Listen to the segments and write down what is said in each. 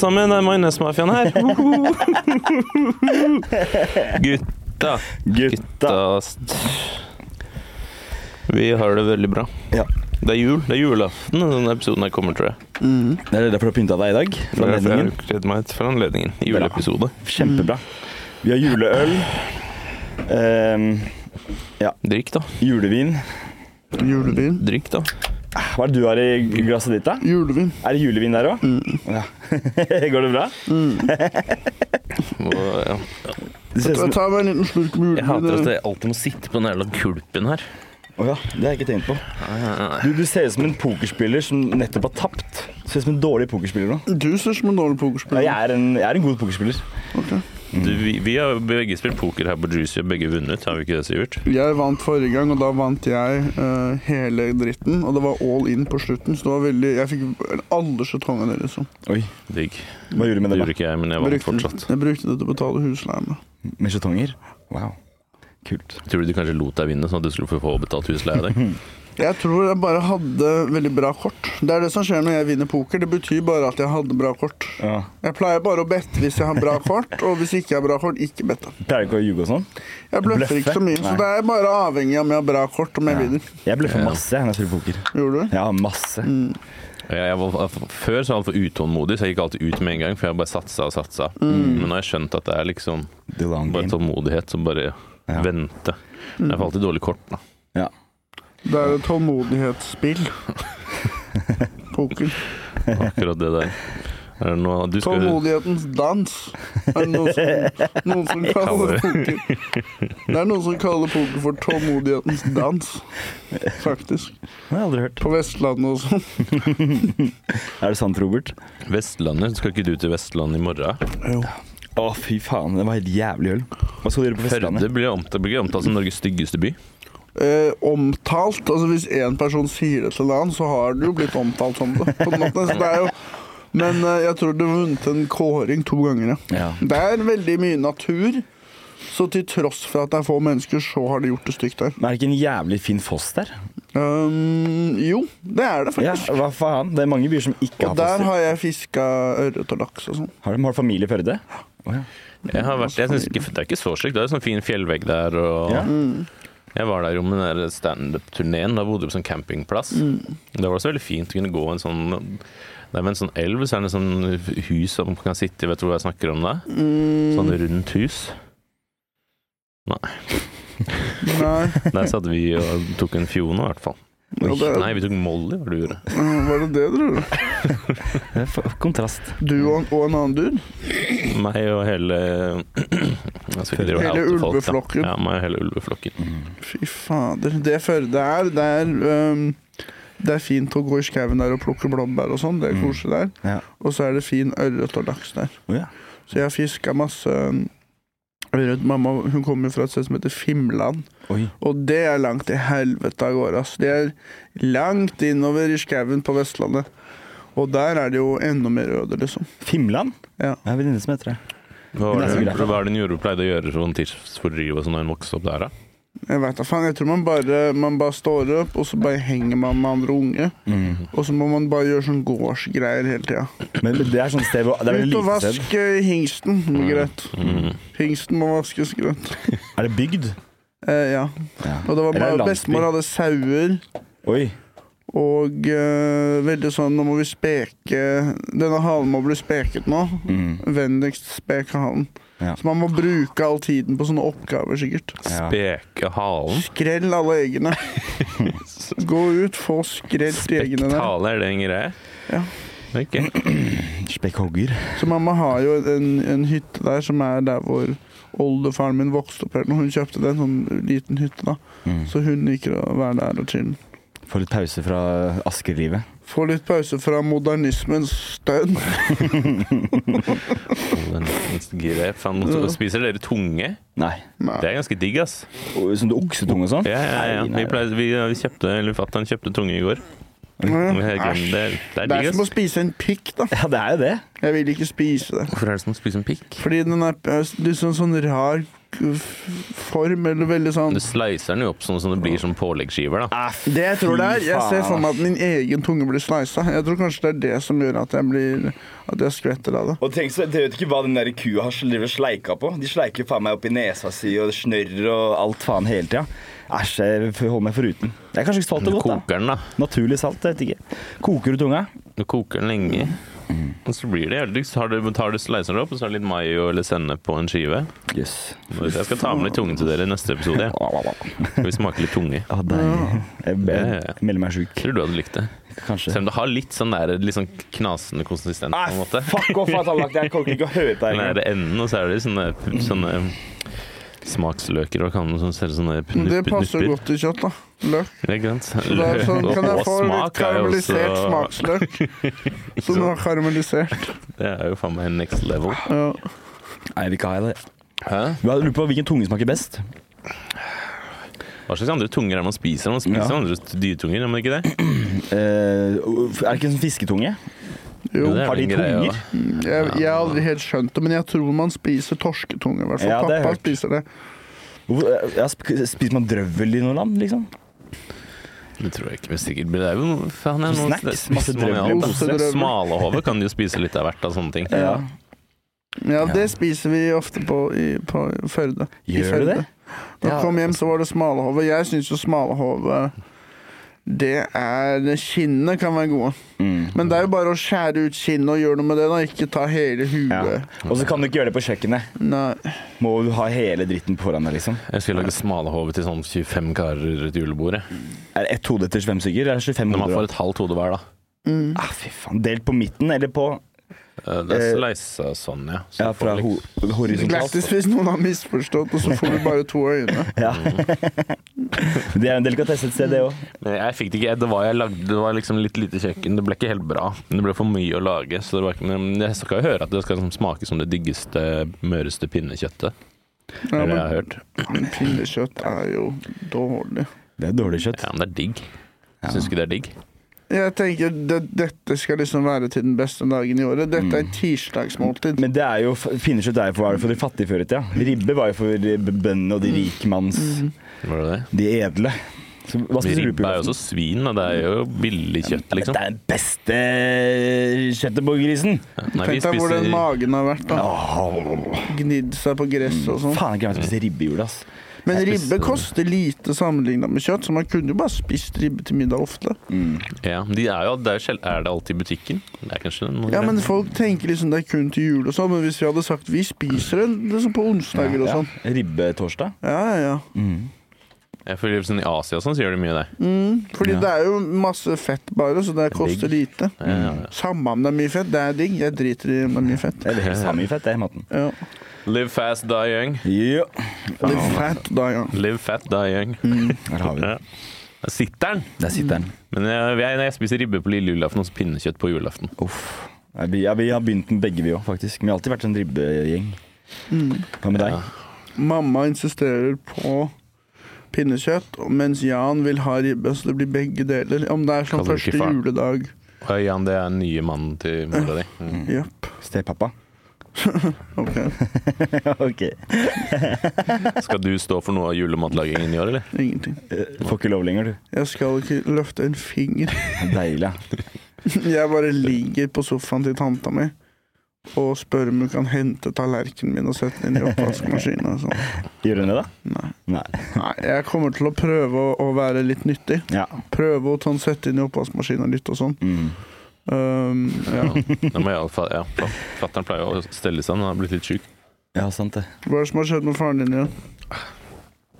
Sammen, det er Majonesmafiaen her. Gutta. Gutta. Vi har det veldig bra. Ja. Det er jul. Det er julaften denne episoden her kommer, tror jeg. Det er derfor du har pynta deg i dag? Det For er derfor anledningen. jeg kledd meg for anledningen. Juleepisode. Kjempebra. Vi har juleøl. Ja, Drikk, da. julevin. Julevin. Drikk, da. Hva er det du har i glasset ditt, da? Julevin. Er det julevin der òg? Ja. Går det bra? Og, ja. Det ser ut som Ta meg en liten slurk med Jeg hater at julevin. jeg alltid må sitte på den jævla kulpen her. Å ja, det har jeg ikke tenkt på. Du, du ser ut som en pokerspiller som nettopp har tapt. Du Ser ut som en dårlig pokerspiller nå. Du ser som en dårlig Ja, pokerspiller. jeg, er en, jeg er en god pokerspiller. Du, vi, vi har begge spilt poker her på Juicy og begge vunnet, har vi ikke det, Sivert? Jeg vant forrige gang, og da vant jeg uh, hele dritten. Og det var all in på slutten, så det var veldig Jeg fikk alle skjetongene, liksom. Oi, Digg. hva gjorde du med Det det, gjorde ikke jeg, men jeg vant fortsatt. jeg brukte det til å betale husleie med. Med skjetonger? Wow. Kult. Tror du de kanskje lot deg vinne, sånn at du skulle få betalt husleia di? Jeg tror jeg bare hadde veldig bra kort. Det er det som skjer når jeg vinner poker. Det betyr bare at jeg hadde bra kort. Ja. Jeg pleier bare å bette hvis jeg har bra kort, og hvis jeg ikke har bra kort, ikke bette. Pleier du ikke å ljuge og sånn? Jeg bløffer Bløffe? ikke så mye, så Nei. det er bare avhengig av om jeg har bra kort, om jeg vinner. Jeg bløffer masse når jeg spiller poker. Gjorde du? Ja, masse. Mm. jeg var, før så var jeg altfor utålmodig, så jeg gikk alltid ut med en gang. For jeg bare satsa og satsa. Men nå har jeg skjønt at det er liksom bare tålmodighet som bare Ja. Men Jeg får alltid dårlig kort. da Ja. Det er et tålmodighetsspill. Poker. Akkurat det der. Er det noe du skal Tålmodighetens dans. Er det noen som, noen som kaller poker Det er noen som kaller poker for tålmodighetens dans. Faktisk. Det har jeg aldri hørt. På Vestlandet og sånn. Er det sant, Robert? Vestlandet? Skal ikke du til Vestlandet i morgen? Jo. Å, fy faen. Det var helt jævlig øl. Hva skal du gjøre på Vestlandet? Førde blir omtalt som Norges styggeste by. Eh, omtalt Altså Hvis én person sier det til en annen, så har det jo blitt omtalt som det. På en måte. Så det er jo men eh, jeg tror du har vunnet en kåring to ganger, ja. Ja. Det er veldig mye natur, så til tross for at det er få mennesker, så har de gjort det stygt der. Men er det ikke en jævlig fin foss der? Um, jo, det er det Ja, faktisk. hva faen? Det er mange byer som ikke og har der har jeg fiska ørret og laks og sånn. Har de har familie i Førde? Oh, ja. Jeg har vært, jeg synes ikke, Det er ikke så slik. Det er en sånn fin fjellvegg der. Og Ja. Jeg var der jo med den der standup-turneen. Da bodde vi på sånn campingplass. Det var også veldig fint å kunne gå en sånn Det er ved en sånn elv, så er det en sånn hus som man kan sitte i. Vet du hva jeg snakker om da? Sånn rundt hus. Nei. Nei, Der satt vi og tok en Fiona, i hvert fall. Ja, det, Nei, vi tok Molly, var det du gjorde. var det det du gjorde? Det er for- kontrast. Du og, og en annen dude? Meg og hele Hele ulveflokken. Ja, meg og hele ulveflokken. Fy fader. Det Førde er, det er um, det er fint å gå i skauen der og plukke blåbær og sånn. Det er Mm. koselig der. Ja. Og så er det fin ørret og laks der. Oh, ja. Så jeg har fiska masse ørret. Mamma hun kommer fra et sted som heter Fimland. Oi. Og det er langt til helvete av gårde. Altså. Det er langt innover i skauen på Vestlandet. Og der er det jo enda mer røde, liksom. Fimland? Ja. Jeg har en venninne som heter det. Hva var er det, for- hva var det hun gjorde, pleide å gjøre sånn tidsfordriv og sånn da hun vokste opp der, da? Jeg vet da faen. Jeg tror man bare, man bare står opp, og så bare henger man med andre unge. Mm. Og så må man bare gjøre sånn gårdsgreier hele tida. Men det er sånn sted hvor Det er veldig Ut og lite sted. vask eh, hingsten. Er Greit. Mm. Hingsten må vaskes greit. Er det bygd? Eh, ja. Ja. Og det var bare, bestemor hadde sauer. Oi. Og eh, veldig sånn Nå må vi speke Denne halen må bli speket nå. Mm. Vennligst speke halen. Ja. Så man må bruke all tiden på sånne oppgaver, sikkert. Ja. Speke halen. Skrell alle eggene. Gå ut, få skrelt de eggene der. Spektale, er det en greie? Ja. Okay. Spekkhogger. Så mamma har jo en, en hytte der som er der hvor oldefaren min vokste opp når hun kjøpte den, sånn liten hytte. da. Mm. Så hun liker å være der og chille. Få litt pause fra Asker-livet. Få litt pause fra modernismens stønn. Grep. Faen, Spiser dere tunge? Nei. Det er ganske digg, ass. Og Sånn oksetunge og sånn? Ja, ja, ja. Vi, pleier, vi, vi kjøpte, eller fatter'n kjøpte tunge i går. Æsj. Det, det er Det digg, er som å spise en pikk, da. Ja, det er jo det. Jeg vil ikke spise det. Hvorfor er det som å spise en pikk? Fordi den er eh, liksom sånn rar f- form, eller veldig sånn Du slicer den jo opp sånn som det blir som påleggsskiver, da. Det jeg tror det er, jeg ser for meg at min egen tunge blir slisa. Jeg tror kanskje det er det som gjør at jeg blir At jeg skvetter av det. Og tenk så, Dere vet ikke hva den der kua har driver og sleika på? De sleiker faen meg opp i nesa si og snørrer og alt. Alt faen hele tida. Æsj, jeg holder meg foruten. Det er kanskje ikke salt og godt, da. koker den, da. Naturlig salt, jeg vet ikke. Koker du tunga? Du koker den lenge. Og så blir det jævlig Så har du, tar du slicer det opp, og så har du litt mayo eller sennep på en skive. Yes. Jeg skal ta med litt tunge til dere i neste episode. ja. Skal vi smake litt tunge? Ah. Jeg, Ja, jeg, melder meg sjuk. Tror du hadde likt det? Kanskje. Selv om det har litt sånn der, litt sånn knasende konsistens Nei, en måte. Fuck off, at det. Jeg kommer ikke å høre på Den er der enden, og så er det sånne, sånne smaksløker og kan sånn, ser sånne nupper. det passer nupper. godt til kjøtt, da. Løk. Det er sant? Så det er sånn, kan jeg få litt er karamellisert også- smaksløk? Som er karamellisert. Det er jo faen meg next level. Ja. Nei, jeg vil ikke ha det. Hæ? Jeg lurer på hvilken tunge smaker best. Hva slags andre tunger er det man spiser? Man spiser Ja. andre dyretunger, gjør man ikke det? Uh, er det ikke en sånn fisketunge? Jo, har de tunger? jeg, jeg har aldri helt skjønt det, men jeg tror man spiser torsketunge. I hvert fall. Ja, det har jeg Pappa hørt. spiser det. Hvorfor- Ja, sp- spiser man drøvel i noe land, liksom? Det tror jeg ikke, men sikkert. blir det jo noe faen, jeg, noe, Snacks, det masse man jo drøvler, alt, da. ostedrøvler. Smalahove kan de jo spise litt av hvert av sånne ting. Ja. Ja, det spiser vi ofte på, i, på Førde. I Gjør du Førde. det? Da Ja. jeg kom hjem, så var det smalahove. Jeg syns jo smalahove det er Skinnene kan være gode. Mm. Men det er jo bare å skjære ut skinnet og gjøre noe med det. da Ikke ta hele Ja. Og så kan du ikke gjøre det på kjøkkenet. Nei. Må du ha hele dritten foran deg, liksom. Jeg skulle lage smalahove til sånn 25 karer rundt julebordet. Er det ett hode til 25 stykker? Eller 25 Når man får et halvt hode hver, da. Mm. Ah, fy faen. Delt på midten, eller på Det er Eh, sleisa sånn, ja. Så Ja, fra ho liksom- horisontalt. Glattis hvis noen har misforstått, og så får vi bare to øyne. Ja. det er en delikatesse et sted, det òg. Men Jeg fikk det ikke. Det var, jeg lagde, det var liksom litt lite kjøkken. Det ble ikke helt bra. Det ble for mye å lage. Så det var ikke, men jeg skal jo høre at det skal liksom smake som det diggeste, møreste pinnekjøttet. Ja, men, det jeg har hørt. pinnekjøtt er jo dårlig. Det er dårlig kjøtt. Ja, men det er digg. Syns ikke det er digg? Jeg tenker det, Dette skal liksom være til den beste dagen i året. Dette er et tirsdagsmåltid. Men det er jo, pinnekjøtt er jo for, det for de fattige før i tida. Ribbe var jo for de bøndene og de rikmanns Var det det? De edle. Så, hva spiser Ribbe er jo også svin, men det er jo billig kjøtt, liksom. Det er det beste kjøttet på grisen. Nei, Tenk deg hvor den magen har vært. da Gnidd seg på gress og sånn. faen, jeg glemte å spise ribbe i jula, ass. Men ribbe koster lite sammenligna med kjøtt, så man kunne jo bare spist ribbe til middag ofte. Ja, de er jo det er, jo er det alltid i butikken? Det er kanskje noe Ja, men folk tenker liksom det er kun til jul og sånn, men hvis vi hadde sagt vi spiser det liksom på onsdager ja, Ja, sånn Ribbetorsdag. Ja, ja, ja. Jeg føler sånn I Asia og sånn så gjør de mye det. Mm, fordi Ja. det er jo masse fett bare, så det koster lite. Ja, ja, ja. Samme om det er mye fett, det er digg. Jeg driter i om det er mye fett. Eller helt samme fett, det, i maten. Ja. Live fast, die young. Ja, Live fat, die young. Live fat, die young. der har vi det. Ja. Der sitter den! Der sitter den. Men jeg, jeg, jeg spiser ribbe på lille julaften og så pinnekjøtt på julaften. Uff. Ja, vi, ja, vi har begynt med begge, vi òg, faktisk. Vi har alltid vært en ribbegjeng. Hva med deg? Ja. Mamma insisterer på pinnekjøtt, mens Jan vil ha ribbe, så det blir begge deler. Om det er som Kaller første far. juledag. Og Jan, det er nye mannen til mora di. Mm. Yep. Stepappa? Ok. ok. Skal du stå for noe av julematlagingen i år, eller? Ingenting. Du Får ikke lov lenger, du. Jeg skal ikke løfte en finger. Deilig. ja. Jeg bare ligger på sofaen til tanta mi og spørre om hun kan hente tallerkenen min og sette den inn i oppvaskmaskinen. Sånn. Gjør hun det, da? Nei. Nei. Nei, jeg kommer til å prøve å, å være litt nyttig. Ja. Prøve å sånn, sette inn i oppvaskmaskinen litt og sånn. Mm. Um, ja. Ja, fa- Fattern pleier å stelle seg, han har blitt litt syk. ja, sant det. Hva er det som har skjedd med faren din igjen?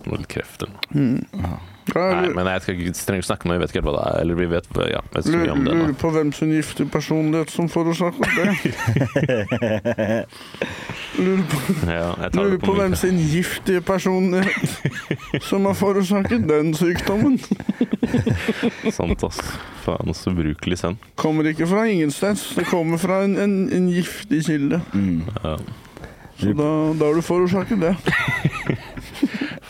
Noe kreft eller noe. Mm. Nei, men jeg skal ikke strengt snakke med, vi vet ikke helt hva det er. Eller vi vet, ja, vet ikke mye om det nå. lurer på hvem sin giftige personlighet som forårsaker det. Lurer på, Ja, jeg tar lurer det på på hvem min. sin giftige personlighet som har forårsaket den sykdommen. Sant, ass. Faen, så ubrukelig sønn. Kommer ikke fra ingensteds. Det kommer fra en, en, en giftig kilde. Mm. Ja. Så da, da har du forårsaket det.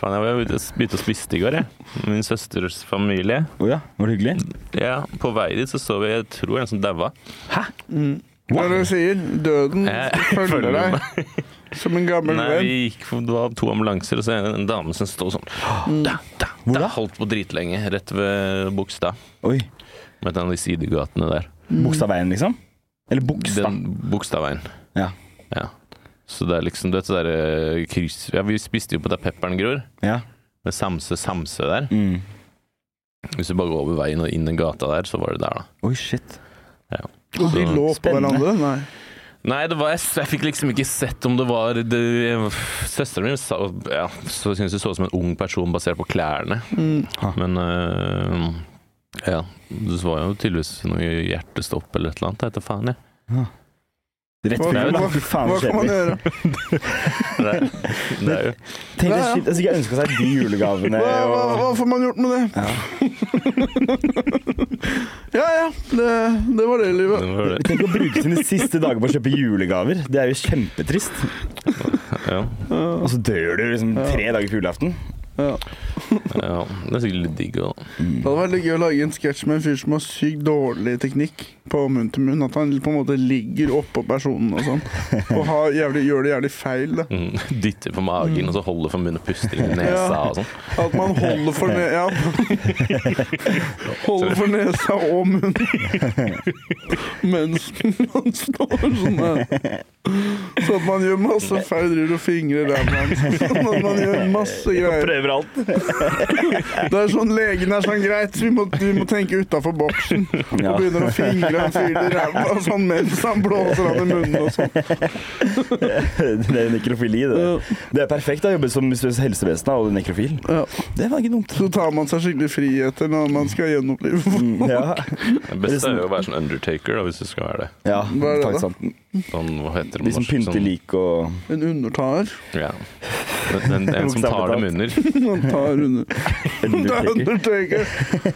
Faen, jeg var ute og begynte å spise i går, jeg. Min søsters familie. Oh, ja, var det hyggelig? Ja, På vei dit så så vi jeg tror en som daua. Mm. Hva er det du sier? Døden følger deg som en gammel Nei, venn. vi gikk, Det var to ambulanser, og så en, en dame som sto sånn da, da, Hvor da? Holdt på dritlenge, rett ved Bogstad. Oi. Med en av de sidegatene der. Bogstadveien, liksom? Eller Bogstad? Den Bogstadveien. Ja. Ja. Så det er liksom det der eh, kryss Ja, vi spiste jo på der pepperen gror, Ja. med Samse Samse der. Mm. Hvis du bare går over veien og inn den gata der, så var det der, da. Oi, shit. Og de lå på spennende. hverandre? Nei. Nei, det var, jeg, jeg fikk liksom ikke sett om det var Søsteren min sa ja, så syntes det så ut som en ung person basert på klærne. Mm. Men øh, ja, det var jo tydeligvis noe hjertestopp eller et eller annet. Jeg vet da faen, jeg. Rett Hva, før jul, hva, Fy faen, hva kan man gjøre? Det det er jo Tenk altså, jeg ønska seg de julegavene Hva, hva, hva får man gjort med det? Ja ja, det, det var det livet. det var det. Tenk å bruke sine siste dager på å kjøpe julegaver. Det er jo kjempetrist. Ja, Og så dør du liksom tre dager på julaften. Ja. ja, det er sikkert litt digg òg. Det hadde vært litt gøy å lage en sketsj med en fyr som har sykt dårlig teknikk på munn til munn. At han på en måte ligger oppå personen og sånn. Og har jævlig, gjør det jævlig feil. da. Mm, dytter på magen, og så holder for munnen og puster inn i nesa Ja. og sånn. At man holder for ne ja. Holder for nesa og munnen mens man står sånn. Så at man gjør masse feil, driver og fingrer der. Sånn at man gjør masse greier. Prøver alt. Det er sånn legen er sånn greit, vi må, vi må tenke utafor boksen. Ja. Og begynner å fingre en fyr i ræva sånn mens han blåser han i munnen og sånn. Det er nekrofili, det. Det er perfekt å jobbe som helsevesen og nekrofil. Ja. Det var ikke dumt. Så tar man seg skikkelig friheter når man skal gjenopplive folk. Mm, Ja. Det beste er jo å være sånn undertaker, da, hvis du skal være det. ja Hva er det da? Sånn, hva heter det De som norsk? pynter Sånn- lik og En undertaer. Ja. En, en, en som tar dem under. Han tar under. Er Undertaker. Undertaker.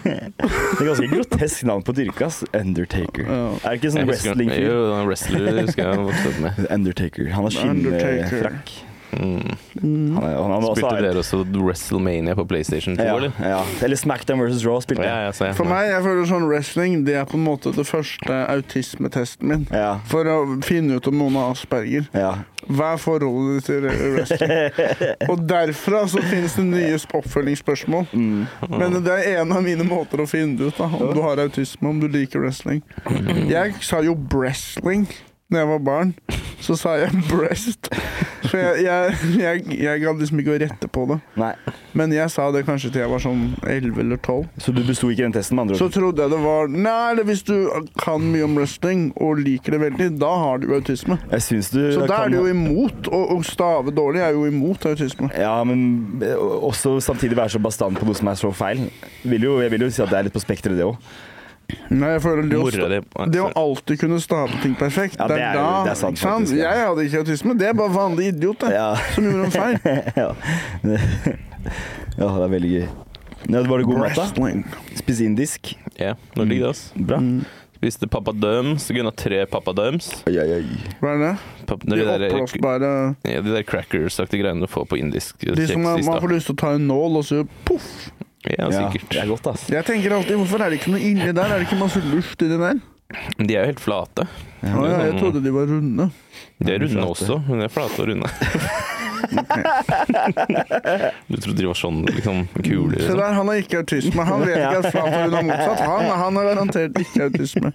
Det er ganske grotesk navn på dyrka. Undertaker. Ja. Er det ikke sånn wrestling-fyr? Jo, wrestler husker jeg vokste opp med. Undertaker. Han har skinnfrakk. Mm. Han, er- han, han også Spilte dere også WrestleMania på PlayStation 2, ja, eller? ja. Eller Smackdown versus Raw spilte Ja, jeg. For meg, jeg føler sånn wrestling, det er på en måte det første autismetesten min. Ja. For å finne ut om noen har asperger. ja. Hva er forholdet ditt til wrestling? Og derfra så finnes det nye oppfølgingsspørsmål. Mm. Men det er en av mine måter å finne det ut da, om du har autisme, om du liker wrestling. Jeg sa jo wrestling da jeg var barn. Så sa jeg breast. For jeg, jeg, jeg, jeg gadd liksom ikke å rette på det. Nei. Men jeg sa det kanskje til jeg var sånn 11 eller 12. Så du besto ikke den testen, med andre Så ord? trodde jeg det var Nei, eller hvis du kan mye om wrestling og liker det veldig, da har du autisme. Jeg syns du Så da kan- er du jo imot. Å å stave dårlig er jo imot autisme. Ja, men eh, også samtidig være så bastant på noe som er så feil. Vil jo, jeg vil jo si at det er litt på spekteret, det òg. Nei, jeg føler det å, det å alltid kunne stave ting perfekt, Ja, det er da det er sant, faktisk, ja. Jeg hadde ikke autisme, det er bare vanlig idiot Ja. som gjorde en feil. ja. ja, det er veldig gøy. Ja, var det god mat, da? Spise indisk? Ja, nå ligger det, oss. Bra. Mm. Spiste papadums. Gunna tre papadums. Oi, oi, oi. Hva er det? Pap De de, der, oppblåsbare ja, de der crackers-aktige greiene du får på indisk De som man, man får lyst til å ta en nål, og så poff. Ja, Ja, sikkert. det er godt, ass. Jeg tenker alltid, hvorfor er det ikke noe inni der? Er det ikke masse luft inni der? De er jo helt flate. Ja, ja, jeg sånn- trodde de var runde. De er runde også, men de er flate og runde. Du trodde de var sånn liksom kuler? Se Liksom. der, han har ikke autisme. Han vet ikke at flat har motsatt. Han, han har garantert ikke autisme.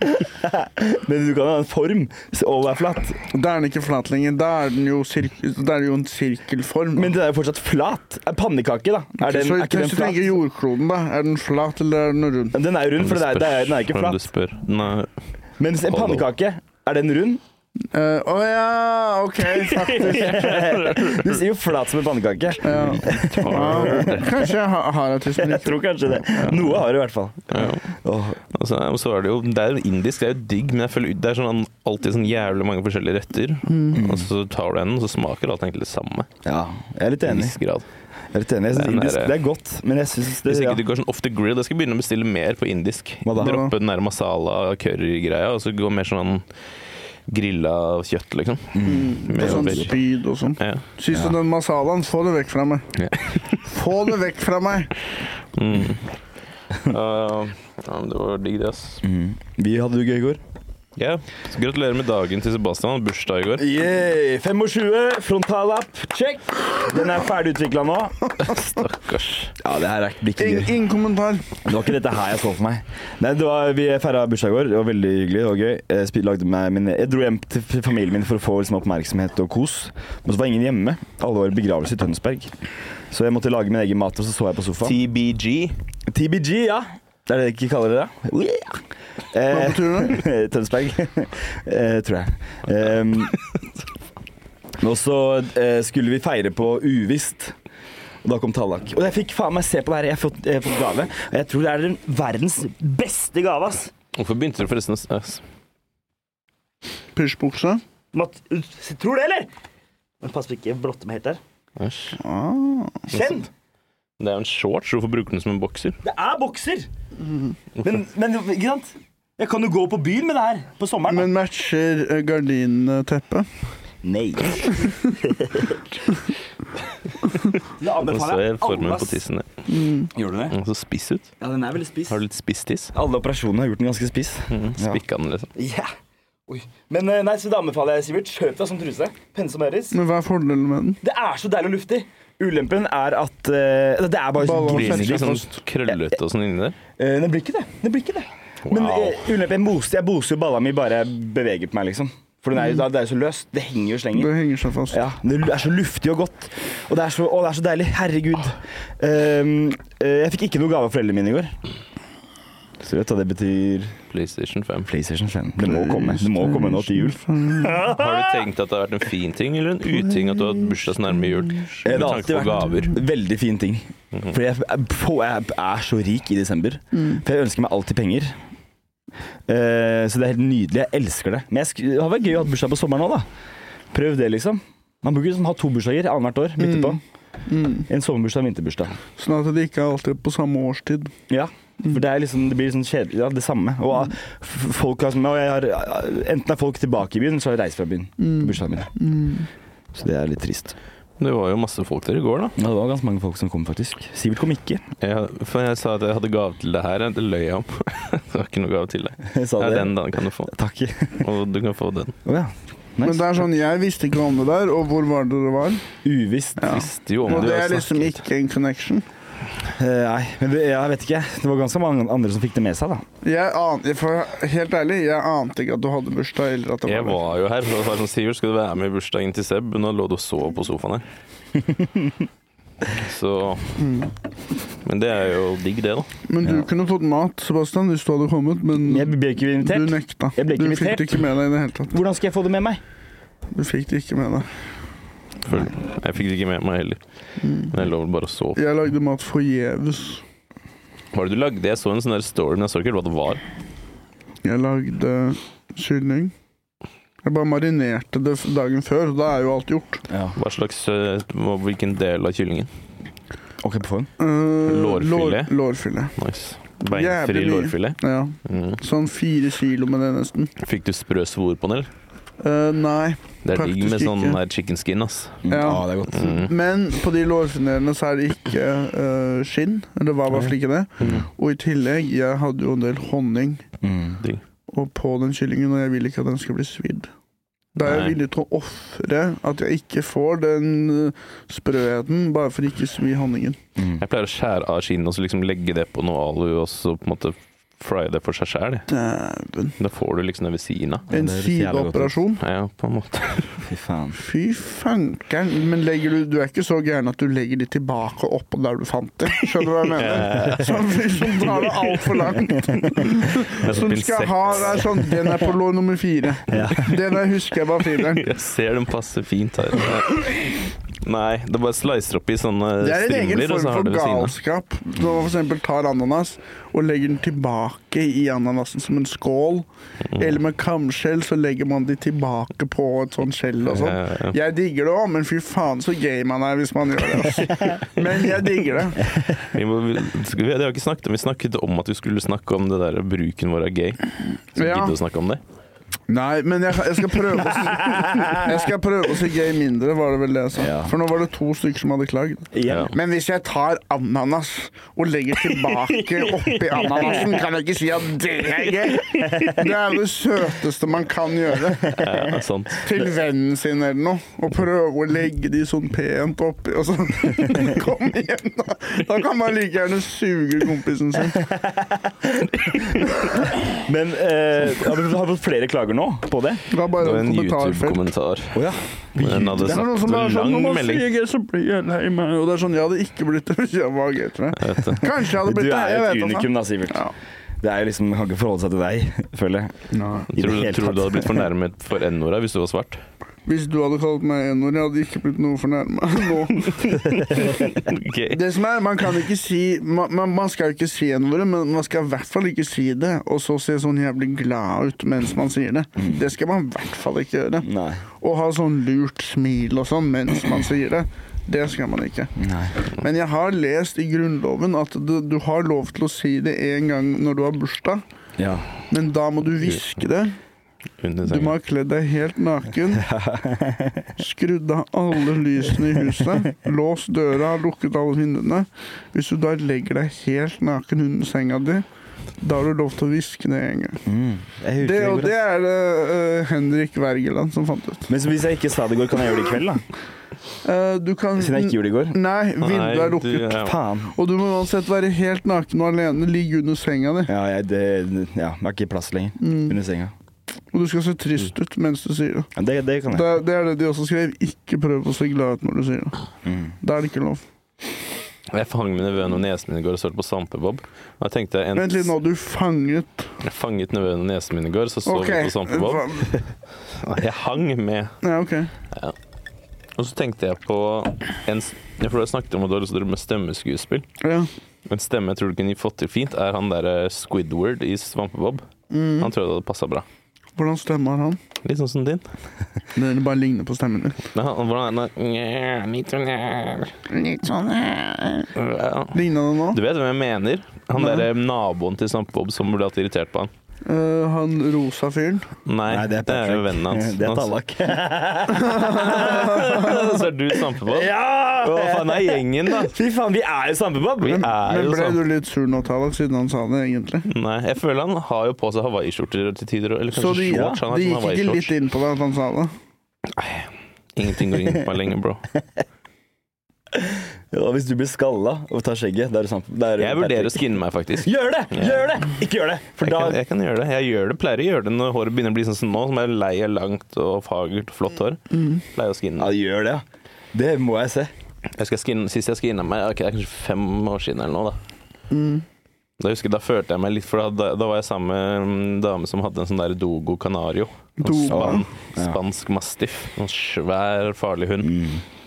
Men du kan ha en form og være flat. Da er den ikke flat lenger. Da er den jo, sirk da er det jo en sirkelform. Men den er jo fortsatt flat. En pannekake, da. Er den, så er ikke hvis den du tenker flat? jordkloden, da. Er den flat, eller er den rund? Den er rund, for det er, det er, den er ikke du flat. Men en pannekake, er den rund? Eh, Å ja, OK, faktisk. Du sier jo flat som en pannekake. Ja. Kanskje jeg har, har autisme. Jeg tror kanskje det. Noe har du i hvert fall. ja. Oh. Altså, så er det jo Det er jo indisk, det er jo digg, men jeg føler det er sånn, alltid sånn jævlig mange forskjellige retter. Mm. Og så tar du en, og så smaker alt egentlig det samme. Ja, jeg er litt enig. Jeg er litt enig. Jeg synes indisk er- det er godt, men jeg syns det Hvis ja. du går sånn off the grill, jeg skal begynne å bestille mer på indisk. Hva da? Droppe den der masala curry-greia, og så gå mer sånn grilla kjøtt, liksom. Mm. Er sånn spyd og sånn. Ja. Syns Ja. du den masalaen? Få det vekk fra meg. Ja. Få det vekk fra meg! Mm. Uh, ja, men det var digg, det, ass. Mm. Vi hadde det gøy i går. Ja, så Gratulerer med dagen til Sebastian. Han bursdag i går. Yeah, 25, frontallapp, check. Den er ferdig utvikla nå. Stakkars. Ja, det her er blir ikke Ingen, gøy. ingen kommentar. Det var ikke dette her jeg så for meg. Nei, det var, Vi feira bursdag i går. Det var veldig hyggelig og gøy. Jeg, lagde meg min, jeg dro hjem til familien min for å få liksom, oppmerksomhet og kos. Men så var ingen hjemme. Alle var i begravelse i Tønsberg. Så jeg måtte lage min egen mat, og så så jeg på sofaen. TBG. TBG, ja. Det er det de ikke kaller det? da? Hva Eh, betyr det? Tønsberg, eh, tror jeg. Um, og så eh, skulle vi feire på Uvisst. Og da kom Tallak. Og jeg fikk faen meg se på det her. Jeg har fått, jeg har fått gave. Og jeg tror det er den verdens beste gave, ass. Hvorfor begynte du forresten å ass? Pysjbukse? Tror du det, eller? Men pass på ikke blotte meg helt der. Æsj. Ah. Kjenn! Det er jo en shorts. Hvorfor bruker du den som en bokser? Det er bokser! Men, men ikke sant? Jeg kan jo gå på byen med det her på sommeren. da. Men matcher eh, gardinteppet? Nei. det Og anbefaler så er jeg formen alle, på ass. tissen din. Mm. Gjør du det? Den så spiss ut. Ja, den er veldig spiss. Har du litt spisstiss? Alle operasjonene har gjort den ganske spiss. Mm, Spikka den, liksom. Ja. Oi. Men eh, nei, så det anbefaler jeg, Sivert, kjøp deg sånn truse. Pense og. Men hva er fordelen med den? Det er så deilig og luftig. Ulempen er at uh, Det er bare så ikke sånn krøllete og sånn inni der? Uh, det blir ikke det. det, blir ikke det. Men uh, ulempen Jeg boser, jeg boser jo balla mi bare jeg beveger på meg, liksom. For den er jo, det er jo så løst. Det henger jo og slenger. Det henger seg fast. Ja, Det er så luftig og godt. Og det er så, å, det er så deilig. Herregud. Um, eh, jeg fikk ikke noe gave av foreldrene mine i går. Så vet du hva det betyr? PlayStation 5. PlayStation 5. Det må komme. Det må komme nå til jul. Har du tenkt at det har vært en fin ting eller en uting at du har hatt bursdag så nærme jul? Eh, Med Det har alltid vært gaver. veldig fin ting. For jeg, jeg, jeg er så rik i desember. For jeg ønsker meg alltid penger. Eh, så det er helt nydelig. Jeg elsker det. Men jeg, sk- det hadde vært gøy å ha bursdag på sommeren òg, da. Prøv det, liksom. Man burde liksom ha to bursdager annethvert år. Midt på. Mm. En sommerbursdag og en vinterbursdag. Sånn at det ikke er alltid på samme årstid. Ja. For det, er liksom, det blir sånn kjedelig. Ja, det samme. Og ah, folk har, og jeg har, enten er folk tilbake i byen, så har jeg reist fra byen. På bursdagen min. Mm. Så det er litt trist. Det var jo masse folk der i går, da. Ja, det var ganske mange folk som kom, faktisk. Sivert kom ikke. Ja, for jeg sa at jeg hadde gave til deg her. Det løy jeg om. det var ikke noe gave til deg. Jeg sa Ja, den da kan du få. Takk. Og du kan få den. Oh, ja. Men det er sånn, jeg visste ikke om det der, og hvor var det det var? Uvisst. Ja. Visste jo om Og det. det er liksom ikke en connection. Eh, nei, men det, jeg vet ikke. Det var ganske mange andre som fikk det med seg, da. Jeg ante, for helt ærlig, jeg ante ikke at du hadde bursdag, eller at det var jeg var jo her. Og var sånn, Sivert, skal du være med i bursdagen til Seb? Nå lå du og sov på sofaen her. Så Men det er jo digg, det, da. Men du Ja. kunne fått mat, Sebastian, hvis du hadde kommet, men Jeg ble ikke du nekta. Jeg ble ikke du fikk det ikke med deg i det hele tatt. Hvordan skal jeg få det med meg? Du fikk det ikke med deg. Jeg fikk det ikke med meg heller. Men jeg lå vel bare og sov. Jeg lagde mat forgjeves. Hva var det du lagde? Jeg så en sånn der story, men jeg så ikke hva det var. Jeg lagde kylling. Jeg bare marinerte det dagen før, og da er jo alt gjort. Ja. Hva slags, eh, Hvilken del av kyllingen? Ok, på forhånd. Uh, Lårfilet? lårfilet. Nice. Beinfri lårfilet. Ja. Mm. Sånn fire kilo med det, nesten. Fikk du sprø svor på den, eller? Uh, nei. Det er digg med sånn ikke. her chicken skin, ass. Ja. Ja, det er godt. Mm. Men på de lårfinerene så er det ikke uh, skinn. Eller var i hvert det. Mm. Og i tillegg, jeg hadde jo en del honning Mm. Og på den kyllingen, og jeg vil ikke at den skal bli svidd. Da er jeg villig til å ofre at jeg ikke får den uh, sprøheten, bare for ikke svi honningen. Mm. Jeg pleier å skjære av skinnet og så liksom legge det på noe alu, og så på en måte fry det for seg sjæl. Dæven. Da får du liksom det ved siden av. En sideoperasjon. Ja, på en måte. Fy faen. Fy fanken. Men legger du, du er ikke så gæren at du legger de tilbake oppå der du fant det. Skjønner du hva jeg mener? Sånn som tar det altfor langt. Som skal ha er sånn Den er på lår nummer fire. Den der husker jeg var fireren. Jeg ser den passer fint her. Nei, det bare slicer opp i sånne Det er en egen strimler, form for galskap. Når man eksempel tar ananas og legger den tilbake i ananasen som en skål. Mm. Eller med kamskjell så legger man de tilbake på et sånt skjell og sånn. ja, ja. Jeg digger det òg, men fy faen så gay man er hvis man gjør det. Altså. Men jeg digger det. Vi må, vi, vi, det har vi ikke snakket om. Vi snakket om at vi skulle snakke om det der bruken vår av gay. Så Ja. gidder å snakke om det? Nei, men jeg, jeg, skal prøve å si, jeg skal prøve å si gay mindre, var det vel det jeg sa. Ja. For nå var det to stykker som hadde klagd. Ja. Men hvis jeg tar ananas og legger tilbake oppi ananasen, kan jeg ikke si at det er gøy. Det er det søteste man kan gjøre. Ja, sant. Til vennen sin eller noe. Og prøve å legge de sånn pent oppi. Og så Kom igjen, da! Da kan man like gjerne suge kompisen sin. Men eh, har har vi fått flere klager nå på det? Det var Det bare var en en. YouTube-kommentar. Ja. Hadde Det er noen sagt som var sånn Når lang man melding. sier gay, så blir jeg lei meg. Og det er sånn, jeg hadde ikke blitt det hvis jeg var jeg. Jeg det. Kanskje jeg hadde blitt det. Du er jo et unikum da, Sivert. Ja. Det er jo liksom, Man kan ikke forholde seg til deg, føler jeg. Tror, du- tror du du hadde blitt fornærmet for N-ordet hvis du var svart? Hvis du hadde kalt meg en-ord, jeg hadde ikke blitt noe fornærma nå. okay. Det som er, Man kan ikke si Man, man, skal ikke si n-ordet, men man skal i hvert fall ikke si det, og så se sånn jævlig glad ut mens man sier det. Det skal man i hvert fall ikke gjøre. Nei. Og ha sånn lurt smil og sånn mens man sier det. Det skal man ikke. Nei. Men jeg har lest i Grunnloven at du, du har lov til å si det en gang når du har bursdag, Ja. men da må du hviske det. Under Du må ha kledd deg helt naken. Skrudd av alle lysene i huset. Låst døra, lukket alle vinduene. Hvis du da legger deg helt naken under senga di, da har du lov til å hviske det en gang. Mm. Det, det og det er det uh, Henrik Wergeland som fant ut. Men hvis jeg ikke sa det i går, kan jeg gjøre det i kveld, da? Uh, du kan Siden jeg ikke gjorde det i går? Nei, vinduet er lukket. du- ja. Faen. Og du må uansett være helt naken og alene. Ligge under senga di. Ja, jeg, det, ja, jeg har ikke plass lenger Mm. under senga. Og du skal se trist ut mens du sier det. Ja, det, det kan jeg. er- det er det de også skrev. Ikke prøv å se glad ut når du sier det. Mm. Da er det ikke lov. Jeg fang med nevøen og nesen min i går og så på Svampebob. Og jeg tenkte en, Vent litt nå, du fanget Jeg fanget nevøen og nesen min i går, så så okay. vi på Svampebob. Jeg hang med. Ja, ok. Og så tenkte jeg på en tror jeg snakket om at du har lyst til å drive med stemmeskuespill. Ja. En stemme jeg tror du kunne fått til fint, er han derre Squidward i Svampebob. Mm. Han tror jeg det hadde passa bra. Hvordan stemmer han? Litt sånn som din. Den bare ligner på stemmen din. Ja, og hvordan er den? Nja, litt sånn her. Litt sånn Ja. Ligner det nå? Du vet hvem jeg mener? Han derre naboen til Svampebob som ble alltid irritert på han. Eh, han rosa fyren? Nei, Nei, det er det er jo vennen hans. Det er Tallak. Så er du Svampebob? ja! Hva faen, er gjengen, da. Fy faen, vi er jo Svampebob! Vi Men, men ble du litt sur nå, Tallak, siden han sa det, egentlig? Nei, jeg føler han har jo på seg hawaiiskjorter til tider. Eller Så de, shorts. Ja, de sånn gikk ikke litt inn på deg at han sa det? Ingenting går inn på meg lenger, bro. Ja, hvis du blir skalla og tar skjegget, da er det Svampebob. Er Jeg vurderer å skinne meg, faktisk. Gjør det! Gjør det! Ikke gjør det! Jeg da kan, jeg kan gjøre det. Jeg gjør det, pleier å gjøre det når håret begynner å bli sånn som nå, som er lei av langt og fagert og flott hår. Pleier å skinne. Ja, gjør det, ja. Det må jeg se. Jeg skinne, sist jeg skinna meg, okay, det er kanskje fem år siden eller noe, da. Mm. Da husker jeg, da følte jeg meg litt For da, da var jeg sammen med en dame som hadde en sånn der Dogo Canario. Dogo. Span, spansk mastiff. En svær, farlig hund. Mm.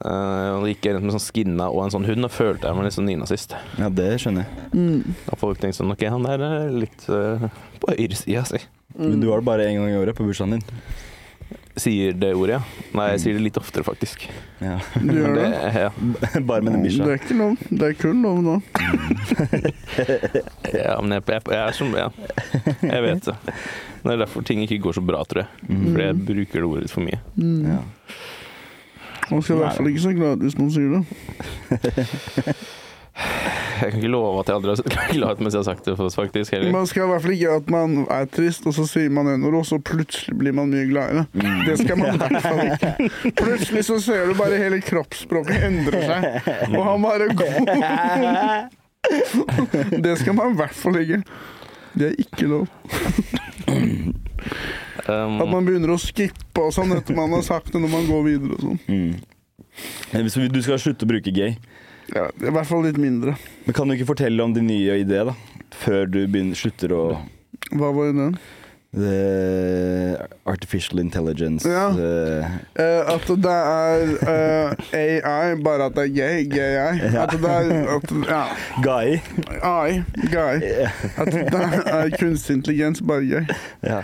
Eh, og gikk rundt med sånn skinna og en sånn hund, og følte jeg meg litt sånn nynazist. Ja, det skjønner jeg. Mm. Og folk tenkte sånn Ok, han der er litt uh, på høyresida, si. Men du har det bare én gang i året på bursdagen din. Sier det ordet, ja. Nei, jeg sier det litt oftere, faktisk. Ja. Du gjør det? det, ja. bare med den Det er ikke lov. Det er kun lov nå. ja, men jeg, jeg, jeg er som Ja, jeg vet det. Det er derfor ting ikke går så bra, tror jeg. Mm. Fordi jeg bruker det ordet litt for mye. Mm. Ja. Man skal i hvert fall ikke se glad ut hvis noen sier det. Jeg kan ikke love at jeg aldri har sett glad ut mens jeg har sagt det, faktisk. Heller. Man skal i hvert fall ikke at man er trist, og så sier man en ord, og så plutselig blir man mye gladere. Mm. Det skal man i hvert fall ikke. Plutselig så ser du bare hele kroppsspråket endre seg, og han bare går. Det skal man i hvert fall ikke. Det er ikke lov. Um, At man begynner å skippe og sånn etter man har sagt det når man går videre og sånn. Mm. Du skal slutte å bruke gay, Ja, I hvert fall litt mindre. men kan du ikke fortelle om din nye idé, da? Før du begynner, slutter å Hva var den? The artificial intelligence Ja. eh, Eh, at det er uh, AI, bare at det er gay. Gay-AI. At det er at, ja, Guy. AI. Guy. At det er kunstig intelligens, bare gay. Ja.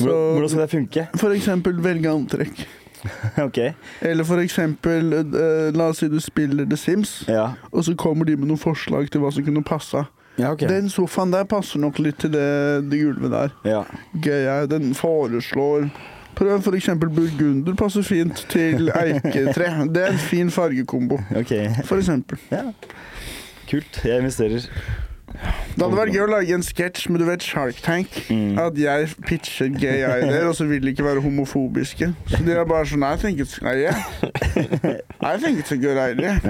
Hvordan, skal det funke? for eksempel velge antrekk. Okay. Eller for eksempel, eh, la oss si du spiller The Sims, Ja. og så kommer de med noen forslag til hva som kunne passa. Ja, okay. Den sofaen der passer nok litt til det, det gulvet der. Ja. Gøy, den foreslår Prøv for eksempel burgunder passer fint til eiketre. Det er en fin fargekombo, Okay. for eksempel. Ja. Kult. Jeg investerer. Det hadde vært gøy å lage en sketsj med du vet Shark Tank. Mm. At jeg pitcher gay ideer, og så vil de ikke være homofobiske. Så de er bare sånn I think it's yeah. I think it's a good idea.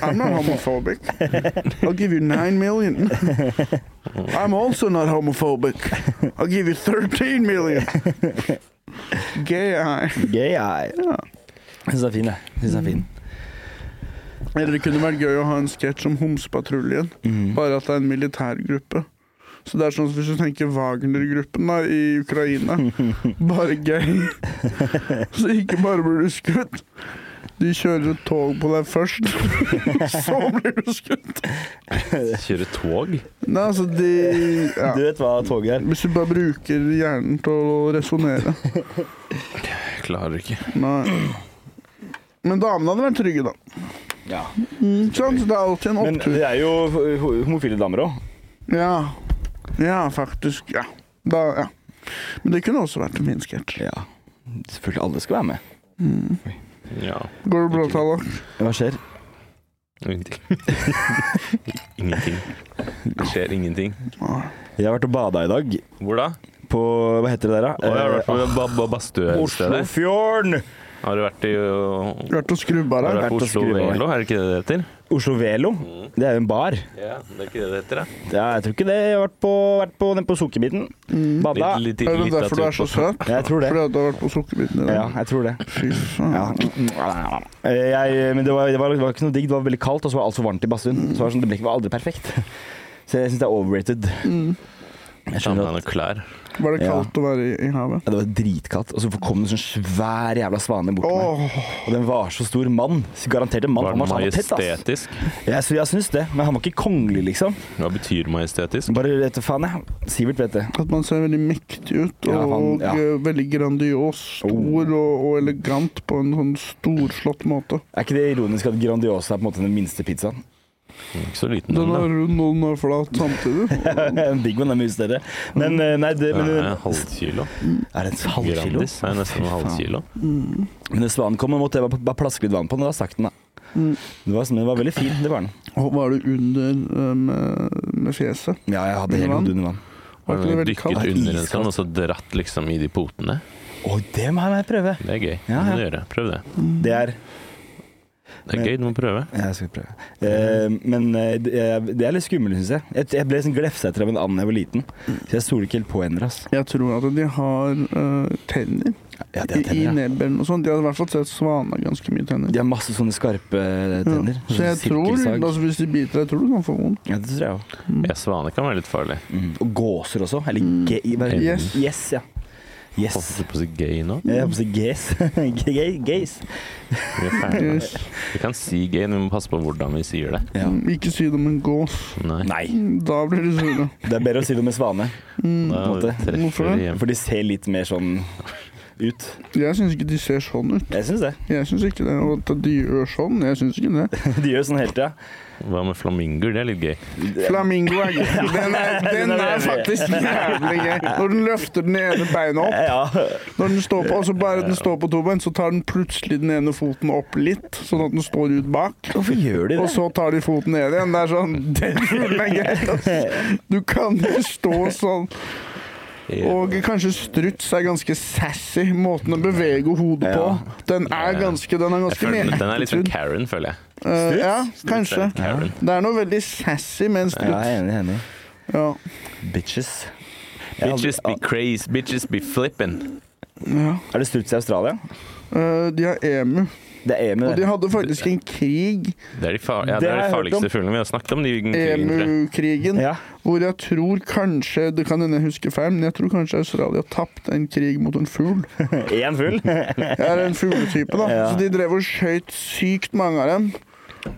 I'm not homophobic. I'll give you nine million. I'm also not homophobic. I'll give you 13 million. Gay eye. Gay eye. Ja. Syns det er fin, jeg. Synes det er fin. Eller det kunne vært gøy å ha en sketsj om Homsepatruljen. Mm. Bare at det er en militærgruppe. Så det er sånn at Hvis du tenker Wagner-gruppen da, i Ukraina, bare gøy. Så ikke bare blir du skutt. De kjører et tog på deg først, så blir du skutt. Kjøre tog? Nei, altså de ja. Du vet hva tog er? Hvis du bare bruker hjernen til å resonnere. Klarer ikke. Nei. Men damene hadde vært trygge, da. Ja. Mm, sant? Det er alltid en Men det er jo homofile damer òg. Ja. ja, faktisk. Ja. Da, ja. Men det kunne også vært en fin sketsj. Ja. Selvfølgelig alle skal være med. Ja, Går det bra, Tallak? Hva skjer? ingenting. ingenting. Det skjer ingenting. Jeg har vært og bada i dag. Hvor da? På Hva heter det der, da? Oh, jeg har vært på ba- ba- badstue-stedet. Oslofjorden! Har du vært i uh, Vært og skrubba Har du vært på Vært Oslo. Velo? Er det ikke det det heter? Oslo Velo. Det er jo en bar. Ja, det er ikke det det heter, da. Ja, jeg tror ikke det. Jeg har vært på, vært på den på Sukkerbiten. Bada. Litt, litt, Er det derfor du er så søt? Jeg tror det. Fordi at du har vært på Sukkerbiten i dag? Ja, jeg tror det. Fy faen. Ja. Eh, Jeg, men det var, det, var, det var ikke noe digg. Det var veldig kaldt, og så var det altfor varmt i badstuen. Så det sånn, det ble ikke aldri perfekt. Så jeg syns det er overrated. Mm. Jeg skjønner at klær. Var det Ja. kaldt å være i, i havet? ja, Det var dritkaldt, og så kom det en sånn svær jævla svane bort til meg. Og den var så stor. Mann. Garantert en mann. Var Han den var, han var majestetisk? Jeg, sy- jeg syns det, men han var ikke kongelig, liksom. Hva betyr majestetisk? Bare vet du faen, jeg. Sivert vet det. at man ser veldig mektig ut, og Ja, han- ja. eh, veldig grandios, stor og, og elegant på en sånn storslått måte. Er ikke det ironisk at Grandiosa er på en måte den minste pizzaen? Ikke så liten Den er da. rund og den er flat samtidig. En Big One er mye større. Men eh, nei, det, men, Ja, halv kilo. Er det en halv kilo? Grandis er nesten en halv Faen. kilo. Men hvis svanen kom, måtte jeg bare, plaske litt vann på den. Da stakk den, da. Mm. Det var, det var veldig fint, det var den. Og var du under eh, med, med fjeset? Ja, jeg hadde helt Vann? hodet under vann. Var ikke det Dykket under en sånn, og så dratt liksom i de potene. Å, det må jeg prøve! Det er gøy. Ja, Det må ja. du gjøre. Prøv det. Det er Det er gøy, du må prøve. Jeg skal prøve. Uh, men uh, det er- litt skummelt, syns jeg. jeg. Jeg ble liksom glefsa etter av en and da jeg var liten. Så jeg stoler ikke helt på ender, Altså. Jeg tror at de har uh, tenner Ja, de i, har i tenner, ja. nebbelen og sånn. De har i hvert fall sett svaner ganske mye tenner. De har masse sånne skarpe tenner. Ja. Så jeg tror, altså hvis de biter deg, tror du kan få vondt. Ja, det tror jeg òg. Ja, svaner kan være litt farlig. Mm. Og gåser også. Eller Mm. ge Yes. yes, ja. Yes. Holdt du på å si gay nå? Jeg holdt på å si gays. Gay- Gays. Vi er ferdig. Yes. Vi kan si gay, men vi må passe på hvordan vi sier det. Ja. Ikke si det om en gås. Nei. Nei. Da blir de sure. Det er bedre å si det med svane, Mm. Da måte. treffer Hvorfor vi det? hjem. for de ser litt mer sånn ut. Jeg syns ikke de ser sånn ut. Jeg syns det. Jeg syns ikke det. Og at de gjør sånn, jeg syns ikke det. De gjør sånn hele tida. Hva med flamingoer? Det er litt gøy. Flamingo er gøy. Den er, den er faktisk jævlig gøy. Når den løfter den ene beinet opp, når den står på, og så bare den står på to bein, så tar den plutselig den ene foten opp litt, sånn at den står ut bak. Hvorfor gjør de Og så tar de foten ned igjen. Det er sånn Den fuglen er gøy. Du kan jo stå sånn. Og kanskje struts er ganske sassy. Måten å bevege hodet på. Den er ganske Den er ganske føler, den er litt sånn. Karen, føler jeg. Uh, ja, kanskje. er. Det er noe veldig sassy med en Ja, jeg struts. er enig. enig. Ja. Bitches. Bitches be crazy, bitches be flippin'. Ja. Er det struts i Australia? Uh, de har emu. Det er emu, Og de hadde faktisk en krig, Det er de, far ja, Det det er de farligste fuglene. Vi har snakket om emu-krigen, Ja. hvor jeg tror kanskje Det kan hende jeg husker feil, men jeg tror kanskje Australia tapte en krig mot en fugl. Én fugl. ja, en fugletype, da. Ja. Så de drev og skøyt sykt mange av dem.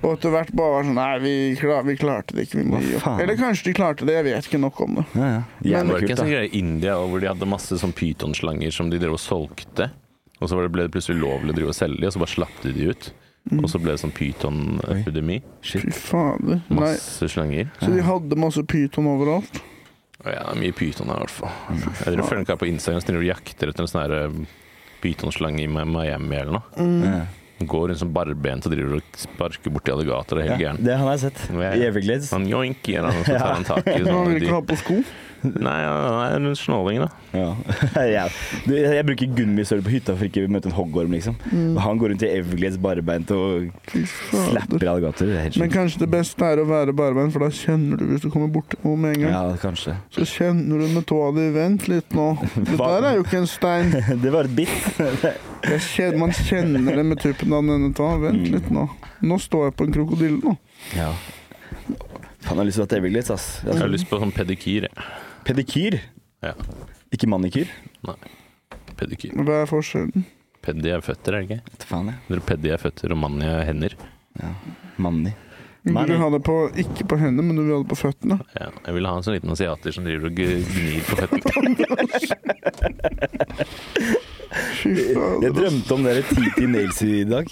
Og etter hvert bare var sånn Nei, vi, klar, vi klarte det ikke. Vi må gi opp. Eller kanskje de klarte det, jeg vet ikke nok om det. Ja, ja. Det Jævlig var ikke en sånn greie i India hvor de hadde masse sånn pytonslanger som de drev og solgte. Og så ble det plutselig lovlig å drive og selge de, og så bare slapp de de ut. Og så ble det sånn pytonepidemi. Fy fader. Nei. Masse slanger. Så de hadde masse pyton overalt. Ja, det er mye pyton her, i hvert fall. Jeg driver følger ikke på Instagram de jakter etter en sånn eh, pytonslange i Miami eller noe. Ja. Går rundt som barbent og driver og sparker borti alligatorer. Helt Ja, gæren. det har jeg sett. I Everglades. Han joink, eller noe, så tar han tak i Men han vil ikke ha på sko. Nei, han er en snåling, da. Ja. ja. Du, jeg bruker gummisøl på hytta for ikke å møte en hoggorm, liksom. Og han går rundt i Everglades barbeint og slapper alligatorer. Er helt Men kanskje det beste er å være barbeint, for da kjenner du hvis du kommer bort noe med en gang. Ja, kanskje. Så kjenner du med tåa di Vent litt nå. Dette her er jo ikke en stein. Det var et bitt. Man kjenner det med tuppen av denne tåa. Vent litt nå. Nå står jeg på en krokodille nå. Ja. Faen, jeg har lyst til å til Everglades, ass. Jeg har lyst på sånn pedikyr. jeg. Pedikyr, Ja, ikke manikyr. pedikyr. Hva er forskjellen? Peddi er føtter, er det ikke? Vet faen, jeg. Eller Pedi er føtter, og manni er hender. Manni. Du vil ha det på, ikke på hendene, men du vil ha det på føttene. Ja, jeg vil ha en sånn liten asiater som driver og gnir på føttene. Jeg drømte om dere TT Nails i dag.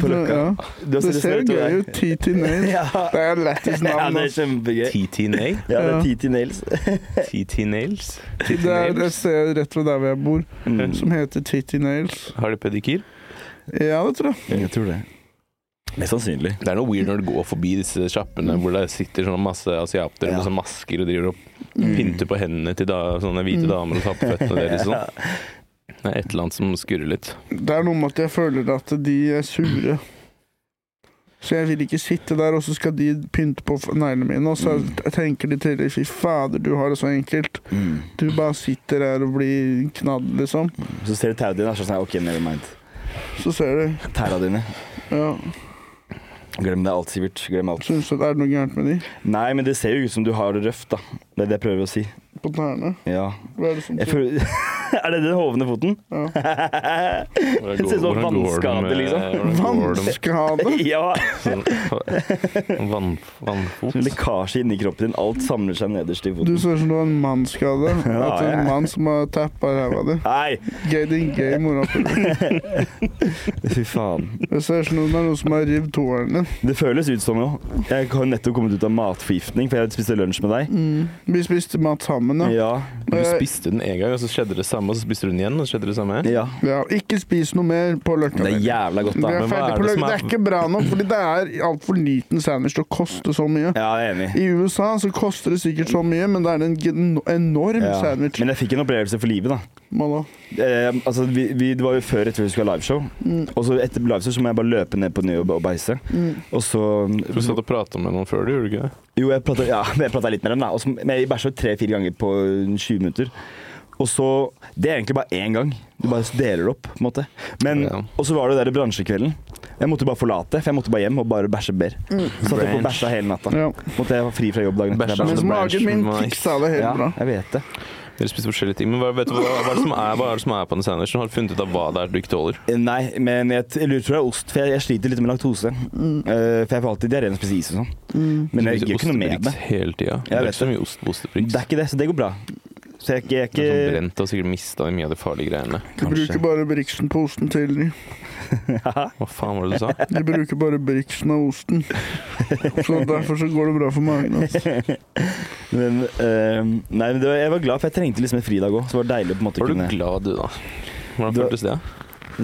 På Løkka. Ja. Du Det sett ser gøy ut. TT Nails. Det er lættis Ja, navn. det er kjempegøy. TT Nail? Ja, det er TT Nails. TT Nails? Det er et sted rett ved der hvor jeg bor, Mm. som heter TT Nails. Har de pedikyr? Ja, det tror jeg. Jeg tror det. Mest sannsynlig. Det er noe weird når du går forbi disse sjappene hvor det sitter sånn masse asiater Ja. med sånn masker og driver og pynter på hendene til da, sånne hvite damer og tar på føttene deres. Sånn. Det er et eller annet som skurrer litt. Det er noe med at jeg føler at de er sure. Så jeg vil ikke sitte der, og så skal de pynte på neglene mine. Og så tenker de til fy fader, du har det så enkelt. Mm. Du bare sitter der og blir knadd, liksom. Så ser du tauet dine, og så sånn OK, never mind. Så ser du. Tæra dine. Ja. Glem det alt, Sivert. Glem alt. Syns du det er noe gærent med de? Nei, men det ser jo ut som du har det røft, da. Det er det jeg prøver å si. På tærne? Ja. Hva er det som føler Er det den hovne foten? Ja. Det ser ut som det vannskade, liksom. det Vannskade? ja! sånn vann, vannfot? Lekkasje inni kroppen din. Alt samler seg nederst i foten. Du ser ut som du har en mannskade. Ja, At ja. en mann som har tappa ræva di. Gay din gay morapuler. fy faen. Det ser ut som det er noen som har revet tåren din. Det føles ut som jo. Jeg har nettopp kommet ut av matforgiftning, for jeg spiste lunsj med deg. Vi spiste mat sammen, ja. Ja. Du Eh, spiste den en gang, og så skjedde det samme, og så spiste du den igjen, og så skjedde det samme? ja. ja. Ikke spis noe mer på Løkka. Det er jævla godt, da. er Men hva er det Det er- er ikke bra nok, fordi det er altfor liten sandwich til å koste så mye. Ja, jeg er enig. I USA så koster det sikkert så mye, men det er en enorm Ja. sandwich. Men jeg fikk en opplevelse for livet, da. Hva da? Eh, altså, vi, vi, det var jo før etter vi skulle ha liveshow. Og så etter liveshow så må jeg bare løpe ned på ny og, og beise. Og så Du satt og prata med noen før, du gjorde du ikke det? Jo, jeg prata ja, litt med dem, da. Og så, men jeg bæsja tre-fire ganger på 20 minutter. Og så Det er egentlig bare én gang. Du bare deler det opp, på en måte. Men, Ja. Og så var det der bransjekvelden. Jeg måtte bare forlate, for jeg måtte bare hjem og bare bæsje mer. Så satt jeg på bæsja hele natta. Ja. Måtte jeg ha fri fra jobb dagen etter. Mens branch magen min fiksa det helt Ja, bra. jeg vet det. Dere spiser forskjellige ting. Men hva, vet du, hva, hva, er det som er, hva er det som er på den sandwichen? Har du funnet ut av hva det er du ikke tåler? Eh, Nei, men jeg, jeg lurer på tror det er ost, for jeg, jeg sliter litt med laktose. Eh, for jeg får alltid diaré når jeg spiser is og sånn. Men jeg gjør ikke noe med det. hele tida. Det er ikke så mye ost på Ostebrix. Det er ikke det, så det går bra. Så jeg, jeg er Det er sånn brent og sikkert mista mye av de farlige greiene. De bruker bare briksen på osten til de. Hva faen var det du sa? De bruker bare briksen av osten. Så derfor så går det bra for magen. hans. Men, uh, nei, men det var, jeg var glad, for jeg trengte liksom en fridag òg. Så det var deilig å på en måte Var du kunne glad, du, da? Hvordan Du- føltes det?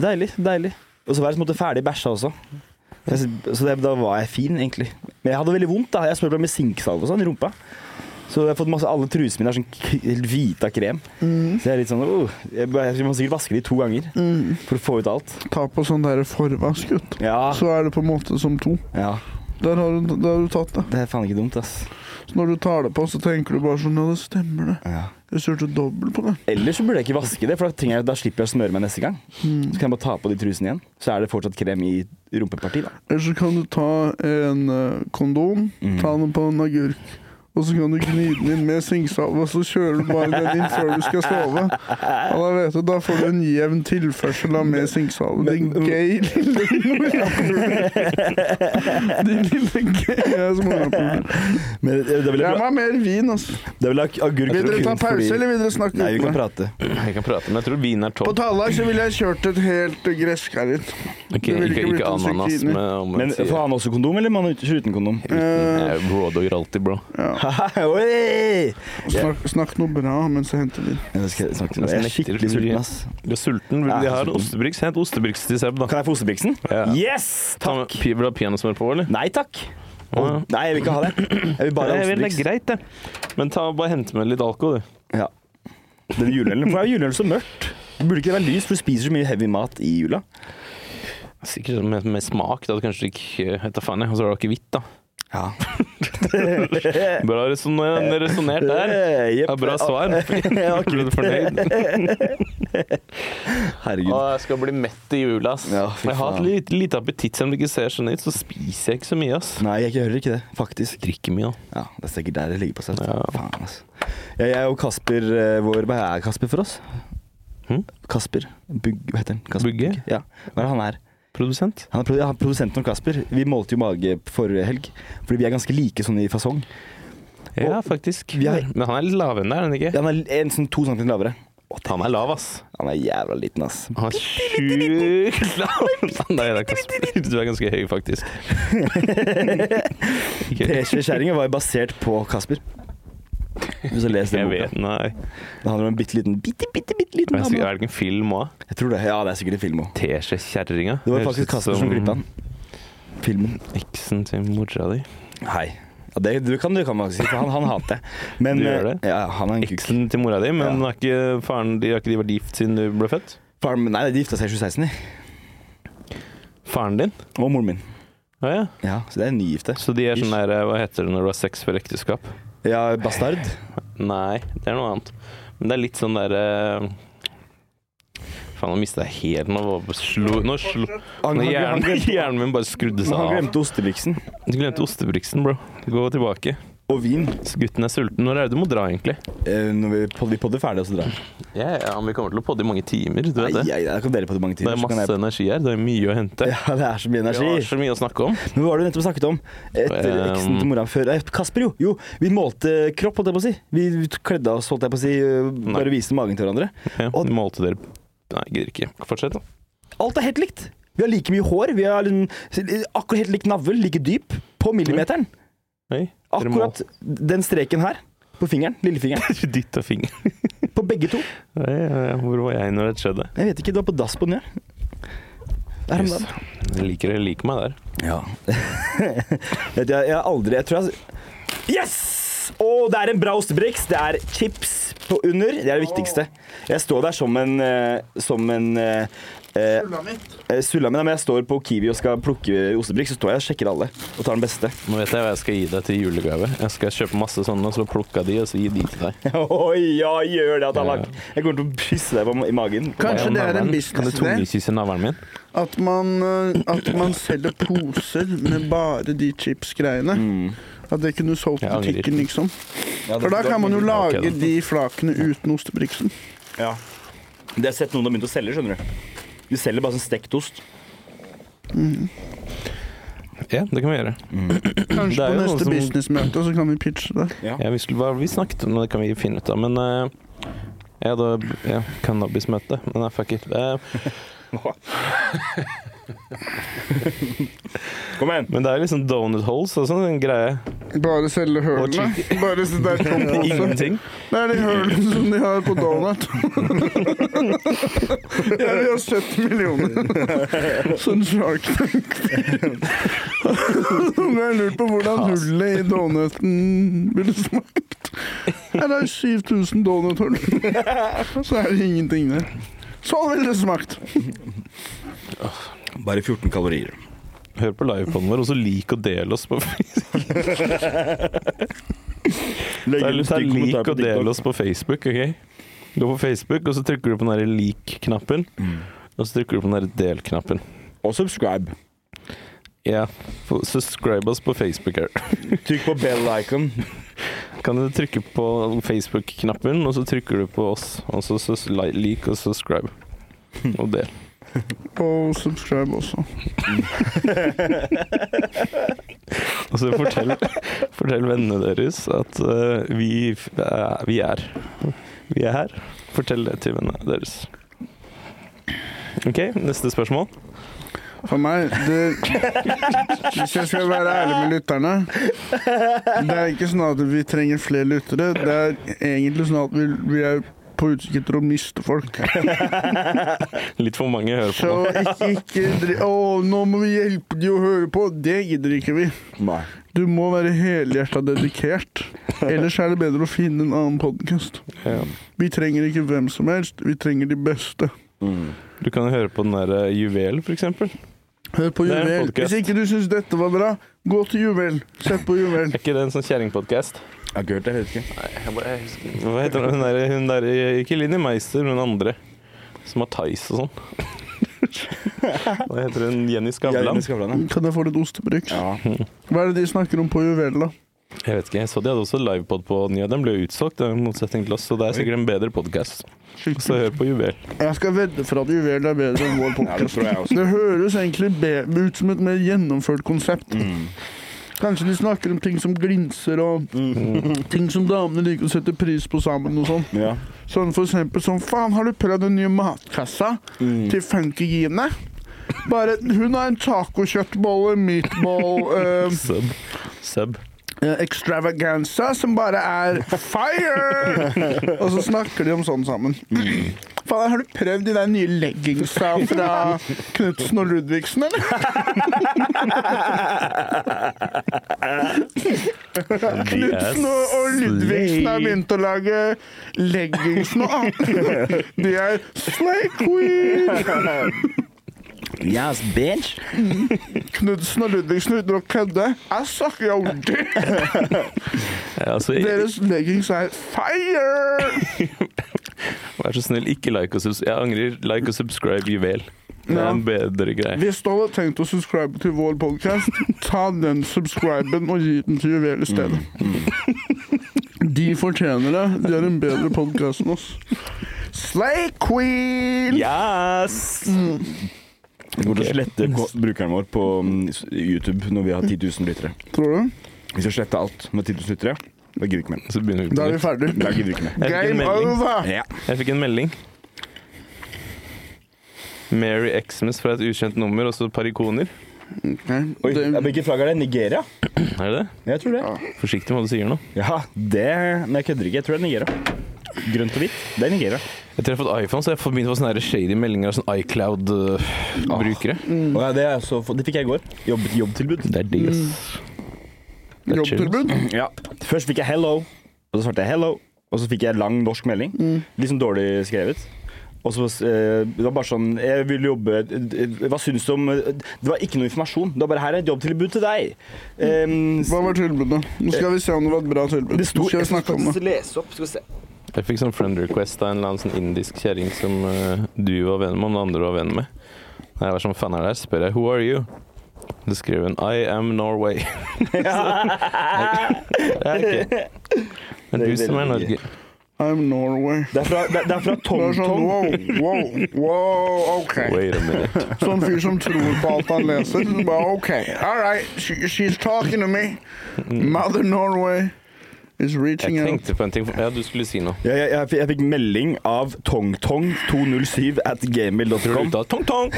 Deilig, deilig. Og så var jeg på en måte ferdig bæsja også. Så det, da var jeg fin, egentlig. Men jeg hadde veldig vondt. da Jeg smurte meg med sinksalve og sånn i rumpa. Så jeg har fått masse, alle trusene mine er sånn k- helt hvite av krem. Så jeg er litt sånn oh, jeg, jeg må sikkert vaske de to ganger for å få ut alt. Ta på sånn der forvask, gutt. Ja, Så er det på en måte som to. ja. Der har du, der har du tatt det. Det er faen ikke dumt, ass. Så når du tar det på, så tenker du bare sånn Ja, det stemmer det. Ja. Jeg kjørte dobbelt på det. Eller så burde jeg ikke vaske det, for da, jeg, da slipper jeg å smøre meg neste gang. Mm. Så kan jeg bare ta på de trusene igjen. Så er det fortsatt krem i rumpepartiet. da. Eller så kan du ta en eh, kondom, Mm. ta den på en agurk, og så kan du gni den inn med sinksalve, og så kjører du bare den inn før du skal sove. Og da vet du, da får du en jevn tilførsel av med sinksalve. Din gay lille morapuler. Din lille gay morapuler. Jeg må ha mer vin, altså. vil agurk Vil dere ta pause, fordi- eller vil dere snakke Nei, vi kan prate. Jeg kan prate, men jeg tror vin er På topp. Tallag så ville jeg kjørt et helt gresskar det ville ikke, ikke ananas med omvendt Men side. får han også kondom, eller man han ikke uten kondom? Eh, bro, alltid, bro. Oi! snakk, snakk noe bra mens jeg henter vin. Jeg skal snakke. Jeg er skikkelig sulten, ass. Du er sulten. Vil de ha ostebriks? Hent ostebriks til Seb, da. Kan jeg få ostebriksen? Ja. Yes! Takk. Vil du ha peanøttsmør på, eller? Nei takk. Ja. Nei, jeg vil ikke ha det. Jeg vil bare ha ostebriks. det er greit, det. Men ta, bare hente med litt alkohol, du. Ja. Den juleølen. Hvorfor er juleøl så mørkt? Burde ikke det være lys, for du spiser så mye heavy mat i jula? Sikkert med, med smak. Da. Kanskje ikke vet da faen jeg. Og så har du akevitt, da. Ja. Bra resonnert der. Ja, bra svar. Ble du fornøyd? Herregud. Å, jeg skal bli mett i jula, ass. Ja, jeg har hatt litt, lite appetitt, selv om det ikke ser sånn ut. Så spiser jeg ikke så mye, ass. Nei, jeg hører ikke det, faktisk. Drikker mye, da. Ja, Det er sikkert der det ligger på seg. Ja. Faen, ass. Jeg, jeg og Kasper eh, vår, Hva er Kasper for oss? Hm? Kasper Bugg, Hva heter han? Kasper Bugge? Ja. Hva er det han er? Produsent. Han er produ- ja, han er produsenten om Kasper. Vi målte jo mage forrige helg, fordi vi er ganske like sånn i fasong. Ja, faktisk. Er, Men han er litt lavere enn deg, er han ikke? Ja, han er en sånn to centimeter lavere. Han er lav, ass. Han er jævla liten, ass. Han er sjukt lav. Nei, det er Kasper. Du er ganske høy, faktisk. P-skjæringen var jo basert på Kasper. Hvis du leser den boka. vet, nei. Det handler om en bitte liten bitte, bitte, bitte liten dame. er det ikke en film òg? Jeg tror det. Ja, det er sikkert en film òg. Teskjekjerringa. Det var faktisk Kasper som klippa den. Filmen. Eksen til mora di. Hei. Ja, det, du kan du kan faktisk si, for han, han hater jeg. Men Du gjør eh, det? Ja, han er en kuk. Eksen til mora di, men Ja. har ikke faren de har ikke de vært gift siden du ble født? Faren Nei, de gifta seg i 2016, de. Faren din? Og moren min. Ah, ja. Ja, så det er nygifte. Så de er sånn der Hva heter det når du har sex før ekteskap? Ja, bastard. Nei, det er noe annet. Men det er litt sånn derre Faen, nå mista jeg helt Nå slo Nå slo Han, Nå han, han, hjernen, hjernen min bare skrudde seg han av. glemte ostebriksen. Du glemte ostebriksen, bro. Gå tilbake. Og vin. Så gutten er sulten. Når er det du må dra, egentlig? Eh, når vi, pod, vi podder ferdig, og så drar vi. Ja, ja, Vi kommer til å podde i mange timer. Du Nei, vet det. nei, da kan dere podde mange timer. Det er så kan masse energi her. Det er mye å hente. ja, det er så mye Vi energi. har så mye å snakke om. Men hva var det du nettopp snakket om? Etter Um, eksen til mora før Kasper, jo. Jo, vi målte kropp, holdt jeg på å si. Vi kledde oss, holdt jeg på å si. Bare Bare viste magen til hverandre. Ja, Og- målte dere Nei, gidder ikke. Fortsett, da. Alt er helt likt. Vi har like mye hår. Vi har akkurat helt lik navl, like dyp. På millimeteren. Dere må- Akkurat den streken her. På fingeren. Lillefingeren. Dytta fingeren. På begge to. Ja, ja, ja. Hvor var jeg når det skjedde? Jeg vet ikke, du var på dass på den, ja. Der om Yes. dagen. Jeg liker, jeg liker meg der. Ja. Vet du, jeg, jeg har aldri Jeg tror jeg Yes! Og det er en bra ostebriks. Det er chips på under. Det er det viktigste. Jeg står der som en eh, Som en eh, Sulamit. eh, Men jeg står på Kiwi og skal plukke ostebriks, så står jeg og sjekker alle. Og tar den beste. Nå vet jeg hva jeg skal gi deg til julegave. Jeg skal kjøpe masse sånne, og så plukke de, og så gi de til deg. Oi, ja, gjør det, Atalak. Jeg kommer til å kysse deg på, i magen. Kanskje det er en business Kan du tungekysse navlen min? At man, eh, at man selger poser med bare de chips-greiene. Mm. At det kunne solgt butikken, liksom. Ja, det- For da kan man jo lage okay, de flakene uten ostebriksen. Ja. Det har jeg sett noen har begynt å selge, skjønner du. De selger bare sånn stekt ost. Ja, det kan vi gjøre. Kanskje er på neste som- businessmøte så kan vi pitche det. Ja. Ja, vi, skulle, hva vi snakket om det, kan vi finne ut av. Men uh, ja, da ja, Cannabismøte. Men nei, fuck it. Eh, Kom igjen. men det er liksom donut holes og sånn, en greie. Bare selge hølene. Bare så det er tom pose. Ingenting. Det er de hølene som de har på donut. Jeg vil ha 70 millioner. Sånn Shark Tank. Nå har lurt på hvordan hullet i donuten ville smakt. Er det er 7000 donuthull. Så er det ingenting der. Sånn ville det smakt. Bare 14 kalorier. Hør på livepoden vår, og så lik og del oss på Facebook. Legg Ta, en stygg kommentar lik på og del oss på Facebook, OK? Gå på Facebook, og så trykker du på den der lik-knappen. Og så trykker du på den der del-knappen. Og subscribe. Ja, få- subscribe oss på Facebook her. Trykk på bell icon. Kan du trykke på Facebook-knappen, og så trykker du på oss. Og så, like li- lik og subscribe. Og del. Og subscribe også. Og så fortell, fortell vennene deres at uh, vi, uh, vi er Vi er her. Fortell det til vennene deres. OK, neste spørsmål. For meg, det Hvis jeg skal være ærlig med lytterne Det er ikke sånn at vi trenger flere lyttere. Det er egentlig sånn at vi, vi er på utkikk etter å miste folk. Litt for mange hører på Så nå. ikke, ikke Å, nå må vi hjelpe de å høre på. Det gidder ikke vi. Nei. Du må være helhjerta dedikert. Ellers er det bedre å finne en annen podkast. Ja. Vi trenger ikke hvem som helst, vi trenger de beste. Mm. Du kan høre på den derre eh, Juvel, for eksempel. Hør på Juvel. Hvis ikke du syns dette var bra, gå til Juvel. Sett på Juvel. Er ikke det en sånn kjerringpodkast? Hørt det, jeg vet ikke. Nei, Jeg bare- jeg husker- Hva heter hun der, hun der Ikke Linni Meister, men hun andre. Som har Theis og sånn. Hva heter hun? Jenny Skavlan? med Skavlan, ja. Kan jeg få litt ostebruk? Ja. Hva er det de snakker om på Juvel, da? Jeg vet ikke, jeg så de hadde også livepod på Nya. Den ble jo utsolgt, i motsetning til oss, så det er sikkert en bedre podkast. Så hør på Juvel. Jeg skal vedde for at Juvel er bedre enn vår ja, det. Det høres egentlig ut som et mer gjennomført konsept. Mm. Kanskje de snakker om ting som glinser, og ting som damene liker å sette pris på sammen. og sånn. Ja. Sånn for eksempel sånn Faen, har du prøvd den nye matkassa Mm. til Funky Gine? Bare, Hun har en tacokjøttbolle, meatball uh, Sub. Sub. Eh, extravaganza som bare er fire! og så snakker de om sånn sammen. Faen, Har du prøvd de der nye leggingsa fra Knutsen og Ludvigsen, eller? Knutsen og, og Ludvigsen har begynt å lage leggings nå. De er Slay Queen! Yes, bitch. Knudsen og Ludvigsen uten å kødde. Jeg snakker jo ordentlig. Deres leggings er fire! vær så snill, ikke like og subscribe. Jeg angrer. Like og subscribe Juvel. Det er Ja. en bedre greie. Hvis du hadde tenkt å subscribe til vår podcast, ta den subscriben og gi den til Juvel i stedet. De fortjener det. De har en bedre podkast enn oss. Slay Queen! Yes! Vi kommer til å slette brukeren vår på mm, YouTube når vi har 10 000 lyttere. Tror du? Vi skal slette alt med 10 000 lyttere. Da gidder vi ikke mer. Så Da er vi ferdige. ferdig. Da gidder vi ikke mer. Jeg fikk en Game melding. over! Ja. Jeg fikk en melding. Mary Xmas fra et ukjent nummer, og så et par ikoner. Okay. Oi, hvilket flagg er det? Nigeria? Er det det? Jeg tror det. Forsiktig med hva du sier nå. Ja, det Men jeg kødder ikke. Jeg tror det er Nigeria. Grønt og hvitt. Det er Nigeria. Etter jeg har fått iPhone, så jeg begynt å få sånne shady meldinger av sånn iCloud-brukere. Og ja, det, så, det fikk jeg i går. Jobb, jobbtilbud. Det er digg, ass. Det er chill. Jobbtilbud? Ja. Først fikk jeg 'hello', og så svarte jeg 'hello', og så fikk jeg lang norsk melding. Litt sånn dårlig skrevet. Og så eh, Det var bare sånn Jeg vil jobbe eh, Hva syns du om Det var ikke noe informasjon. Det var bare 'her er et jobbtilbud til deg'. Um, Hva var tilbudet? Nå skal vi se om det var et bra tilbud. det sto Nå skal vi snakke om det. lese opp. Skal vi se. Jeg fikk sånn friend request av en eller annen sånn indisk kjerring som uh, du var venn med, og den andre var venn med. Når jeg var sånn fan av deg, spør jeg 'Who are you?' Du skriver, hun 'I am Norway'. så, jeg, okay. Men Det er du som er Norge. I'm Norway. Det er fra, det, det er fra Det er sånn TomTom. wow, wow, wow, OK. Wait a minute. Sånn fyr som tror på alt han leser. Så bare OK, all right, she, she's talking to me. Mother Norway Jeg out. tenkte på en ting. Ja, du skulle si noe. Jeg, jeg, jeg, fikk- jeg fikk melding av tongtong207 at du tong-tong?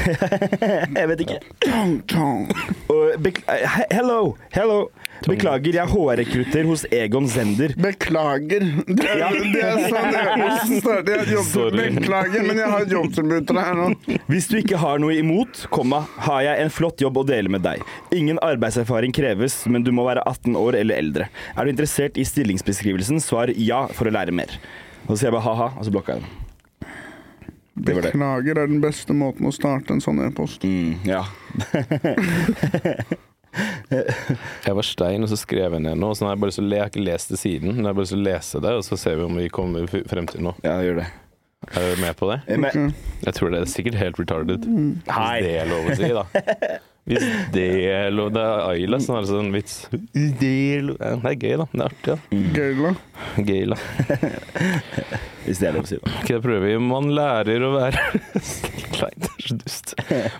Jeg vet ikke. Tong, tong. Og bek eh, he- hello, hello. Beklager, jeg er HR-rekrutter hos Egon Zender. Beklager. Det er, det er sånn e-posten starter. Jeg. Beklager, men jeg har jobbtilbud til deg her nå. Hvis du ikke har noe imot, komma, har jeg en flott jobb å dele med deg. Ingen arbeidserfaring kreves, men du må være 18 år eller eldre. Er du interessert i stillingsbeskrivelsen, svar ja for å lære mer. Og så sier jeg bare ha-ha, og så blokka jeg den. Det det. Beklager er den beste måten å starte en sånn e-post. Mm, ja. Jeg var stein, og så skrev jeg ned noe. Så nå har jeg bare lyst til å le, jeg har ikke lest det siden. Men jeg har bare lyst til å lese det, og så ser vi om vi kommer frem til noe. Ja, gjør det. Er du med på det? Jeg, Jeg tror det er sikkert helt retarded. Hei. Hvis det er lov å si, da. Hvis det er lov Det er Ayla som har sånn vits. Det er, det er gøy, da. Det er artig. da. Gøyla. Gøy, da. hvis det er lov å si. da. Ok, da prøver vi. Man lærer å være Nei, det er så dust.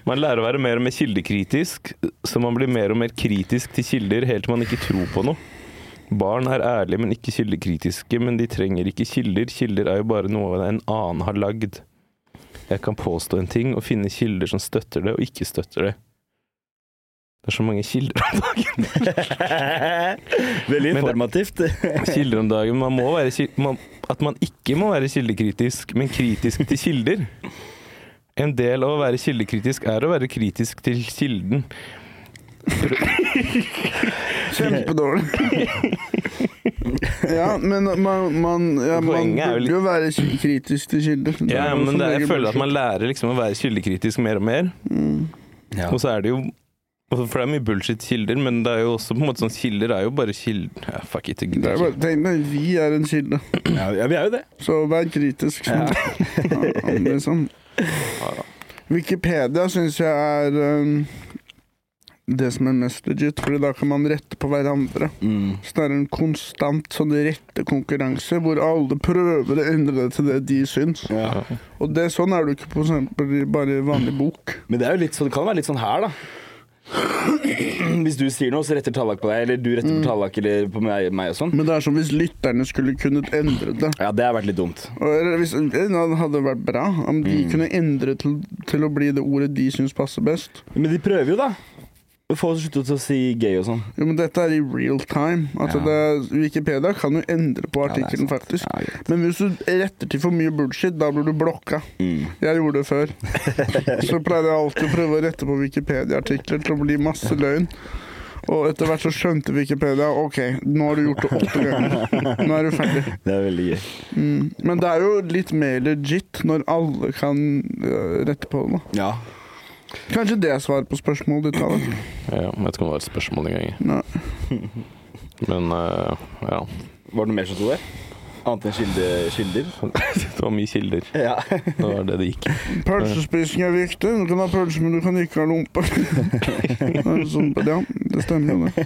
Man lærer å være mer og mer kildekritisk, så man blir mer og mer kritisk til kilder helt til man ikke tror på noe. Barn er ærlige, men ikke kildekritiske, men de trenger ikke kilder. Kilder er jo bare noe en annen har lagd. Jeg kan påstå en ting og finne kilder som støtter det, og ikke støtter det. Det er så mange kilder om dagen. Veldig informativt. Kilder om dagen. Man må være, man, at man ikke må være kildekritisk, men kritisk til kilder. En del av å være kildekritisk er å være kritisk til kilden. Kjempedårlig. ja, men man, man, ja, man burde jo være kritisk til kilder. Ja, men det, jeg føler at man lærer liksom å være kildekritisk mer og mer. Ja. Og så er det jo For det er mye bullshit-kilder, men det er jo også på en måte sånn kilder er jo bare kilder ja, Fuck it, Det er bare, tenk deg, vi er en kilde, Ja, ja, vi er jo det. så vær kritisk. Ja. Sånn. Ja, liksom. Wikipedia syns jeg er um, det som er mest legit, for da kan man rette på hverandre. Mm. Så det er en konstant sånn rettekonkurranse hvor alle prøver å endre det til det de syns. Ja. Og det, sånn er det ikke på eksempel i bare vanlig bok. Men det, er jo litt så det kan være litt sånn her, da. Hvis du sier noe, så retter Tallak på deg, eller du retter på Tallak eller på meg, meg og sånn. Men det er som hvis lytterne skulle kunnet endre det. Ja, det har vært litt dumt. Og eller hvis, det hadde vært bra om de kunne endre til, til å bli det ordet de syns passer best. Men de prøver jo, da. Få oss sluttet til å si gay og sånn. Jo, men dette er i real time. Altså Ja. det, Wikipedia kan jo endre på er artikkelen, ja, faktisk. Ja. Men hvis du retter til for mye bullshit, da blir du blokka. Mm. Jeg gjorde det før. Så pleide jeg alltid å prøve å rette på Wikipedia-artikler til å bli masse løgn. Og etter hvert så skjønte Wikipedia OK, nå har du gjort det åtte ganger. Nå er du ferdig. Det er veldig gøy. Mm. Men det er jo litt mer legit når alle kan øh, rette på det. da. Ja. Kanskje det er svaret på spørsmålet ditt. Alex. Ja, jeg vet ikke om det var et spørsmål engang. Nei. Men uh, ja. Var det noe mer som sto der? Annet enn kilde, kilder? Det var mye kilder. Ja. Det var det det gikk. Pølsespising er viktig. Du kan ha pølse, men du kan ikke ha lompe. Sånn, ja, det stemmer jo det.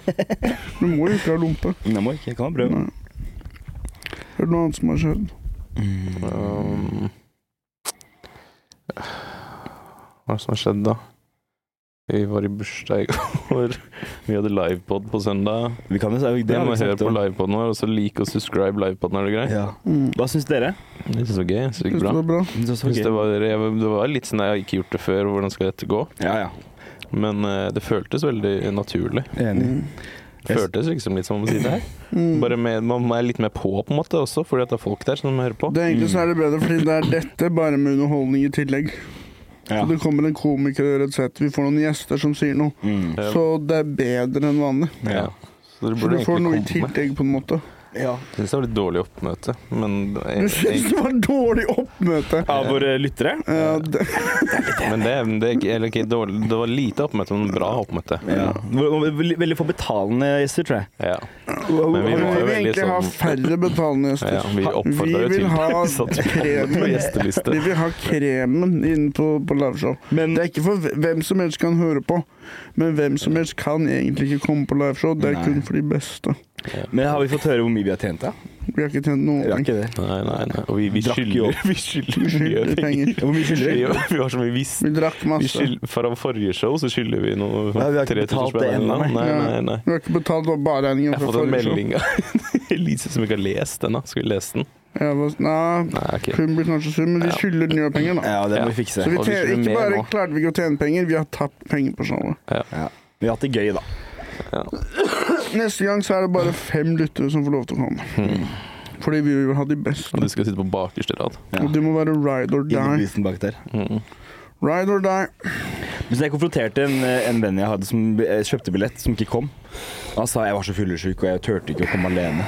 Du må jo ikke ha lompe. Jeg må ikke, jeg kan ha brød. Er det noe annet som har skjedd? Um, hva er det som har skjedd, da? Vi var i bursdag i går. Vi hadde livepod på søndag. Vi kan jo si det. Det må høre på om. livepoden vår, og så like og subscribe livepoden, er det greit? Ja. Mm. Hva syns dere? Det synes jeg var gøy. Jeg det Syns gikk bra. det var bra? Jeg det var Synes gøy. det, var, jeg, det var litt sånn jeg har ikke gjort det før, hvordan skal dette gå? Ja, ja. Men uh, det føltes veldig naturlig. Enig. Det føltes liksom litt som å si det her. Mm. Bare med, man er litt mer på, på en måte, også, fordi at det er folk der som hører på. Det er egentlig så er det bedre, fordi det er dette, bare med underholdning i tillegg. Ja. Så det kommer en komiker og gjør et sett. Vi får noen gjester som sier noe. Mm. Så det er bedre enn vanlig. Ja. Så Så du får noe i tillegg, på en måte. Ja. Jeg syns det var litt dårlig oppmøte, men Du syns det var dårlig oppmøte? Av våre lyttere? Ja, det, Men det, det, er eller ikke dårlig, det var lite oppmøte, men bra oppmøte. Ja. Veldig, få betalende gjester, tror jeg. Ja. men vi vi vil egentlig egentlig ha sånn- færre betalende gjester. Ja, vi oppfordrer jo til ha kremen. Vi vil ha kremen inn på, på liveshow. Men Det er ikke for hvem som helst kan høre på, men hvem som helst kan egentlig ikke komme på liveshow. Det er Nei. kun for de beste. Men har vi fått høre hvor mye vi har tjent, da? Vi har ikke tjent noen Vi har ikke det. Nei, nei, nei. Og vi, vi Drakk jo skylder opp. Vi skylder mye penger. Hvor mye skylder vi? Vi, vi har så mye visst. Vi drakk Vi masse. skyld, fra forrige show så skylder vi noe Ja, vi har ikke 3000 betalt det spenn. ennå, Nei, nei. nei, nei, nei. Vi har ikke betalt bare regningen Jeg har fra fått en forrige show. melding av Elise som ikke har lest den. da Skal vi lese den? Jeg var, nei, Nei, ok. hun blir kanskje sur, men vi Ja. skylder nye penger, da. Ja, det Ja. må vi fikse. Så vi Og vi tjener, skylder ikke mer bare nå. klarte vi ikke å tjene penger, vi har tapt penger på showet. Ja. Vi har hatt det gøy, da. Ja. Neste gang så er det bare fem lyttere som får lov til å komme. Fordi vi vil ha de beste. Og du skal sitte på bakerste rad. Ja. Og du må være ride or die. bak der. Mm. Ride or die. Hvis jeg konfronterte en, en venn jeg hadde som eh, kjøpte billett, som ikke kom. Han sa jeg var så fyllesyk og jeg turte ikke å komme alene.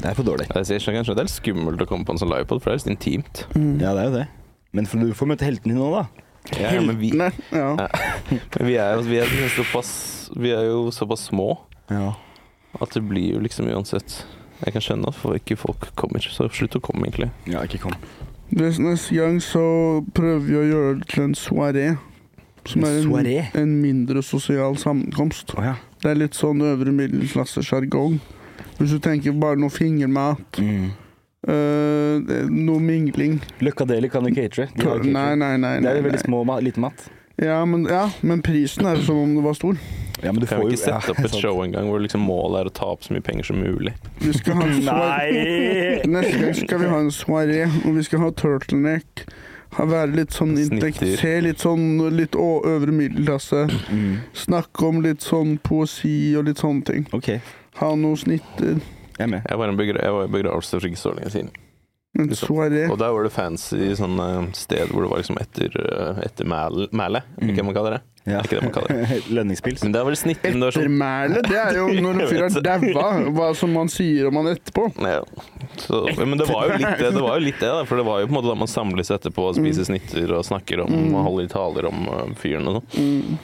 Det er for dårlig. Jeg sier skjønner kanskje Det er litt skummelt å komme på en sånn livepod, for det er litt intimt. Ja, det er jo det. Men for, du får møte heltene dine nå, da. Ja, men vi. Ja. men vi er vi er såpass Vi er jo såpass små Ja. at det blir jo liksom uansett Jeg kan skjønne at ikke folk kommer, så slutt å komme, egentlig. ja, ikke kom. Neste gang så prøver vi å gjøre det til en soaré. Som En er en, en mindre sosial sammenkomst. Oh, ja. Det er litt sånn øvre middelklasse-sjargong. Hvis du tenker bare noe fingermat, Mm. Uh, noe mingling Løkkadeli kan du catere. De har Nei, nei, nei. Det er jo veldig små, liten mat. Ja men, ja, men prisen er som om det var stor. Ja, men du Kan får vi jo ikke sette ja, opp et show en gang hvor liksom målet er å ta opp så mye penger som mulig? Vi skal ha en. Nei! Neste gang skal vi ha en soaré, og vi skal ha turtleneck. Ha være litt sånn intellekt, se litt sånn litt å- øvre middelklasse. Mm. Snakke om litt sånn poesi og litt sånne ting. Okay. Ha noen snitter. jeg er med. Jeg var i en begra jeg var i begravelse for ikke så lenge siden. En Liksom. soaré. Og der var det fancy sånn eh, sted hvor det var liksom etter, eh, etter mæle, mæle, mm. hva man kaller det? Ja. Ikke det man kaller det? Lønningspils. Men det er vel sånn, Ettermæle, det er jo når en fyr er daua, hva som man sier om han etterpå. ja. så, men det var jo litt det, det var jo litt det, da. For det var jo på en måte da man samles etterpå og spiser snitter og snakker om og holder taler om uh, fyren og sånn.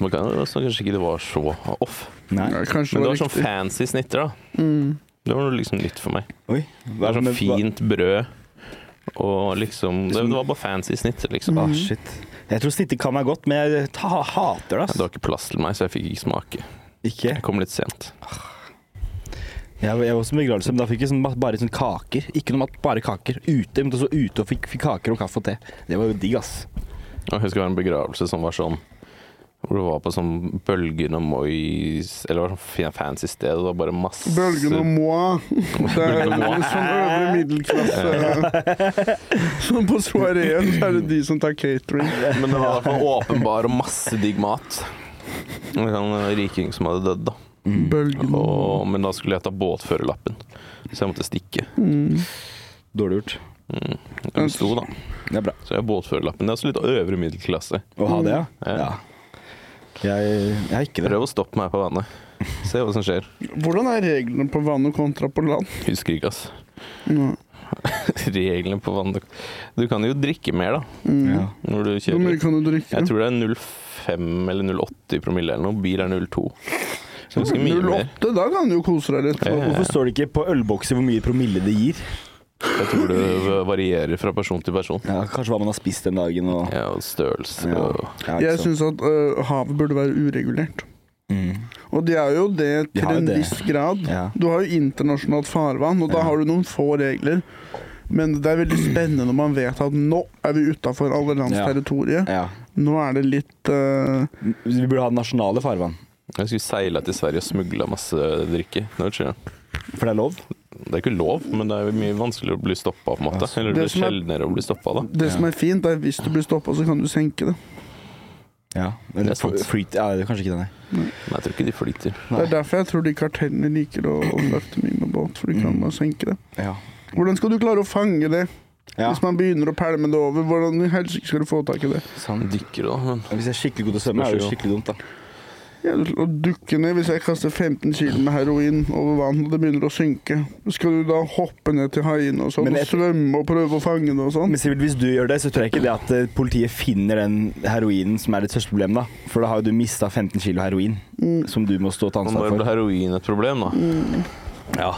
Man kan kanskje ikke det var så off. Nei. Men det det var var sånn fancy snitter, da. Mm. Det var liksom nytt for meg. Oi. Det var sånn fint brød og liksom Det, det var bare fancy snitter, liksom. Ah, shit. Jeg tror snittet kan være godt, men jeg ta, hater det. Det ass. var ikke plass til meg, så jeg fikk ikke smake. Ikke. Jeg kom litt sent. Jeg, jeg var også i begravelse, men da fikk jeg sånn, bare sånn kaker. Ikke noe mat, bare kaker. Ute, men så ute og fikk, fikk kaker og kaffe og te. Det var jo digg, ass. Jeg husker det var en begravelse som var sånn Hvor du var på sånn Bølgen og Mois Eller var sånn fancy sted. Det var bare masse Bølgen og moi. Det er sånn øvre middelklasse. Sånn på soareen så er det de som tar catering. Men det var i hvert fall åpenbar og masse digg mat. En riking som hadde dødd, da. Bølgen og Og, men da skulle jeg ta båtførerlappen, så jeg måtte stikke. mm. Dårlig gjort. Mm. Den sto, da. Det er bra. Så jeg har båtførerlappen. Det er også litt øvre middelklasse. Å ha det, ja? Ja. Jeg, jeg er ikke det. Prøv å stoppe meg på vannet. Se hva som skjer. Hvordan er reglene på vannet kontra på land? Husker ikke, ass. Ja. Reglene på vannet Du kan jo drikke mer, da, Mm. Ja. når du Hvor mye kan du drikke? Jeg tror det er 0,5 eller 0,80 promille eller noe. Bil er 0,2. Så ganske mye mer. 08, da kan du jo kose deg litt. Ja, ja, ja. Hvorfor står det ikke på ølbokser hvor mye promille det gir? Jeg tror det varierer fra person til person. Ja, kanskje hva man har spist den dagen og Ja, og størrelse Ja. og Ja, Jeg syns at øh, havet burde være uregulert. mm. Og det er jo det til jo en det. viss grad. Ja. Du har jo internasjonalt farvann, og da Ja. har du noen få regler. Men det er veldig spennende når man vet at nå er vi utafor alle lands Ja. territorium. ja. Nå er det litt uh... Vi burde ha nasjonale farvann. Jeg skulle seile til Sverige og smugle masse drikke. Er For det er lov? Det er ikke lov, men det er mye vanskeligere å bli stoppa, på en måte. Eller det Det blir er- sjeldnere å bli stoppa, da. Det som er fint, er hvis du blir stoppa, så kan du senke det. Ja. Det er sant. Ja, det er kanskje ikke det, nei. nei. jeg tror ikke de flyter. Det er derfor jeg tror de kartellene liker å, å frakte mye med båt, for de kan Mm. bare senke det. Ja. Hvordan skal du klare å fange det ja. hvis man begynner å pælme det over? Hvordan helst skal du få tak i det? Sant. Dykker da, men Hvis jeg er skikkelig god til å svømme, er det jo skikkelig dumt, da. Ja, å dukke ned hvis jeg kaster 15 kg med heroin over vann og det begynner å synke. Skal du da hoppe ned til haiene og sånn, og svømme og prøve å fange det og sånn? Men Sivert, hvis du gjør det, så tror jeg ikke det at eh, politiet finner den heroinen som er ditt største problem, da. For da har jo du mista 15 kg heroin, Mm. som du må stå til nå ansvar ble for. heroin et problem, da. Ja.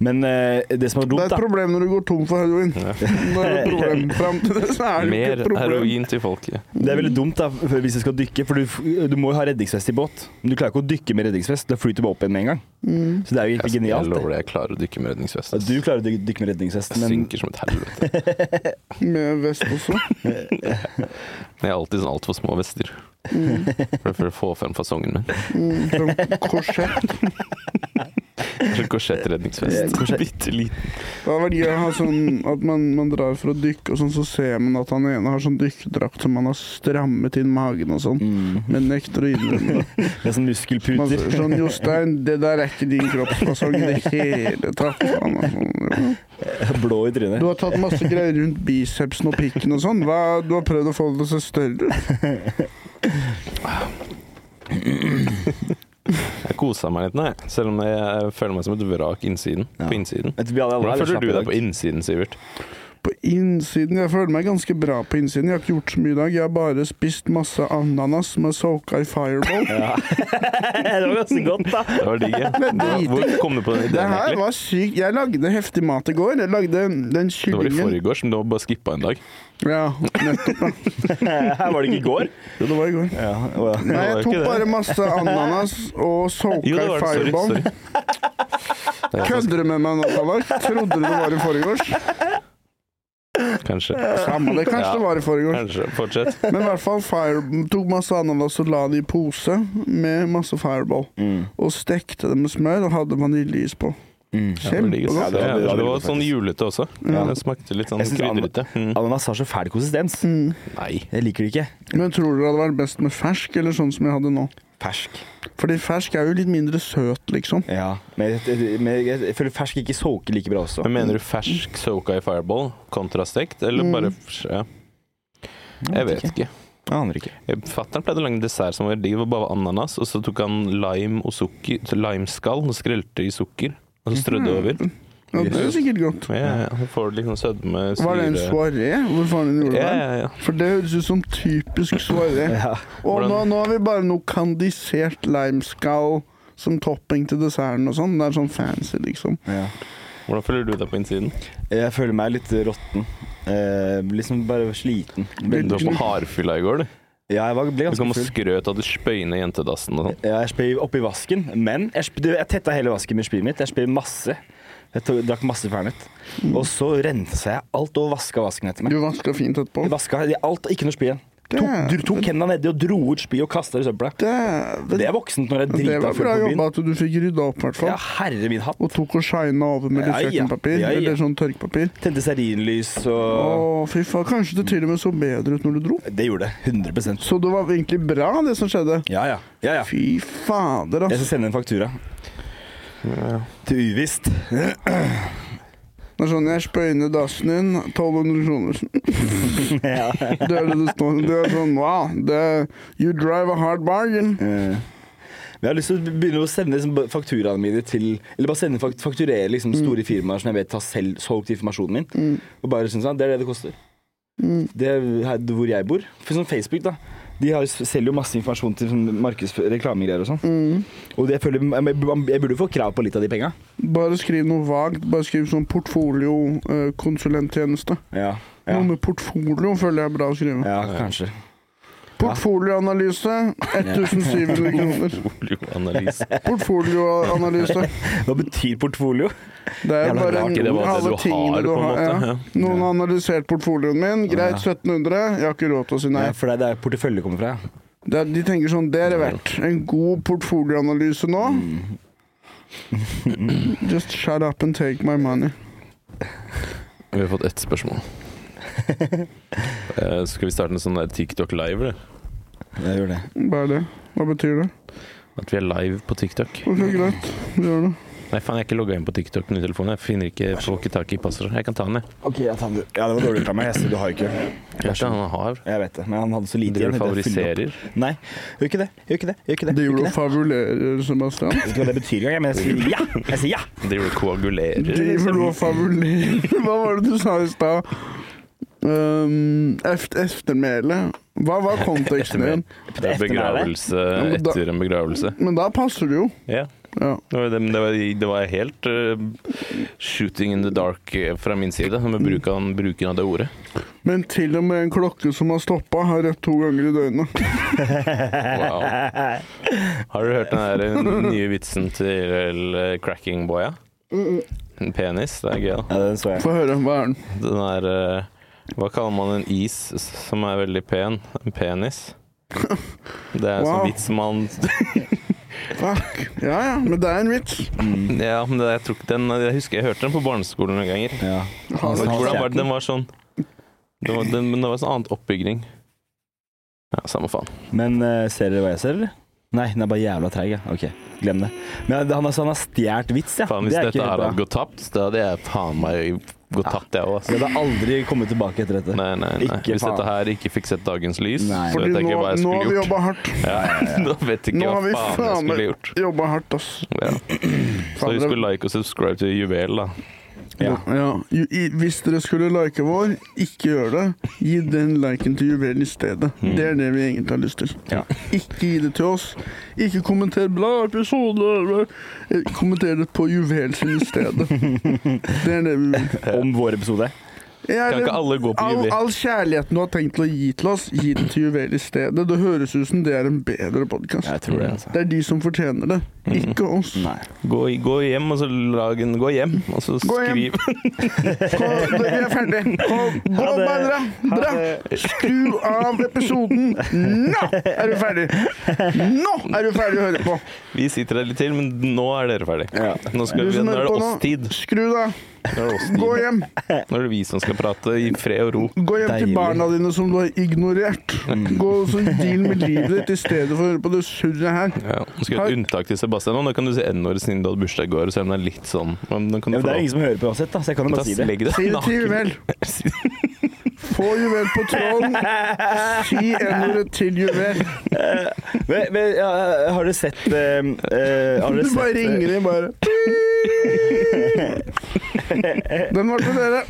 Men uh, det som er Det er et problem når du går tom for heroin. Ja. Da er det et problem. Fram til det så er det Mer ikke et problem. heroin til folket. Det er veldig dumt da, hvis du skal dykke, for du, du må jo ha redningsvest i båt. Men du klarer ikke å dykke med redningsvest. Da flyter du bare opp igjen med en gang. Mm. Så det er jo Jeg, egentlig jeg genialt. lover Det. jeg klarer å dykke med redningsvest. Ja, du klarer å dykke, dykke med redningsvest, Jeg synker som et helvete. Med vest også. Jeg har alltid sånn altfor små vester. For, for å få frem fasongen min. Mm. Korsett. Korsettredningsvest. Bitte liten. Det er verdi å ha sånn at man, man drar for å dykke, og sånn, så ser man at han ene har sånn dykkerdrakt som man har strammet inn magen og sånn. mm, Men nekter å innrømme det. med sånn Man, muskelputer. sånn Jostein, det der er ikke din kroppsfasong i det hele tatt. Er sånn, ja. Blå i trynet. Du har tatt masse greier rundt bicepsen og pikken og sånn. Hva, du har prøvd å få det til å se større ut. Jeg kosa meg litt nå, jeg. Selv om jeg, føler meg som et vrak innsiden. Ja. på innsiden. Hvordan er føler du deg på innsiden, Sivert? På innsiden Jeg føler meg ganske bra på innsiden. Jeg har ikke gjort så mye i dag. Jeg har bare spist masse ananas med soka i fireball. det var ganske godt, da. Det var digg. ja. Hvor kom du på den ideen? Det her var sykt. Jeg lagde heftig mat i går. Jeg lagde den Det var i kyllingen forgårs, men du har bare skippa en dag. Ja, nettopp. Ja. Her var det ikke i går. Jo, det var i går. Ja, ja. Nei, jeg tok bare masse ananas og soka i fireball. Er Kødder du med meg nå, Tallak? Trodde du det var i forgårs? Kanskje. Samme det, kanskje det var i forgårs. Fortsett. Men i hvert fall fire, tok masse ananas og la det i pose med masse fireball. Mm. Og stekte det med smør og hadde vaniljeis på. Mm. Kjempegodt. Ja, det var- Ja, det var sånn julete også. Ja. Det smakte litt sånn krydrete. Mm. Ananas har så fæl konsistens. Mm. Nei. Jeg liker det ikke. Men tror dere det hadde vært best med fersk, eller sånn som jeg hadde nå? Fersk. Fordi fersk er jo litt mindre søt, liksom. Ja, men jeg, men føler fersk ikke soker like bra også. Men mener du fersk soka i fireball kontra stekt, eller Mm. bare ja. Jeg vet ikke. Jeg aner ikke. Fatter'n pleide å lage dessert som var digg. Var bare ananas, og så tok han lime og sukker, limeskall og skrelte i sukker. Og så strødde over. Ja, det er sikkert godt. Ja, ja, får liksom sødme, syre Var det en soaré? Hvor faen gjorde du Ja, det? ja, ja. For det høres ut som typisk soaré. Ja. Og nå, nå har vi bare noe kandisert limescow som topping til desserten og sånn. Det er sånn fancy, liksom. Ja. Hvordan føler du deg på innsiden? Jeg føler meg litt råtten. Eh, liksom bare sliten. Du var på hardfylla i går, du. Ja, jeg var, ble Du kom og full. skrøt at du spøy ned jentedassen og sånn. Ja, jeg spøy oppi vasken, men jeg, sp- du, jeg tetta hele vasken med spyet mitt. Jeg spøy masse. Jeg tok, drakk masse Fernet. Og så rensa jeg alt og vaska vasken etter meg. Du vaska fint etterpå. Jeg vaska alt, ikke noe spy igjen. Tok, du tok hendene nedi og dro ut spy og kasta det i søpla. Det, Det er voksent når det er det drita var full bra jobba at du fikk rydda opp, i hvert Ja, herre min hatt. Og tok og shina over med litt Ja, ja. kjøkkenpapir. Ja, ja. Eller sånn tørkepapir. Tente stearinlys Å, fy faen. Kanskje det til og med så bedre ut når du dro. Det gjorde det. 100% Så det var egentlig bra, det som skjedde. Ja, ja. ja, ja. Fy fader, Jeg skal sende en faktura. Til uvisst. Det er sånn, jeg spøyner dassen din, 1200 kroner. ja. Det er det det står. Det er sånn, wow. Det, you drive a hard bargain. Men jeg har lyst til å begynne å sende liksom, fakturaene mine til Eller bare sende fakt fakturere liksom, store firmaer som jeg vet har selv solgt informasjonen min. Og bare synes sånn, Det er det det koster. Det er hvor jeg bor. For sånn Facebook, da. De har, selger jo masse informasjon til sånn reklamegreier og sånn. Og det, jeg, føler, jeg, jeg burde få krav på litt av de penga. Bare skriv noe vagt. Bare skriv sånn portfolio, eh, konsulenttjeneste. Ja. Ja. Noe med portfolio føler jeg er bra å skrive. ja, kanskje. Portfolioanalyse, 1700 kroner. Portfolioanalyse. Portfolioanalyse. Hva betyr portfolio? Det er Jævla bare rart, det var det alle du har, du har. Ja. Noen har analysert portfolioen min. Greit, 1700. Jeg har ikke råd til å si nei. Ja, for det er der portefølje kommer fra. ja. Det de tenker sånn, det er det verdt. En god portfolioanalyse nå. Just shut up and take my money. Vi har fått ett spørsmål. Eh, Skal vi starte en sånn TikTok live, eller? Jeg gjør det. Bare det. Hva betyr det? At vi er live på TikTok? Ok, greit. Vi gjør det. Nei, faen, jeg er ikke logga inn på TikTok med telefonen. Jeg finner ikke, får ikke tak i passordet. Jeg kan ta den, jeg. Ok, jeg tar den. Ja, det var dårlig gjort av meg. Jeg ser du har ikke Jeg vet ikke, han har. Jeg vet det, men han hadde så lite Driver igjen. opp. favoriserer. Nei, gjør ikke det. Gjør ikke det. Gjør ikke det. Det Gjør du favulerer, Sebastian. Jeg vet ikke hva det betyr engang, men jeg sier ja. Jeg sier ja. Driver og koagulerer. Driver du og favulerer? Hva var det du sa i stad? Um, eft eftermæle. Hva var konteksten din? Det er begravelse etter en begravelse. Men da passer det jo. Ja. Ja. Det var, det, var, det var helt uh, shooting in the dark eh, fra min side, med bruken, bruken av det ordet. Men til og med en klokke som har stoppa, har rødt to ganger i døgnet. Wow. Har du hørt den der eh, nye vitsen til Cracking Boya? En penis, det er gøy. da. Ja, den så jeg. Få høre. Hva er den? Den er eh, Hva kaller man en is som er veldig pen? En penis? Det er en Wow. sånn vits man Fuck. Ja ja, men det er en vits. Ja, men det, jeg, tror ikke den, jeg husker jeg hørte den på barneskolen noen ganger. Ja. Har Hvordan var det? Den var sånn det var, den, Men det var sånn annen oppbygging. Ja, samme faen. Men uh, ser dere hva jeg ser, eller? Nei, den er bare jævla treig. ja. Ok, glem det. Men han har, han har stjålet vits, ja. Faen, hvis Det er dette ikke her hadde gått tapt, da hadde jeg faen meg gått tapt, jeg òg. Så jeg hadde aldri kommet tilbake etter dette. Nei, nei, nei. Ikke Hvis faen. dette her ikke fikk sett dagens lys, Nei. så vet jeg nå, ikke hva jeg nå har vi skulle gjort. jobba hardt. Ja, Nå vet jeg Nå ikke har vi hva faen jeg faen skulle meg gjort. jobba hardt, ass. Ja. Så Faen, husk å like og subscribe til Juvel, da. Ja. Ja, Hvis dere skulle like vår, ikke gjør det. Gi den liken til juvelen i stedet. Det er det vi egentlig har lyst til. Ja. Ikke gi det til oss. Ikke kommenter 'bla episode'. Eh, Kommenter det på juvelen sin i stedet. Det er det vi vil. Om vår episode. Ja, Kan ikke alle gå på all, Juvel? all kjærligheten du har tenkt til å gi til oss, gi den til Juvel i stedet. Det høres ut som det er en bedre podkast. Det, altså. Det er de som fortjener det, ikke oss. Nei. Gå, gå hjem og så lag en Gå hjem, og så skriv vi er ferdige. Gå, gå bare dra. Skru av episoden. Nå er du ferdig! Nå er du ferdig å høre på. Vi sitter her litt til, men nå er dere ferdig. Ja. Nå, skal vi, nå er det oss-tid. Skru av. Nå er det oss Gå hjem. Nå er det vi som skal prate i fred og ro. Gå hjem til Deilig. barna dine som du har ignorert. Gå og så deal med livet ditt i stedet for å høre på det surret her. Ja, nå skal vi ha et unntak til Sebastian nå. Da kan du si n-ordet siden du hadde bursdag i går, selv om det er litt sånn. Men kan du Ja, men få det er lov. ingen som hører på uansett, da, så jeg kan jo bare si det. Legg det Si det til. Juvel. Få Juvel på tråden. Si n-ordet til Juvel. Men, men, ja, har dere sett eh, eh, Har dere Du bare ringer inn, bare. Den var til dere.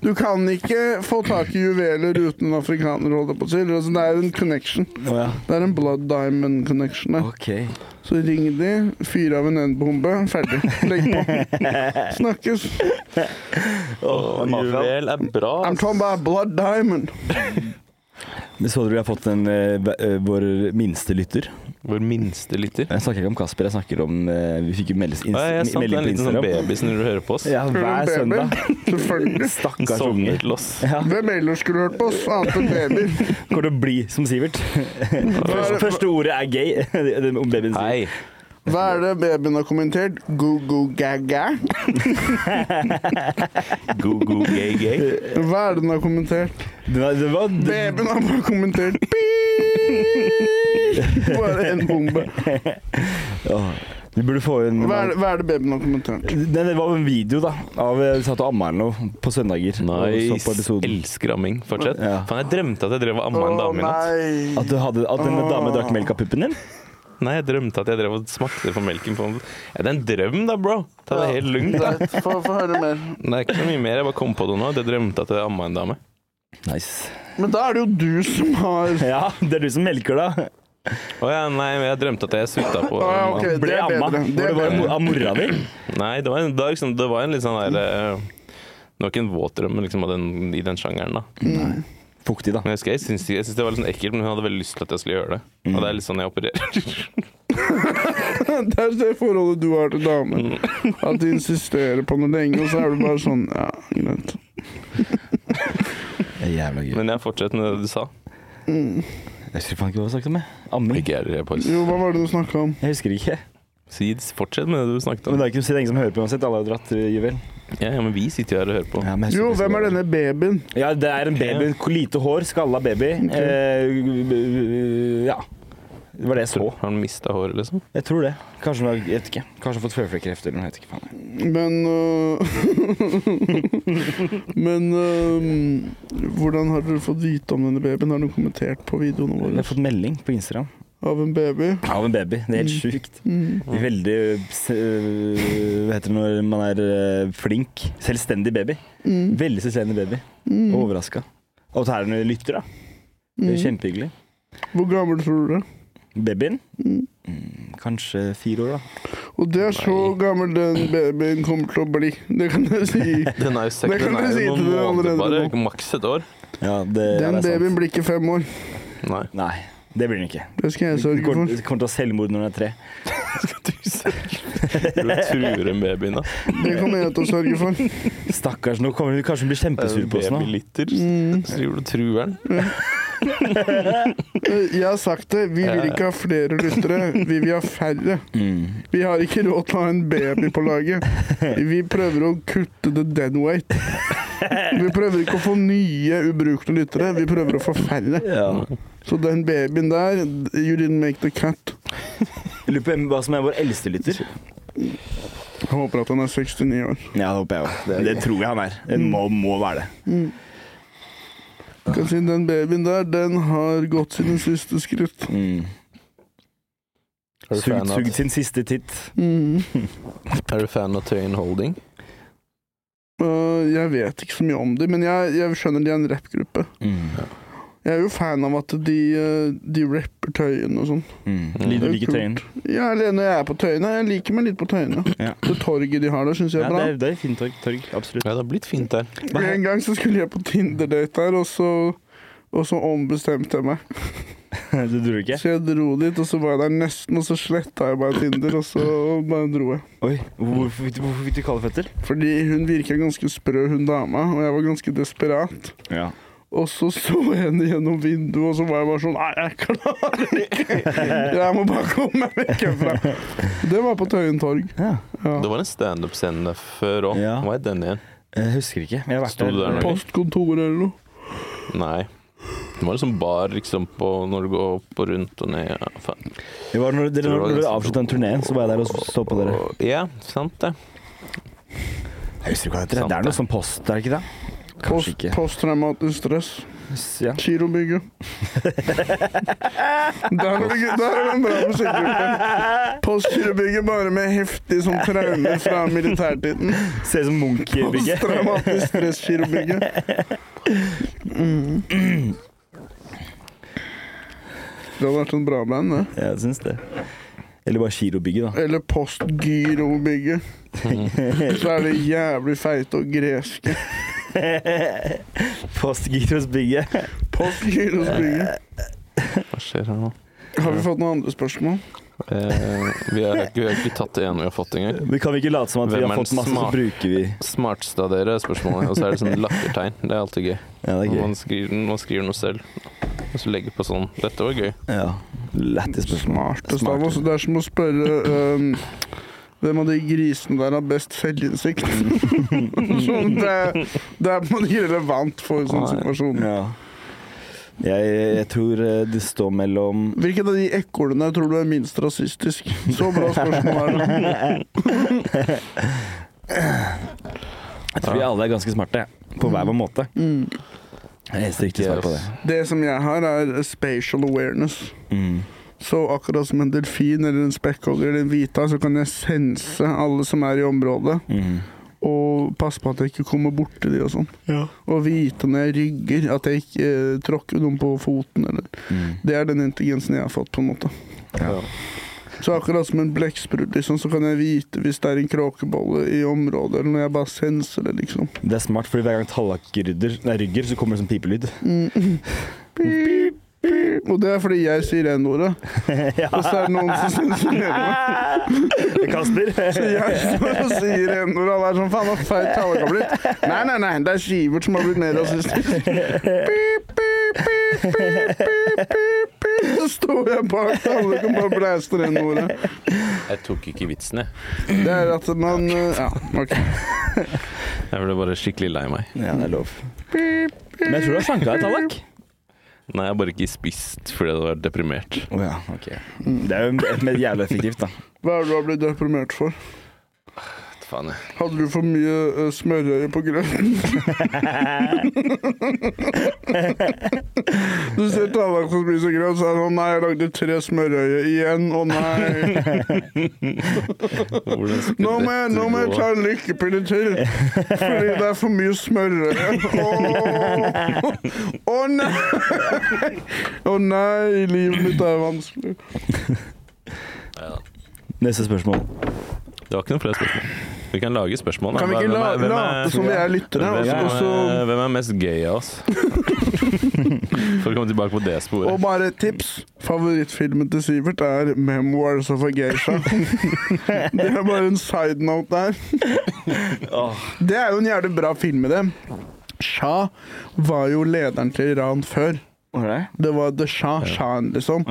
Du kan ikke få tak i juveler uten en afrikaner, holdt jeg på å si. Altså, det er en connection. Ja. Det er en blood diamond connection. der. Ok. Så ring de, fyr av en N-bombe, ferdig. Legg på. Snakkes. Oh, Juvel er bra. I'm talking about blood diamond. Så dere vi har fått en, eh, eh, vår minste lytter? Vår minste lytter. Jeg snakker ikke om Kasper, jeg snakker om eh, Vi fikk jo meldes, ins Ja, jeg er er melding en på liten sånn Instagram. baby når du hører på oss. Ja, hver søndag. Selvfølgelig. Stakkars unge. til oss. Ja, Hvem ellers skulle hørt på oss, annet enn babyer? kommer til å bli som Sivert. Første, første ordet er gay. Om babyen sin. Hei. Hva er det babyen har kommentert? Go-go-ga-ga? Go, go, gay, gay. Hva er det den har kommentert? Det var, det var, det, Babyen har bare kommentert! Bare en bombe. Vi burde få en Hva er det, hva er det babyen har kommentert? det, det var en video da av jeg satt og amma henne på søndager. og så på Nice. Elsker amming. Fortsett. Ja. Faen, jeg drømte at jeg drev og amma en dame i natt. At, du hadde, at en dame drakk melk av puppen din? Nei, jeg drømte at jeg drev og smakte på melken på ja, Det er en drøm, da, bro. Ta det helt lugnt. Få høre mer. Det er ikke så mye mer. Jeg bare kom på det nå. Jeg drømte at jeg amma en dame. Nice. Men da er det jo du som har Ja, det er du som melker, da. Å ja, nei, jeg drømte at jeg sutta på ah, okay. Det Ble er amma. Det Var er det bare av mora di? Nei, det var en dag liksom, Det var en litt sånn der eh, Det var ikke en våt drøm, men liksom i den sjangeren, da. Fuktig, da. Men jeg, husker, jeg syns jeg syns det var litt sånn ekkelt, men hun hadde veldig lyst til at jeg skulle gjøre det. Og det er litt sånn jeg opererer. Det er det forholdet du har til damer. At de insisterer på noe lenge, og så er du bare sånn Ja, greit. Det er jævla gøy. Men jeg fortsetter med det du sa. Jeg husker faen ikke hva du snakket om. jeg. Amming. Ikke jeg, Pål. Jo, hva var det du snakka om? Jeg husker ikke. Si, fortsett med det du snakket Men om. det er ikke det er ingen som hører på uansett. Alle har dratt uh, juvel. Ja, ja, men vi sitter jo her og hører på. Ja, men jeg Jo, hvem er denne babyen? Ja, det er en baby. Lite hår, skalla baby. Eh, ja. Det var det jeg så. Har han mista håret, liksom? Jeg tror det. Kanskje hun har, jeg vet ikke. Kanskje hun har fått føflekkreft eller noe. Jeg vet ikke faen. Men øh, Men øh, hvordan har dere fått vite om denne babyen? Har dere kommentert på videoene Jeg våre har fått melding på Instagram av en baby? av en baby. Det er helt sjukt. Mm. Veldig Hva heter det når man er flink? Selvstendig baby. Mm. Veldig selvstendig baby. Mm. Overraska. Og så er det lytter, da. Det er Mm. kjempehyggelig. Hvor gammel tror du det? Babyen? Mm. Mm, kanskje fire år, da. Og det er så Nei. gammel den babyen kommer til å bli. Det kan jeg si. Den er jo sikkert den er si jo noen måneder bare. Maks et år. Ja, det, ja, Den det er sant. babyen blir ikke fem år. Nei. Nei, det blir den ikke. Det skal jeg sørge for. Du kommer til å ha selvmord når den er tre. Du truer en baby nå. Det kommer jeg til å sørge for. Stakkars, nå kommer hun kanskje hun blir kjempesur på oss nå. Babylitter. Mm. Så driver du og truer den. Jeg har sagt det, vi vil ikke ha flere lyttere, vi vil ha færre. Mm. Vi har ikke råd til å ha en baby på laget. Vi prøver å kutte the dead weight. Vi prøver ikke å få nye ubrukte lyttere, vi prøver å få færre. Ja. Så den babyen der, you didn't make the cut. Lurer på hva som er vår eldste lytter. Jeg håper at han er 69 år. Ja, det håper jeg òg. Det, det tror jeg han er. Det må, må være det. Mm. kan si Den babyen der, den har gått sine siste skritt. Mm. Sugd sin siste titt. Mm. er du fan av Tøyen Holding? Øh, jeg vet ikke så mye om dem, men jeg, jeg skjønner de er en rappgruppe. Mm. Jeg er jo fan av at de, øh, de rapper Tøyen og sånn. Mm. Det Liker du like tøyen. Ja, eller når jeg er på Tøyene. Jeg liker meg litt på Tøyene. Ja. Det torget de har der, syns jeg Ja, er bra. det, er, det er fint torg. torg. Absolutt. Ja, det har blitt fint der. En gang så skulle jeg på Tinder-date der, og så, og så ombestemte jeg meg. Du dro ikke? Så jeg dro dit, og så var jeg der nesten, og så sletta jeg bare Tinder, og så bare dro jeg. Oi, hvorfor fikk du, hvorfor fikk du kalde føtter? Fordi hun virka ganske sprø, hun dama, og jeg var ganske desperat. Ja. Og så så jeg henne gjennom vinduet, og så var jeg bare sånn Nei, jeg klarer ikke! Jeg må bare komme meg vekk herfra. Det var på Tøyen torg. ja. Det var en standup-scene før òg. Ja. Hva er den igjen? Jeg husker ikke. Jeg har vært Sto du der? Postkontoret eller noe. Nei. Det var liksom bar liksom på når du går opp og rundt og ned. Ja, faen. Det var når dere, når dere avslutta en turné, så var jeg der og så på dere. Ja, sant det. Jeg husker ikke hva det heter. Sant Det er noe sånn post, er det ikke det? Kanskje Post, ikke. posttraumatisk stress. Ja. Kirobygget. Der er det der er den bra musikkgruppen. Postkirobygget bare med heftig sånn traume fra militærtiden. Ser ut som Munch-bygget. Posttraumatisk stress-girobygget. Det hadde vært en bra band, det. Ja, jeg syns det. Eller bare Girobygget, da. Eller Postgirobygget. Så er det jævlig feite og greske. Postgirosbygget. Postgirobygget. Hva skjer her nå? Har vi fått noen andre spørsmål? Eh, vi, har ikke, vi har ikke tatt det ene vi har fått engang. Vi kan ikke late som at vi har fått masse, så bruker vi Smarteste av dere er spørsmålet, og så er det sånn lattertegn. Det er alltid gøy. Ja, det er Man skriver, man skriver noe selv, og så legger på sånn Dette var gøy. Ja. Lættis spørsmål. Smartest. Det er som å spørre um, hvem av de grisene der har best selvinnsikt? sånn, det, er- det er på en relevant for en sånn situasjon. Ja. Jeg, jeg tror eh, det står mellom Hvilken av de ekornene tror du er minst rasistisk? Så bra spørsmål er det. Jeg tror vi alle er ganske smarte, på hver vår måte. Mm. Det er eneste svar på det. Det som jeg har, er spatial awareness. Mm. Så akkurat som en delfin eller en spekkhogger eller en hvita, så kan jeg sense alle som er i området, Mm. Og passe på at jeg ikke kommer borti de og sånn. Og vite når jeg rygger, at jeg ikke eh, tråkker noen på foten. Eller. Mm. Det er den intelligensen jeg har fått, på en måte. Ja. Så akkurat som en blekksprut, liksom, så kan jeg vite hvis det er en kråkebolle i området, eller når jeg bare senser det, liksom. Det er smart, fordi hver gang Tallak rydder, nei, rygger, så kommer det sånn pipelyd. Mm. pip. Og det er fordi jeg sier N-ordet. Og så er det noen som sensurerer meg. Kasper? Så jeg står og sier N-ordet, og er sånn Faen, så feil tale har blitt. Nei, nei, nei, det er Skivert som har blitt mer rasistisk. Pip, pip, pip, pip, pip, pip, pip. Så står jeg bak alle og bare blæster N-ordet. Jeg tok ikke vitsen, jeg. Det er at man eh, Ja, OK. Jeg ble bare skikkelig lei meg. Ja, det er lov. Men jeg tror du har slanka deg, Tallak. Nei, jeg har bare ikke spist fordi jeg var deprimert. Oh, ja, ok. Det er jo jævlig effektivt, da. Hva er det du har blitt deprimert for? Faen. Hadde du for mye uh, smørøye på grøten? du ser Tallak som spiser grøt, så er det sånn Nei, jeg lagde tre smørøye igjen. Å nei. Nå må jeg, nå må jeg ta en lykkepille til. Fordi det er for mye smørøye. Å oh, nei! Å nei, livet mitt er vanskelig. Ja. Neste spørsmål. Det var ikke noen flere spørsmål. Vi kan lage spørsmål. Kan vi ikke Hvem la, er- hvem er- late som vi er lyttere? Hvem, Og så- og er- hvem er mest gay av oss? For å komme tilbake på det sporet. Og bare et tips. Favorittfilmen til Sivert er 'Memoirs of a Geisha'. Det er bare en side note der. Det er jo en jævlig bra film med det. Shah var jo lederen til Iran før. Det var The Shah, Shahen, liksom.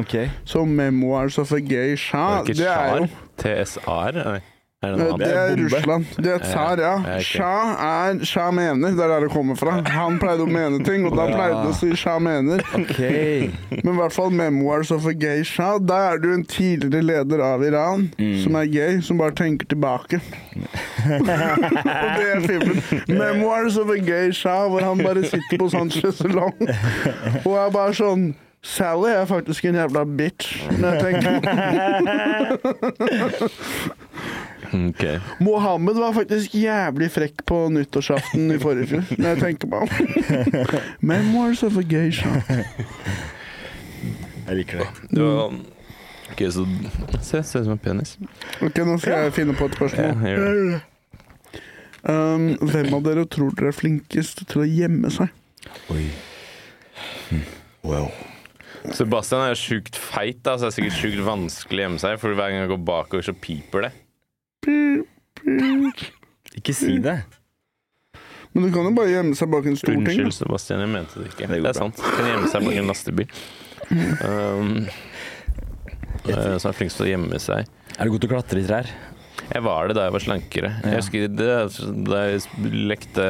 Så 'Memoirs of a Gay Shah', det ikke det er jo Shar? TSR? Nei. Er det det er bombe. Russland. Det er tsar, ja. Ja. Shah er Shah mener. Det er der det kommer fra. Han pleide å mene ting, og da pleide han å si Shah mener. Ok. Men i hvert fall 'Memoirs of a Gay Shah'. Da er du en tidligere leder av Iran som er gay, som bare tenker tilbake. og det er filmen. 'Memoirs of a Gay Shah', hvor han bare sitter på sånn sjeselong og er bare sånn Sally er faktisk en jævla bitch, når jeg tenker Ok. Mohammed var faktisk jævlig frekk på nyttårsaften i forrige fjor, når jeg tenker meg om. Memoirs of a geisha. Jeg liker det. Du, Ok, så Se, ser ut som en penis. Ok, nå skal jeg finne på et spørsmål. Ja. Um, hvem av dere tror dere er flinkest til å gjemme seg? Oi. Hm. Wow. Sebastian er jo sjukt feit, da, så det er sikkert sjukt vanskelig å gjemme seg. For hver gang jeg går bakover, så piper det. Ikke si det. Men du kan jo bare gjemme seg bak en stor ting. Unnskyld. Sebastian, jeg mente det ikke. Det Det, er sant. Du Kan gjemme seg bak en lastebil. Um, uh, som er flinkest til å gjemme seg. Er du god til å klatre i trær? Jeg var det da jeg var slankere. Ja. Jeg husker det, Da jeg lekte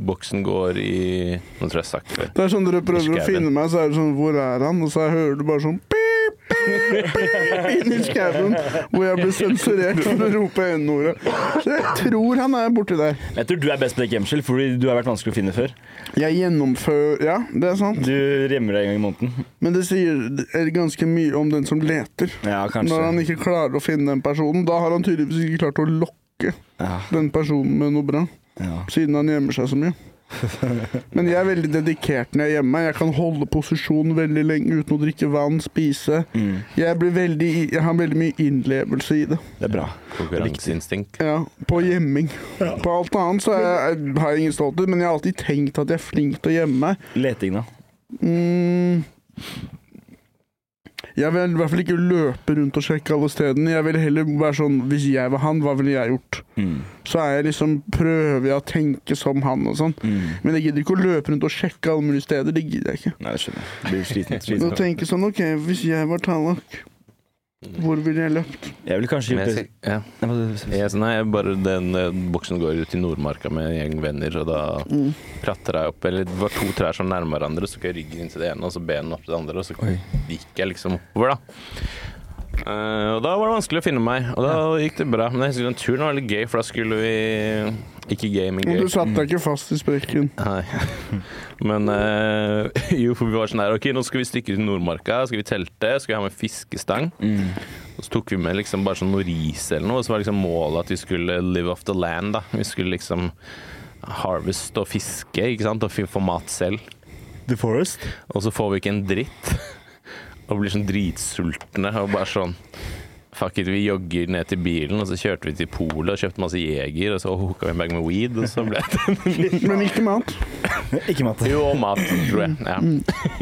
Boksen går i Nå tror jeg jeg har sagt det før. Det er sånn dere prøver å finne meg, så er det sånn Hvor er han? Og så hører du bare sånn pip, pip, i skauen, hvor jeg ble sensurert for å rope N-ordet. Så jeg tror han er borti der. Jeg tror du er best på gjemsel, fordi du har vært vanskelig å finne før. Jeg gjennomfører Ja, det er sant. Du gjemmer deg en gang i måneden. Men det sier er ganske mye om den som leter. Ja, Når han ikke klarer å finne den personen, da har han tydeligvis ikke klart å lokke Ja, den personen med noe bra. ja. Siden han gjemmer seg så mye. Men jeg er veldig dedikert når jeg gjemmer meg. Jeg kan holde posisjon veldig lenge uten å drikke vann, spise. Mm. Jeg, blir veldig, jeg har veldig mye innlevelse i det. Det er bra. Konkurranseinstinkt. Ja, På gjemming. På alt annet så er jeg, har jeg ingen stolthet, men jeg har alltid tenkt at jeg er flink til å gjemme meg. Leting, da. Mm. Jeg vil i hvert fall ikke løpe rundt og sjekke alle stedene. Jeg vil heller være sånn Hvis jeg var han, hva ville jeg gjort? Mm. Så er jeg liksom prøver jeg å tenke som han og sånn. Mm. Men jeg gidder ikke å løpe rundt og sjekke alle mulige steder. Det gidder jeg ikke. Nei, det skjønner jeg. Det Blir sliten. Nå tenker tenke sånn OK, hvis jeg var Tallak, hvor ville jeg løpt? Jeg ville kanskje gjort det ja. Jeg, nei, bare den uh, boksen går ut i Nordmarka med en gjeng venner, og da Mm. klatra jeg opp Eller det var to trær som nærma hverandre, så gikk jeg ryggen inn til det ene, og så benen opp til det andre, og så gikk jeg liksom oppover, da. Eh, og da var det vanskelig å finne meg, og da gikk det bra. Men jeg husker den turen var litt gøy, for da skulle vi Ikke gaming gøy. du satte deg ikke fast i sprekken. Nei. Men uh, jo, for vi var sånn her Ok, nå skal vi stikke ut i Nordmarka, skal vi telte, skal vi ha med fiskestang. Mm. Og så tok vi med liksom bare sånn noe ris eller noe, og så var liksom målet at vi skulle live off the land, da. Vi skulle liksom harvest og fiske, ikke sant, og få mat selv. The Forest. Og så får vi ikke en dritt. Og blir sånn dritsultne og bare sånn Fuck it, vi jogger ned til bilen, og så kjørte vi til polet og kjøpte masse Jeger, og så hooka vi en bag med weed, og så ble det Men ikke mat. Ikke mat. Jo, og mat, tror jeg. Ja.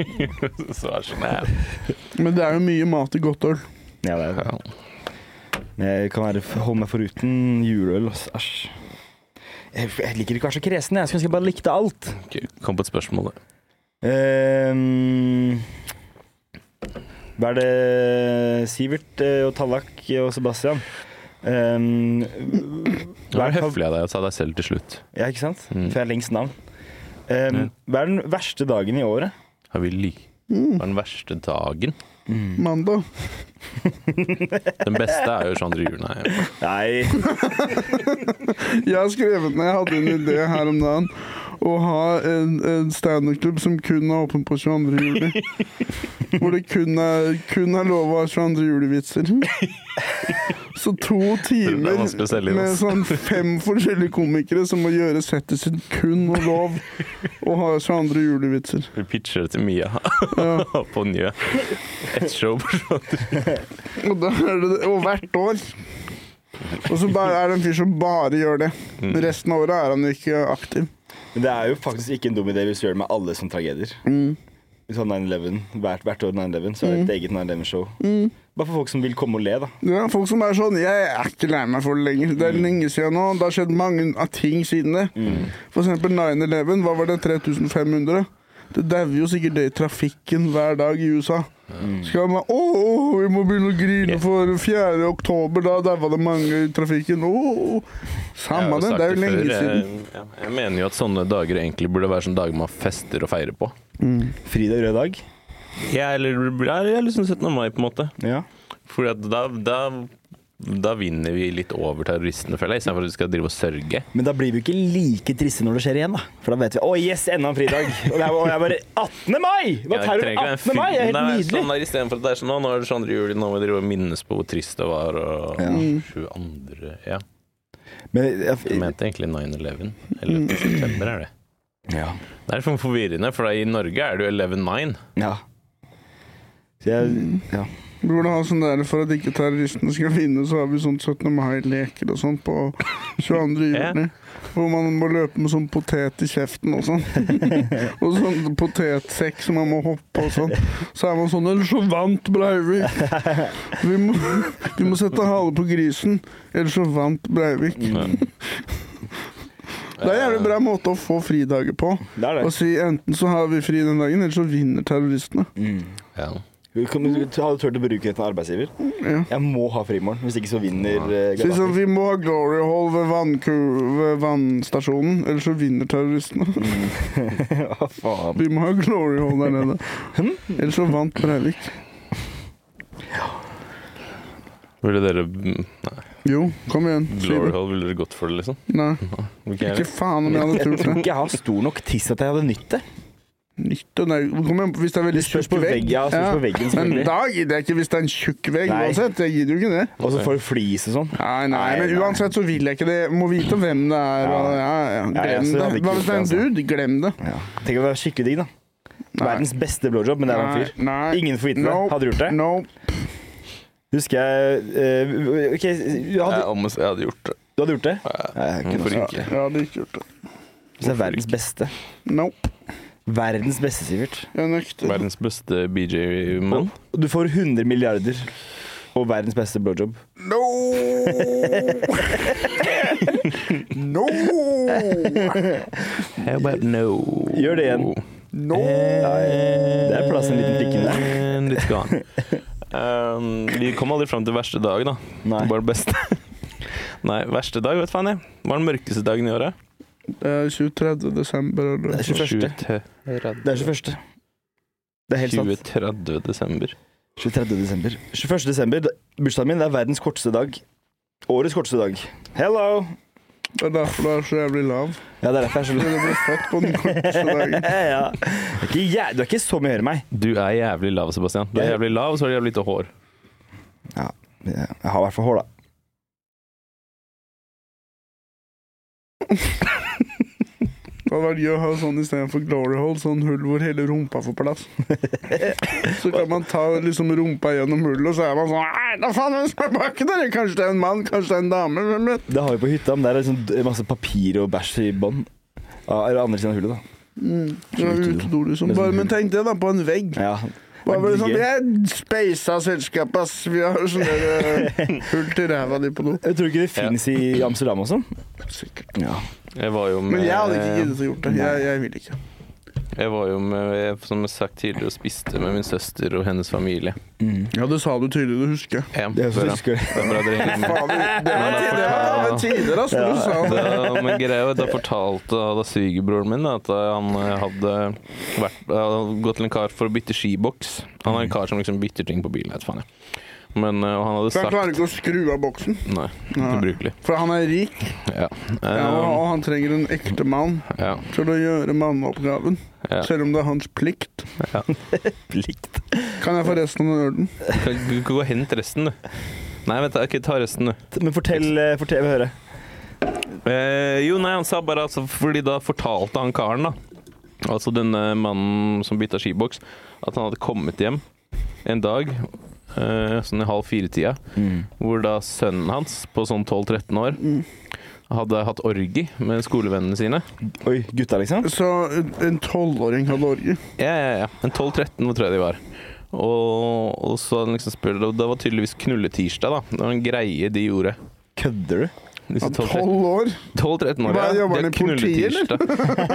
så var det sånn, ja. Men det er jo mye mat i godt øl. Ja, det er det. jeg kan være, holde meg foruten juleøl. Æsj. Jeg, jeg liker ikke å være så kresen. Jeg skulle ønske jeg bare likte alt. Ok, Kom på et spørsmål, da. Ehm, hva er det Sivert eh, og Tallak og Sebastian Um, hva er er, høflig av deg å ta deg selv til slutt. ja, ikke sant? Mm. For jeg har lengst navn. Um, Hva er den verste dagen i året? Har vi ly... Mm. Hva er den verste dagen? Mandag. Den beste er jo 22. juli. Nei. Nei Jeg har skrevet ned, jeg hadde en idé her om dagen, å ha en, en standup-klubb som kun er åpen på 22. juli. Hvor det kun er, kun er lov å ha 22. juli-vitser. Så to er timer med sånn fem forskjellige komikere som må gjøre settet sitt kun og lov å ha 22. juli-vitser. Vi pitcher det til Mia Ja. på Njø. Ett show på 22. Og, det, og hvert år. Og så er det en fyr som bare gjør det. Mm. Resten av året er han ikke aktiv. Men det er jo faktisk ikke en dum idé hvis du gjør det med alle som tragedier. Mm. Sånn 9-11, hvert, hvert år 9-11, så er det et eget 9-11-show. Mm. Bare for folk som vil komme og le, da. Ja, folk som er sånn Jeg er ikke lei meg for det lenger. Det er lenge siden nå. Det har skjedd mange av ting siden det. For eksempel 9-11. Hva var det? 3500? Det dauer jo sikkert det i trafikken hver dag i USA. Skal man Å, vi må begynne å grine for 4. oktober. Da daua det mange i trafikken. Å, samme det. Det er jo lenge før, siden. Jeg, jeg mener jo at sånne dager egentlig burde være sånne dager man fester og feirer på. Fridag rød dag. Ja, eller, det er liksom 17. mai, på en måte. Ja. Fordi at da, da da vinner vi litt over terroristene, føler jeg, istedenfor at vi skal drive og sørge. Men da blir vi ikke like triste når det skjer igjen, da. For da vet vi Å, yes, enda en fridag! Og det er, og bare 18. mai! Hva tar terror? den 18. mai Det er helt Nei, nydelig! Sånn der, Istedenfor at det er sånn nå, nå er det 22. juli, nå må vi drive og minnes på hvor trist det var, og Ja. 22. Ja. Men, Jeg jeg, mente egentlig 9-11. 11. september er det. ja. Det er litt forvirrende, for i Norge er det jo 11-9. ja. Så jeg Ja. Vi burde ha sånn der For at ikke terroristene skal vinne, så har vi sånn 17. mai-leker og sånn på 22. Ja. juni. Hvor man må løpe med sånn potet i kjeften og sånn. og sånn potetsekk som man må hoppe og sånn. Så er man sånn Ellers så vant Breivik. Vi må, vi må sette hale på grisen, ellers så vant Breivik. Det er en jævlig bra måte å få fridager på. Det er Å si enten så har vi fri den dagen, eller så vinner terroristene. Mm. Ja. Du kan- du turt å bruke det til en arbeidsgiver? Ja. Jeg må ha frimorgen, hvis ikke så vinner ja. Så liksom, Gaddafi. vi må ha glory hall ved, vannku- ved vannstasjonen, ellers så vinner terroristene. Hva faen? Vi må ha glory hall der nede. Ellers så vant Breivik. Ville dere Nei, Jo, kom igjen. Glory. Hall, ville dere gått for det, liksom? Nei, Ikke jeg ikke faen om jeg hadde Jeg tror ikke jeg har stor nok tiss at jeg hadde nytt det. Nytte, og Kom hvis det er veldig tjukk vegg. vegg, ja, på veggen, Men da gidder jeg ikke hvis det er en tjukk vegg Nei. uansett. Jeg gidder jo ikke det. Og så får du flis og sånn. Nei, nei, Nei, men nei. uansett så vil jeg ikke det. Må vite hvem det er. Og, ja, ja, Ja, glem ja, det. Hva hvis det er en altså. dude? Glem det. Ja. Tenk å være skikkelig digg, da. Nei. Verdens beste blowjob, men det er en fyr. nei. Ingen får vite det. Nope. Hadde du gjort det? Nope. Husker jeg uh, OK, du Jeg, hadde, om, jeg hadde gjort det. du hadde gjort det? Ja, jeg Hvorfor ikke? jeg hadde ikke gjort det. Hvis det er verdens beste. Nope. Verdens beste, Sivert. Jeg nekter. Verdens beste BJ-mann. Du får 100 milliarder og verdens beste blowjob. No! no! How about no? Gjør det igjen. No! Det er plass til en liten prikk inni der. And it's gone. Um, vi kom aldri fram til verste dag, da. Nei. Bare beste. Nei, verste dag, vet faen jeg. Var den mørkeste dagen i året? Det er 23. desember. Det Eller? er 21. 20. Det er 21. Det er helt sant. 20. desember. 23. desember. 21. desember, da- bursdagen min, det er verdens korteste dag. Årets korteste dag. Hello! Det er derfor du er så jævlig lav. Ja, det er derfor jeg er så lav. du ble født på den korteste dagen. ja. Er du er ikke så mye høyere enn meg. Du er jævlig lav, Sebastian. Du er jævlig lav, og så har du jævlig lite hår. Ja, jeg har i hvert fall hår, da. Det hadde vært gøy å ha sånn istedenfor glory hole, sånn hull hvor hele rumpa får plass. Så kan man ta liksom rumpa gjennom hullet, og så er man sånn Nei, da faen, hvem som er baki der? Kanskje det er en mann, kanskje det er en dame? Hvem vet? Det har vi på hytta, men der er liksom masse papir og bæsj i bånn. Ja, eller andre siden av hullet, da. Mm. er utedo, liksom. Med sånn Bare, men tenk det, da, på en vegg. Ja. Bare, bare sånn, Gøy. Vi er speisa selskap, ass. Vi har sånn der eh, hull til ræva di på do. Jeg tror ikke det fins i Amsterdam også. Sikkert. Ja. Jeg var jo med Men jeg hadde ikke giddet å gjort det. Jeg, jeg vil ikke. Jeg var jo med, som jeg sagt tidligere, og spiste med min søster og hennes familie. Mm. Ja, det sa du tydelig, du husker. Ja, Det er så bra. husker jeg. Det dere henger med. Var tider, ass, når du sa det. Da, men greia Da fortalte da svigerbroren min at han eh, hadde vært, hadde gått til en kar for å bytte skiboks. Han er en kar som liksom bytter ting på bilen. Vet faen jeg. Men uh, han hadde For han sagt klarer ikke å skru av boksen. Nei, Nei. ubrukelig. For han er rik, Ja. ja, og og han trenger en ekte mann ja, til å gjøre manneoppgaven. ja, Selv om det er hans plikt. ja. Plikt. Kan jeg få resten av den ølen? Kan du gå og hente resten, du? Nei, vent, da, ikke ta resten, du. Men fortell, eh, fortell, vi høre. Eh, jo, nei, han sa bare altså Fordi da fortalte han karen, da. Altså denne mannen som bytta skiboks, at han hadde kommet hjem en dag, sånn i halv fire-tida, hvor da sønnen hans, på sånn 12-13 år, hadde hatt orgi med skolevennene sine. Oi, gutta, liksom? Så en- en tolvåring hadde orgi? Ja, ja, ja. En 12-13 tror jeg de var. Og, og så hadde han liksom spurt og Det var tydeligvis knulletirsdag, da. Det var en greie de gjorde. Kødder du? 12-13 Tolv år? 12-13 år, Hva, ja. jobber De han i politiet, eller?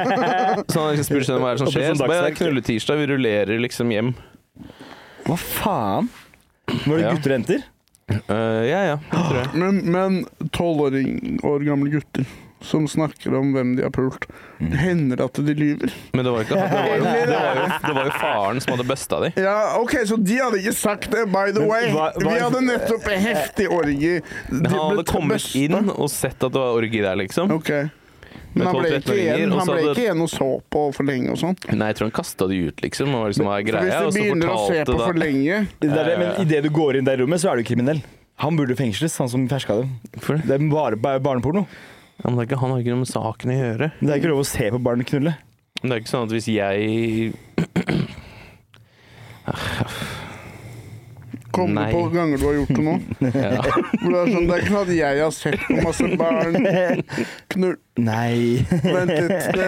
Så han liksom spurte seg hva er det som skjer. sånn Så bare, det er knulletirsdag, vi rullerer liksom hjem. Hva faen? Var det Ja. gutter og jenter? Uh, ja, ja, det tror jeg. Men, men tolv år gamle gutter som snakker om hvem de har pult. Hender det at de lyver? Men det var, ikke, det, var jo, det, var jo, det var jo faren som hadde busta de. Ja, ok, så de hadde ikke sagt det, by the Men way. hva- hva- Vi hadde nettopp en heftig orgie. Men han hadde kommet besta. inn og sett at det var orgi der, liksom. Ok. Men han ble ikke igjen, han ble ikke igjen og så på for lenge og sånn. Nei, jeg tror han kasta de ut, liksom. Og liksom, var greia? hvis Og du så begynner å se på for lenge Det er ja. men idet du går inn det rommet, så er du kriminell. Han burde fengsles, han som ferska dem. Det? Det er bare barneporno. Ja, men det er ikke, han har ikke noe med saken å gjøre. Det er ikke lov å se på barn knulle. Men det er ikke sånn at hvis jeg Kom Nei. på ganger du har gjort det nå? ja. Det er sånn, det er ikke sånn at jeg har sett på masse barn knull... Nei. Vent litt, det,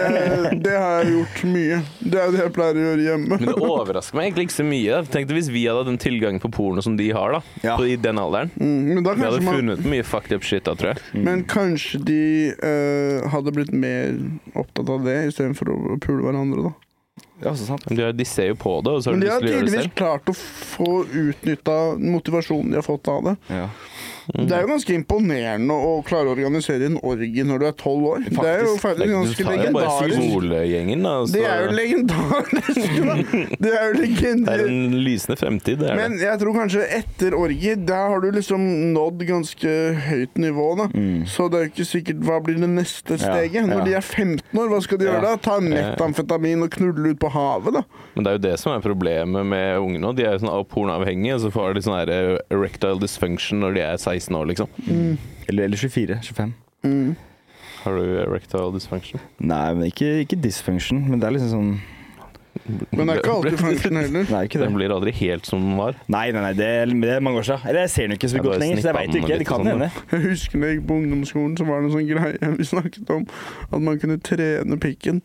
det har jeg gjort mye. Det er jo det jeg pleier å gjøre hjemme. Men det overrasker meg egentlig ikke så mye. Tenk deg hvis vi hadde den tilgangen på porno som de har, da. Ja. På, I den alderen. Mm, men, da Vi hadde man, funnet mye fucked up shit da, tror jeg. men kanskje de uh, hadde blitt mer opptatt av det istedenfor å pule hverandre, da. Det så sant. Men de, de ser jo på det, og så har Men de de har lyst til å gjøre det tydeligvis klart å få utnytta motivasjonen de har fått av det. Ja. Det er jo ganske imponerende å klare å organisere en orgie når du er tolv år. Det er jo faktisk ganske legendarisk. og Det er jo legendarisk! Det er jo det er en lysende fremtid, det er Men det. jeg tror kanskje etter orgie, der har du liksom nådd ganske høyt nivå, da. Så det er jo ikke sikkert Hva blir det neste steget? Når ja. de er 15 år, hva skal de gjøre da? Ta metamfetamin og knulle ut på havet, da? Men det er jo det som er problemet med unge nå. De er jo sånn av- pornoavhengige, og så får de sånn erectile dysfunction når de er 16 år, liksom. Eller, eller 24. 25. Mm. Har du erectile dysfunction? Nei, men ikke, ikke dysfunction, men det er liksom sånn Men det er ikke alltid function heller. Nei, ikke det. Den blir aldri helt som den var. Nei, nei, nei, det det er mange år siden. Eller jeg ser den ikke så Ja, godt lenger, så jeg vet veit ikke. Det kan sånn, hende. Jeg husker da jeg gikk på ungdomsskolen, så var det en sånn greie vi snakket om. At man kunne trene pikken.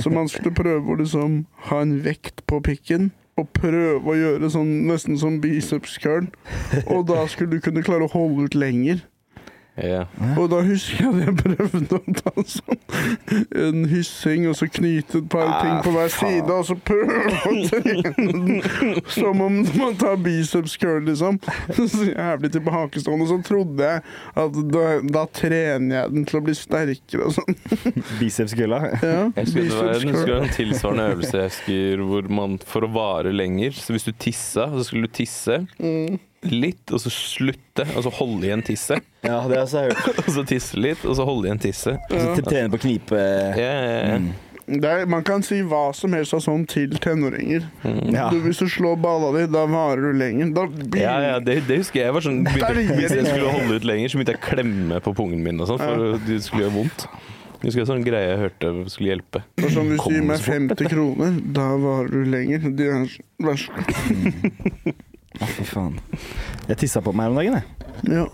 Så man skulle prøve å liksom ha en vekt på pikken. Og prøve å gjøre sånn nesten som biceps curl. Og da skulle du kunne klare å holde ut lenger. Ja. Og da husker jeg at jeg prøvde å ta sånn en hyssing, og så knyte et par ting på hver side, og så prøve å trene den som om man tar biceps curl, liksom. Så jævlig tilbakestående. Så trodde jeg at da, da trener jeg den til å bli sterkere og sånn. Bicepskølla. Ja, Jeg husker det var biceps jeg husker curl. en tilsvarende øvelse jeg husker hvor man for å vare lenger Så hvis du tissa, så skulle du tisse Mm. Litt, og så slutte, og så holde igjen tisset. Ja, det har jeg hørt. Og så tisse litt, og så holde igjen tisset. Så Trene på å knipe. Ja, ja, ja. Mm. Det er, man kan si hva som helst av sånn til tenåringer. Ja. Du, hvis du slår balla di, da varer du lenger. Da blir Ja, ja, det, det husker jeg. jeg var sånn, begynte, Hvis jeg skulle holde ut lenger, så begynte jeg å klemme på pungen min, og sånt, for det skulle gjøre vondt. Jeg husker en sånn greie jeg hørte skulle hjelpe. Det er sånn, hvis du gir meg så 50 kroner, da varer du lenger. De er, vær så god. Å, fy faen. Jeg tissa på meg her om dagen, jeg. Ja.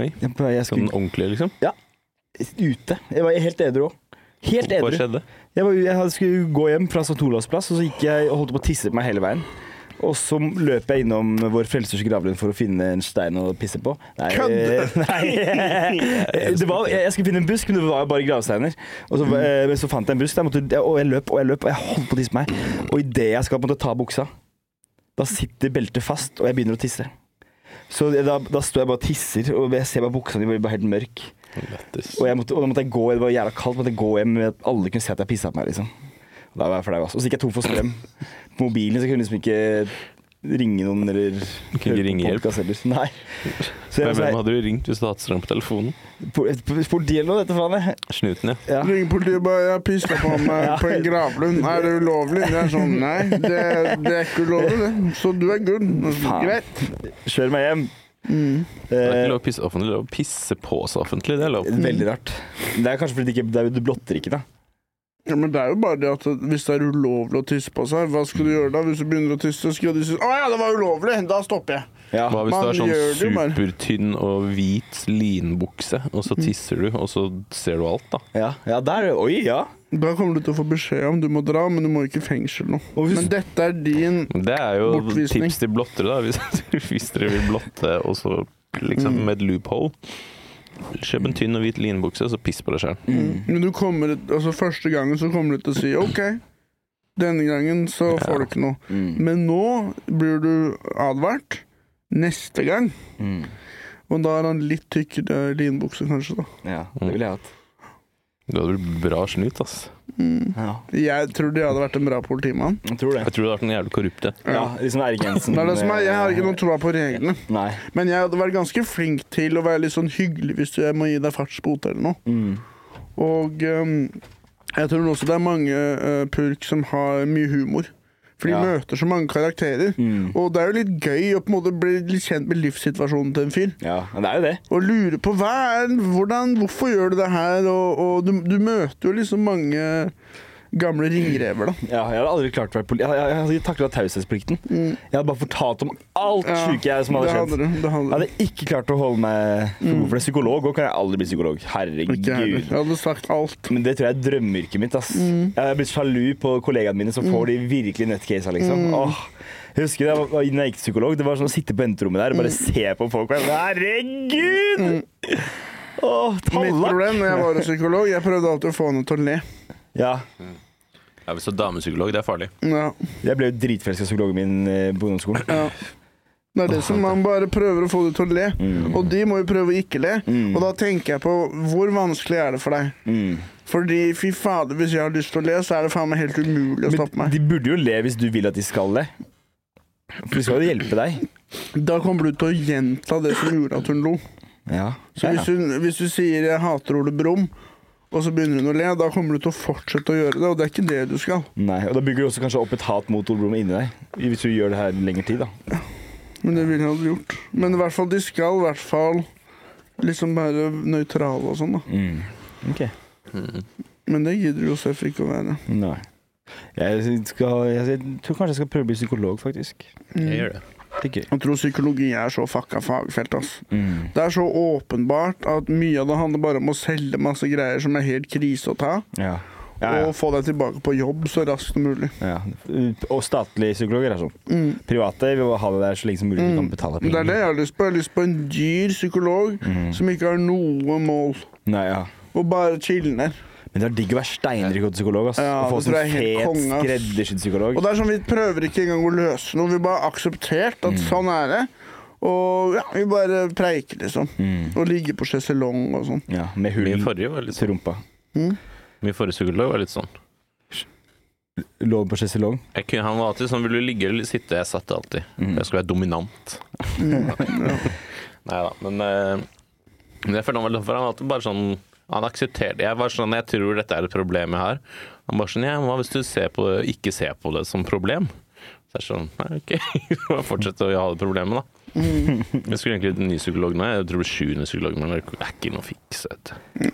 Jeg, jeg Sånn skulle ordentlig, liksom. Ja. ute. Jeg var helt edru òg. Helt Hva edru. skjedde? Jeg, var, jeg hadde- skulle gå hjem fra St. Olavs plass, og så gikk jeg og holdt på å tisse på meg hele veien. Og så løp jeg innom vår frelsers gravlund for å finne en stein å pisse på. Nei, nei. Det var, jeg, jeg skulle finne en busk, men det var bare gravsteiner. Og så, eh, men så fant jeg en busk, der måtte, og jeg løp og jeg løp, og jeg holdt på å tisse på meg. Og idet jeg skal på en måte ta buksa, da sitter beltet fast, og jeg begynner å tisse. Så da, da står jeg bare og tisser, og jeg ser bare buksa mi bare helt mørk. Lættis. Og, jeg måtte, og da måtte jeg gå, det var jævla kaldt, måtte jeg gå hjem med at alle kunne se at jeg pissa på meg. liksom. Og Da var jeg flau. altså. Og så gikk jeg tom for strøm. På mobilen så kunne jeg liksom ikke ringe noen eller ikke ringe hjelp? Nei. Så jeg, hvem så hadde du ringt hvis du hadde hatt strøm på telefonen? Politiet eller noe, dette faen. jeg. Snuten, ja. Ja. Ring politiet bare 'Jeg pissa på meg Ja. på en gravlund'. Er det ulovlig? Det er sånn Nei, det, det er ikke ulovlig, det. Så du er good. Greit. Kjør meg hjem. Mm. Det er Eh, ikke lov å pisse offentlig, det er lov å pisse på seg offentlig. Det er lov. veldig rart. Det er kanskje fordi det ikke, det er, du blotter ikke, da. Ja, men det er jo bare det at hvis det er ulovlig å tisse på seg, hva skal du gjøre da? Hvis du begynner å tisse, skal de si 'Å ja, det var ulovlig', da stopper jeg. Ja. Hva hvis Man du har sånn supertynn og hvit linbukse, og så tisser du, og så ser du alt, da? Ja, ja der Oi, ja. Da kommer du til å få beskjed om du må dra, men du må ikke i fengsel nå. Hvis- Men dette er din bortvisning. Det er jo Bortvisning. tips til blottere, da. Hvis, hvis dere vil blotte, og så liksom Mm. med et loophole. Kjøp en tynn og hvit linbukse, og så piss på deg sjøl. Men du kommer, altså første gangen så kommer du til å si OK, denne gangen så får du ikke noe. Mm. Men nå blir du advart. Neste gang. Mm. Og da har han litt tykkere linbukse, kanskje. da. Ja, det ville jeg hatt. Du hadde blitt bra snut, ass. Ja, Jeg tror de hadde vært en bra politimann. jeg tror det. Jeg tror du hadde vært en jævlig korrupt en. Ja, liksom Ergensen. Det er det som er, jeg har ikke noe tro på reglene. Nei. Men jeg hadde vært ganske flink til å være litt sånn hyggelig hvis jeg må gi deg fartsbot eller noe. Mm. Og um, jeg tror også det er mange uh, purk som har mye humor. For de Ja. møter så mange karakterer. Mm. Og det er jo litt gøy å på en måte bli litt kjent med livssituasjonen til en fyr. Ja, det er jo det. Og lure på hva er, hvordan, hvorfor gjør du det her? Og, og du, du møter jo liksom mange gamle ringrever, da. Ja, jeg hadde aldri klart å være politi... Jeg, jeg, jeg hadde takla taushetsplikten. Jeg hadde bare fortalt om alt Ja, sjuke jeg som hadde det skjedd. hadde du. Det Jeg hadde hadde ikke klart å holde meg for god for det. Psykolog òg kan jeg aldri bli psykolog. Herregud. Jeg hadde sagt alt. Men det tror jeg er drømmeyrket mitt. ass. Jeg er blitt sjalu på kollegaene mine som får de virkelig nutcasa, liksom. Åh, jeg husker det, jeg var, jeg gikk psykolog, det var sånn å sitte på venterommet der og bare se på folk. og jeg, Herregud! Åh, Mitt problem når jeg var psykolog, jeg prøvde alltid å få henne til å le. Ja, Ja, Hvis du er damepsykolog, det er farlig. Ja, jeg ble jo dritforelska i psykologen min eh, på ungdomsskolen. ja. Det er det som man bare prøver å få det til å le. Mm. Og de må jo prøve å ikke le. Mm. Og da tenker jeg på hvor vanskelig er det for deg? Mm. Fordi fy fader, hvis jeg har lyst til å le, så er det faen meg helt umulig å stoppe Men meg. de burde jo le hvis du vil at de skal le. For de skal jo hjelpe deg. Da kommer du til å gjenta det som gjorde at hun lo. Ja. Så ja, hvis, hun, hvis du sier 'jeg hater Ole Brumm', og så begynner hun å le, da kommer du til å fortsette å gjøre det, og det er ikke det du skal. Nei, og Da bygger du også kanskje opp et hat mot Ole Brumm inni deg. Hvis du gjør det her lengre tid, da. Men det ville jeg aldri gjort. Men i hvert fall, de skal i hvert fall liksom være nøytrale og sånn, da. Mm. Ok. Men det gidder Josef ikke å være. Nei. Jeg, skal, jeg tror kanskje jeg skal prøve å bli psykolog, faktisk. Jeg gjør det. Det er gøy. Jeg tror psykologi er så fucka fagfelt, ass. Mm. Det er så åpenbart at mye av det handler bare om å selge masse greier som er helt krise å ta, Ja. Ja, ja. og få deg tilbake på jobb så raskt som mulig. ja. Og statlige psykologer er sånn. Mm. Private vil ha det der så lenge som mulig. Du kan betale Det er det jeg har lyst på. Jeg har lyst på en dyr psykolog Mm. som ikke har noe mål, Nei, ja. og bare chiller. Men det er digg å være steinrik psykolog. Ass. Ja, å få sånn fet, skreddersydd psykolog. Og det er sånn, Vi prøver ikke engang å løse noe, vi bare har akseptert at Mm. sånn er det. Og ja, vi bare preiker, liksom. Mm. Og ligger på sjeselong og sånn. Ja, med hull Min forrige var litt sånn. rumpa. Min forrige psykolog var litt sånn. Lå på sjeselong. Han var alltid sånn Vil du ligge eller sitte? Jeg satt alltid. Mm. Jeg skulle være dominant. Nei da, men eh, men jeg føler han var litt for han var alltid bare sånn Han aksepterte Jeg var sånn Jeg tror dette er et problem jeg har. Han bare sånn Ja, hva hvis du ser på, ikke ser på det som problem? Så jeg er sånn Nei, OK. Bare Fortsett å ha det problemet, da. Jeg skulle egentlig til en ny psykolog nå. Jeg tror det blir sjuende psykolog, men det er ikke noe fiks. vet du.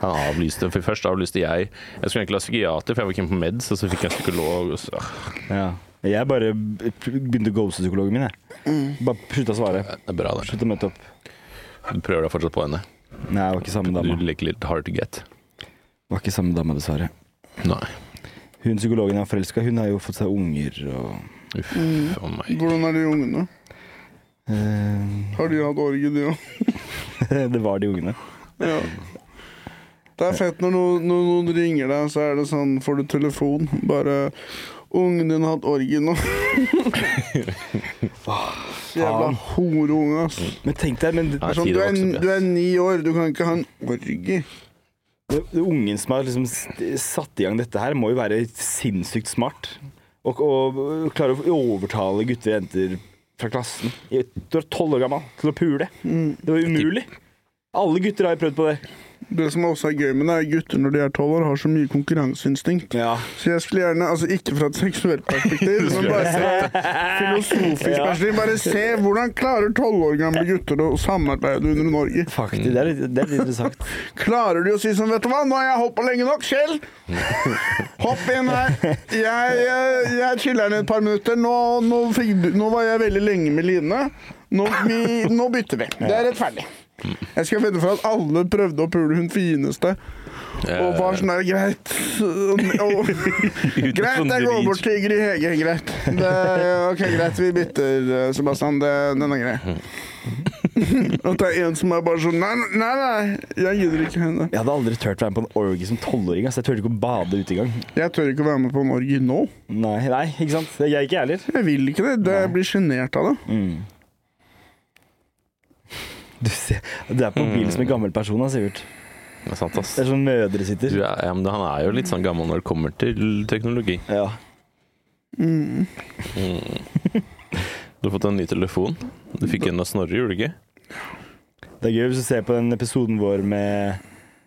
Han avlyste, for Først avlyste jeg. Jeg skulle egentlig ha psykiater, for jeg var ikke på meds, og så fikk jeg psykolog. Og så, Ja. Jeg bare begynte å ghoste psykologen min. Jeg. Bare slutta å svare. det er bra, det. Slutta å møte opp. Du prøver deg fortsatt på henne. Nei, det var ikke samme Du liker litt hard to get. Det var ikke samme dama, dessverre. Nei. Hun psykologen jeg var forelska hun har jo fått seg unger og Uff a meg. Hvordan er de ungene? eh, Har de hatt orgie, de òg? Det var de ungene. Ja. Det er fett når noen, når noen ringer deg, så er det sånn Får du telefon? Bare 'Ungen din har hatt orgie nå'. Jævla horeunge, ass. Men tenk deg, men det, er sånn, du, er, du er ni år, du kan ikke ha en orgie. det, det ungen som har liksom satt i gang dette her, må jo være sinnssykt smart. Og, og, klare å overtale gutter og jenter fra klassen Du er tolv år gammel til å pule. Det var umulig. Alle gutter har jo prøvd på det. Det som også er gøy med det, er gutter når de er tolv år, har så mye konkurranseinstinkt. Ja. Så jeg skulle gjerne, altså ikke fra et seksuelt perspektiv, men bare fra filosofisk Ja. perspektiv. Bare se hvordan klarer tolv år gamle gutter å samarbeide under Norge. Faktisk, det er, litt- det er litt interessant. Klarer de å si sånn, vet du hva, nå har jeg på lenge nok, Kjell. Hopp inn her. Jeg, jeg, jeg chiller'n i et par minutter. Nå, nå, fikk, nå var jeg veldig lenge med Line. Nå, vi, nå bytter vi. Det er rettferdig. Jeg skal vedde for at alle prøvde å pule hun fineste. Og var sånn der, greit. Og, greit, jeg går bort til Ingrid Hege. Greit. Det, ok, greit, vi bytter, eh, Sebastian. Det, den er grei. At det er en som er bare sånn Nei, nei, nei, jeg gidder ikke henne. Jeg hadde aldri turt være med på en orgie som tolvåring. Altså. Jeg tør ikke å bade ute engang. Jeg tør ikke å være med på en orgie nå. Nei, nei, ikke sant? Jeg ikke heller. Jeg vil ikke det. det jeg blir sjenert av det. Mm. Du, ser, du er på bil som en gammel person, da, Sivert. Det er sant, ass. Det er sånn mødre sitter. Du er, ja, men han er jo litt sånn gammel når det kommer til teknologi. Ja. Mm. Mm. Du har fått en ny telefon. Du fikk en av Snorre, gjorde du ikke? Det er gøy hvis du ser på den episoden vår med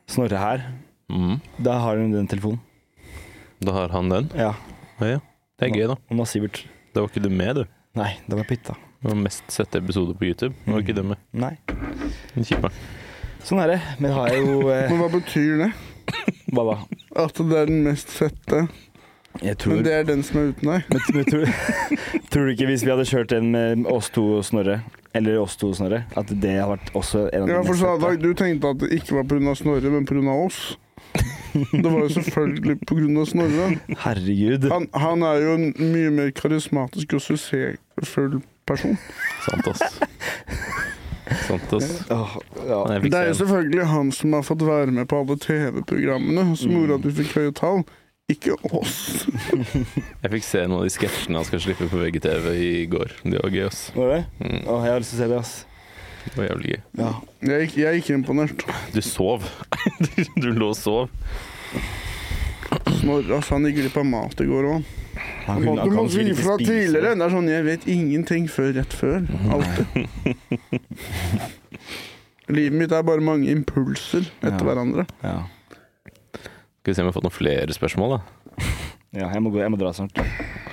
Snorre her. Mm. Da har hun den telefonen. Da har han den. Ja. Ja, ja. Det er gøy, da. Og nå Sivert. Da var ikke du med, du. Nei, det var pytta. Det var mest sette episode på YouTube. Det var ikke det med. Nei. Kjipa. Sånn er det. Men jeg har jo eh, Men hva betyr det? Hva da? At det er den mest fette, Jeg tror men det er den som er uten deg? Men, men tror, tror du ikke hvis vi hadde kjørt en med oss to og Snorre, eller oss to og Snorre, at det hadde vært også en av de Ja, for mest Sadak, fette? du tenkte at det ikke var pga. Snorre, men pga. oss. Det var jo selvfølgelig pga. Snorre. Herregud. Han, han er jo en mye mer karismatisk og suksessfull person. Sant, ass. Sant, ass. Ja. Det er jo selvfølgelig han som har fått være med på alle TV-programmene som Mm. gjorde at du fikk høye tall. Ikke oss. Jeg fikk se noen av de sketsjene han skal slippe på VGTV i går. Det var gøy, ass. Var det? Mm, Åh, jeg har lyst til å se det, ass. det var jævlig gøy. Ja. Jeg, jeg er ikke imponert. Du sov. Du lå og sov. Snorre, ass. han gikk glipp av mat i går òg. Han kunne- du må si ifra tidligere. Det er sånn, Jeg vet ingenting før rett før. Alltid. Livet mitt er bare mange impulser etter Ja. hverandre. Ja. Skal vi se om vi har fått noen flere spørsmål, da. Ja, jeg må, gå, jeg må dra snart.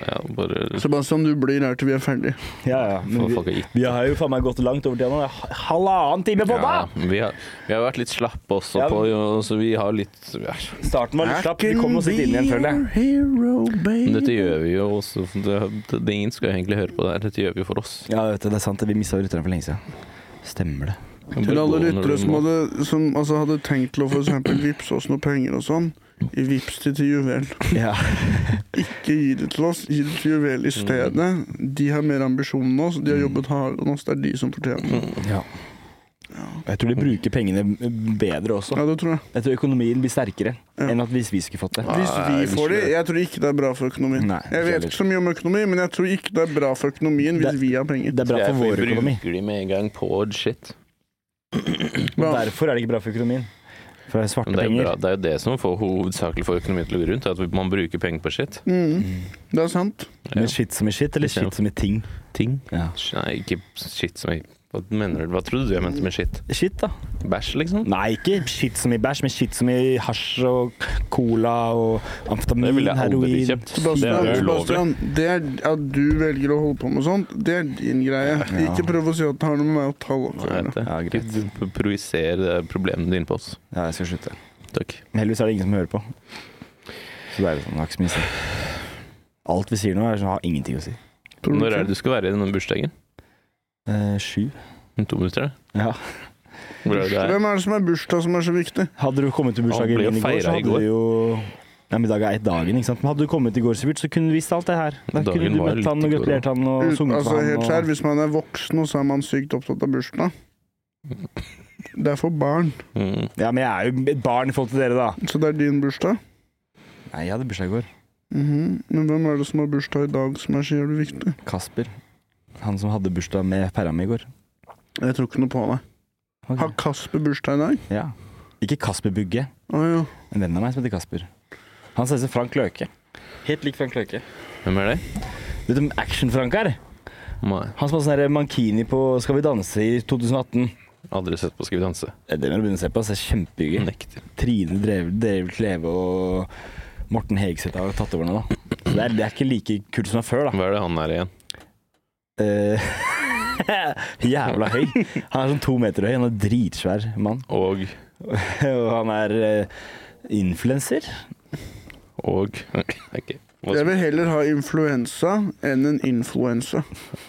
Ja, bare Sebastian, du blir her til vi er ferdig. Ja, ja. Men for vi, gitt. vi har jo faen meg gått langt over tida nå. Det er ha- halvannen time på Ja, da! vi har, vi har vært litt slappe også Ja, på, jo, så vi har litt ja. Starten var litt slapp. Vi kom oss litt inn igjen, føler jeg. hero, Men dette gjør vi jo også det, det, det, Ingen skal jo egentlig høre på det her. Dette gjør vi jo for oss. Ja, vet du, det er sant. Vi mista lytterne for lenge siden. Stemmer det. Til alle lyttere som, hadde, som altså hadde tenkt til å for eksempel vippse oss noe penger og sånn, vips det til Juvel. Ja. Ikke gi det til oss, gi det til Juvel i stedet. De har mer ambisjon enn oss, de har jobbet hardere enn oss, det er de som fortjener det. ja. Jeg tror de bruker pengene bedre også. Ja, det tror jeg. Jeg tror økonomien blir sterkere Ja. enn at hvis vi skulle fått det. Hvis vi får det, jeg tror ikke det er bra for økonomien. Nei, Jeg vet ikke så mye om økonomi, men jeg tror ikke det er bra for økonomien hvis Det- vi har penger. Det er bra for vår vår vi økonomi. bruker de med en gang på shit. Derfor er det ikke bra for økonomien. For det er svarte det er, penger. det er jo det som får hovedsakelig får økonomien til å gå rundt, at man bruker penger på shit. Mm, det er sant. Men shit som i shit, eller shit som i ting? Ting. Ja. Nei, ikke shit som jeg Hva mener du? Hva trodde du jeg mente med shit? Shit, da. Bæsj, liksom? Nei, ikke shit som i bæsj, men shit som i hasj og cola og amfetamin, heroin Det ville jeg aldri heroin. kjøpt. Det er ulovlig. Sebastian det er at du velger å holde på med sånt, det er din greie. Ikke prøv å si at det har noe med meg og tall å ta gjøre. vet det. Ja, greit. Ikke Projiser problemene dine på oss. Ja, jeg skal slutte. Takk. Men heldigvis er det ingen som hører på. Så det er sånn, det har ikke så mye å si. Alt vi sier nå, er sånn, har ingenting å si. Når er det du skal være i denne bursdagen? Eh, sju. To minutter? Ja. Hvor er det? Hvem er det som er bursdag som er så viktig? Hadde du kommet til bursdagen min i går, så hadde du jo Ja, men i dag er ett dagen, ikke sant. Men hadde du kommet i går, Sivert, så kunne du visst alt det her. Da Dagen kunne du møtt han og gratulert han og Ut, sunget altså, for han. helt Og... Hvis man er voksen, og så er man sykt opptatt av bursdag. Det er for barn, Mm. Ja, men jeg er jo et barn i forhold til dere, da. så det er din bursdag. Nei, jeg hadde bursdag i går. Mhm. Men hvem er det som har bursdag i dag som er så jævlig viktig? Kasper. Han som hadde bursdag med pæra mi i går. Jeg tror ikke noe på det. Okay. Har Kasper bursdag i dag? Ja. Ikke Kasper Bugge, Oh, ja. en venn av meg som heter Kasper. Han ser ut som Frank Løke. Helt lik Frank Løke. Hvem er det? Vet du hvem Action-Frank er? Nei, Han som har sånn mankini på Skal vi danse i 2018. aldri sett på Skal vi danse. Det er det begynne å se på. Det er kjempehyggelig. Nekter. Trine Drevel, Leve Kleve og Morten Hegseth har tatt over nå, da. Det er, det er ikke like kult som det var før, da. Hva er det han er igjen? Eh, jævla høy. Han er sånn to meter høy. Han er dritsvær mann. Og Og han er uh, influenser. Og Ok. Hva Jeg vil heller ha influensa enn en influensa.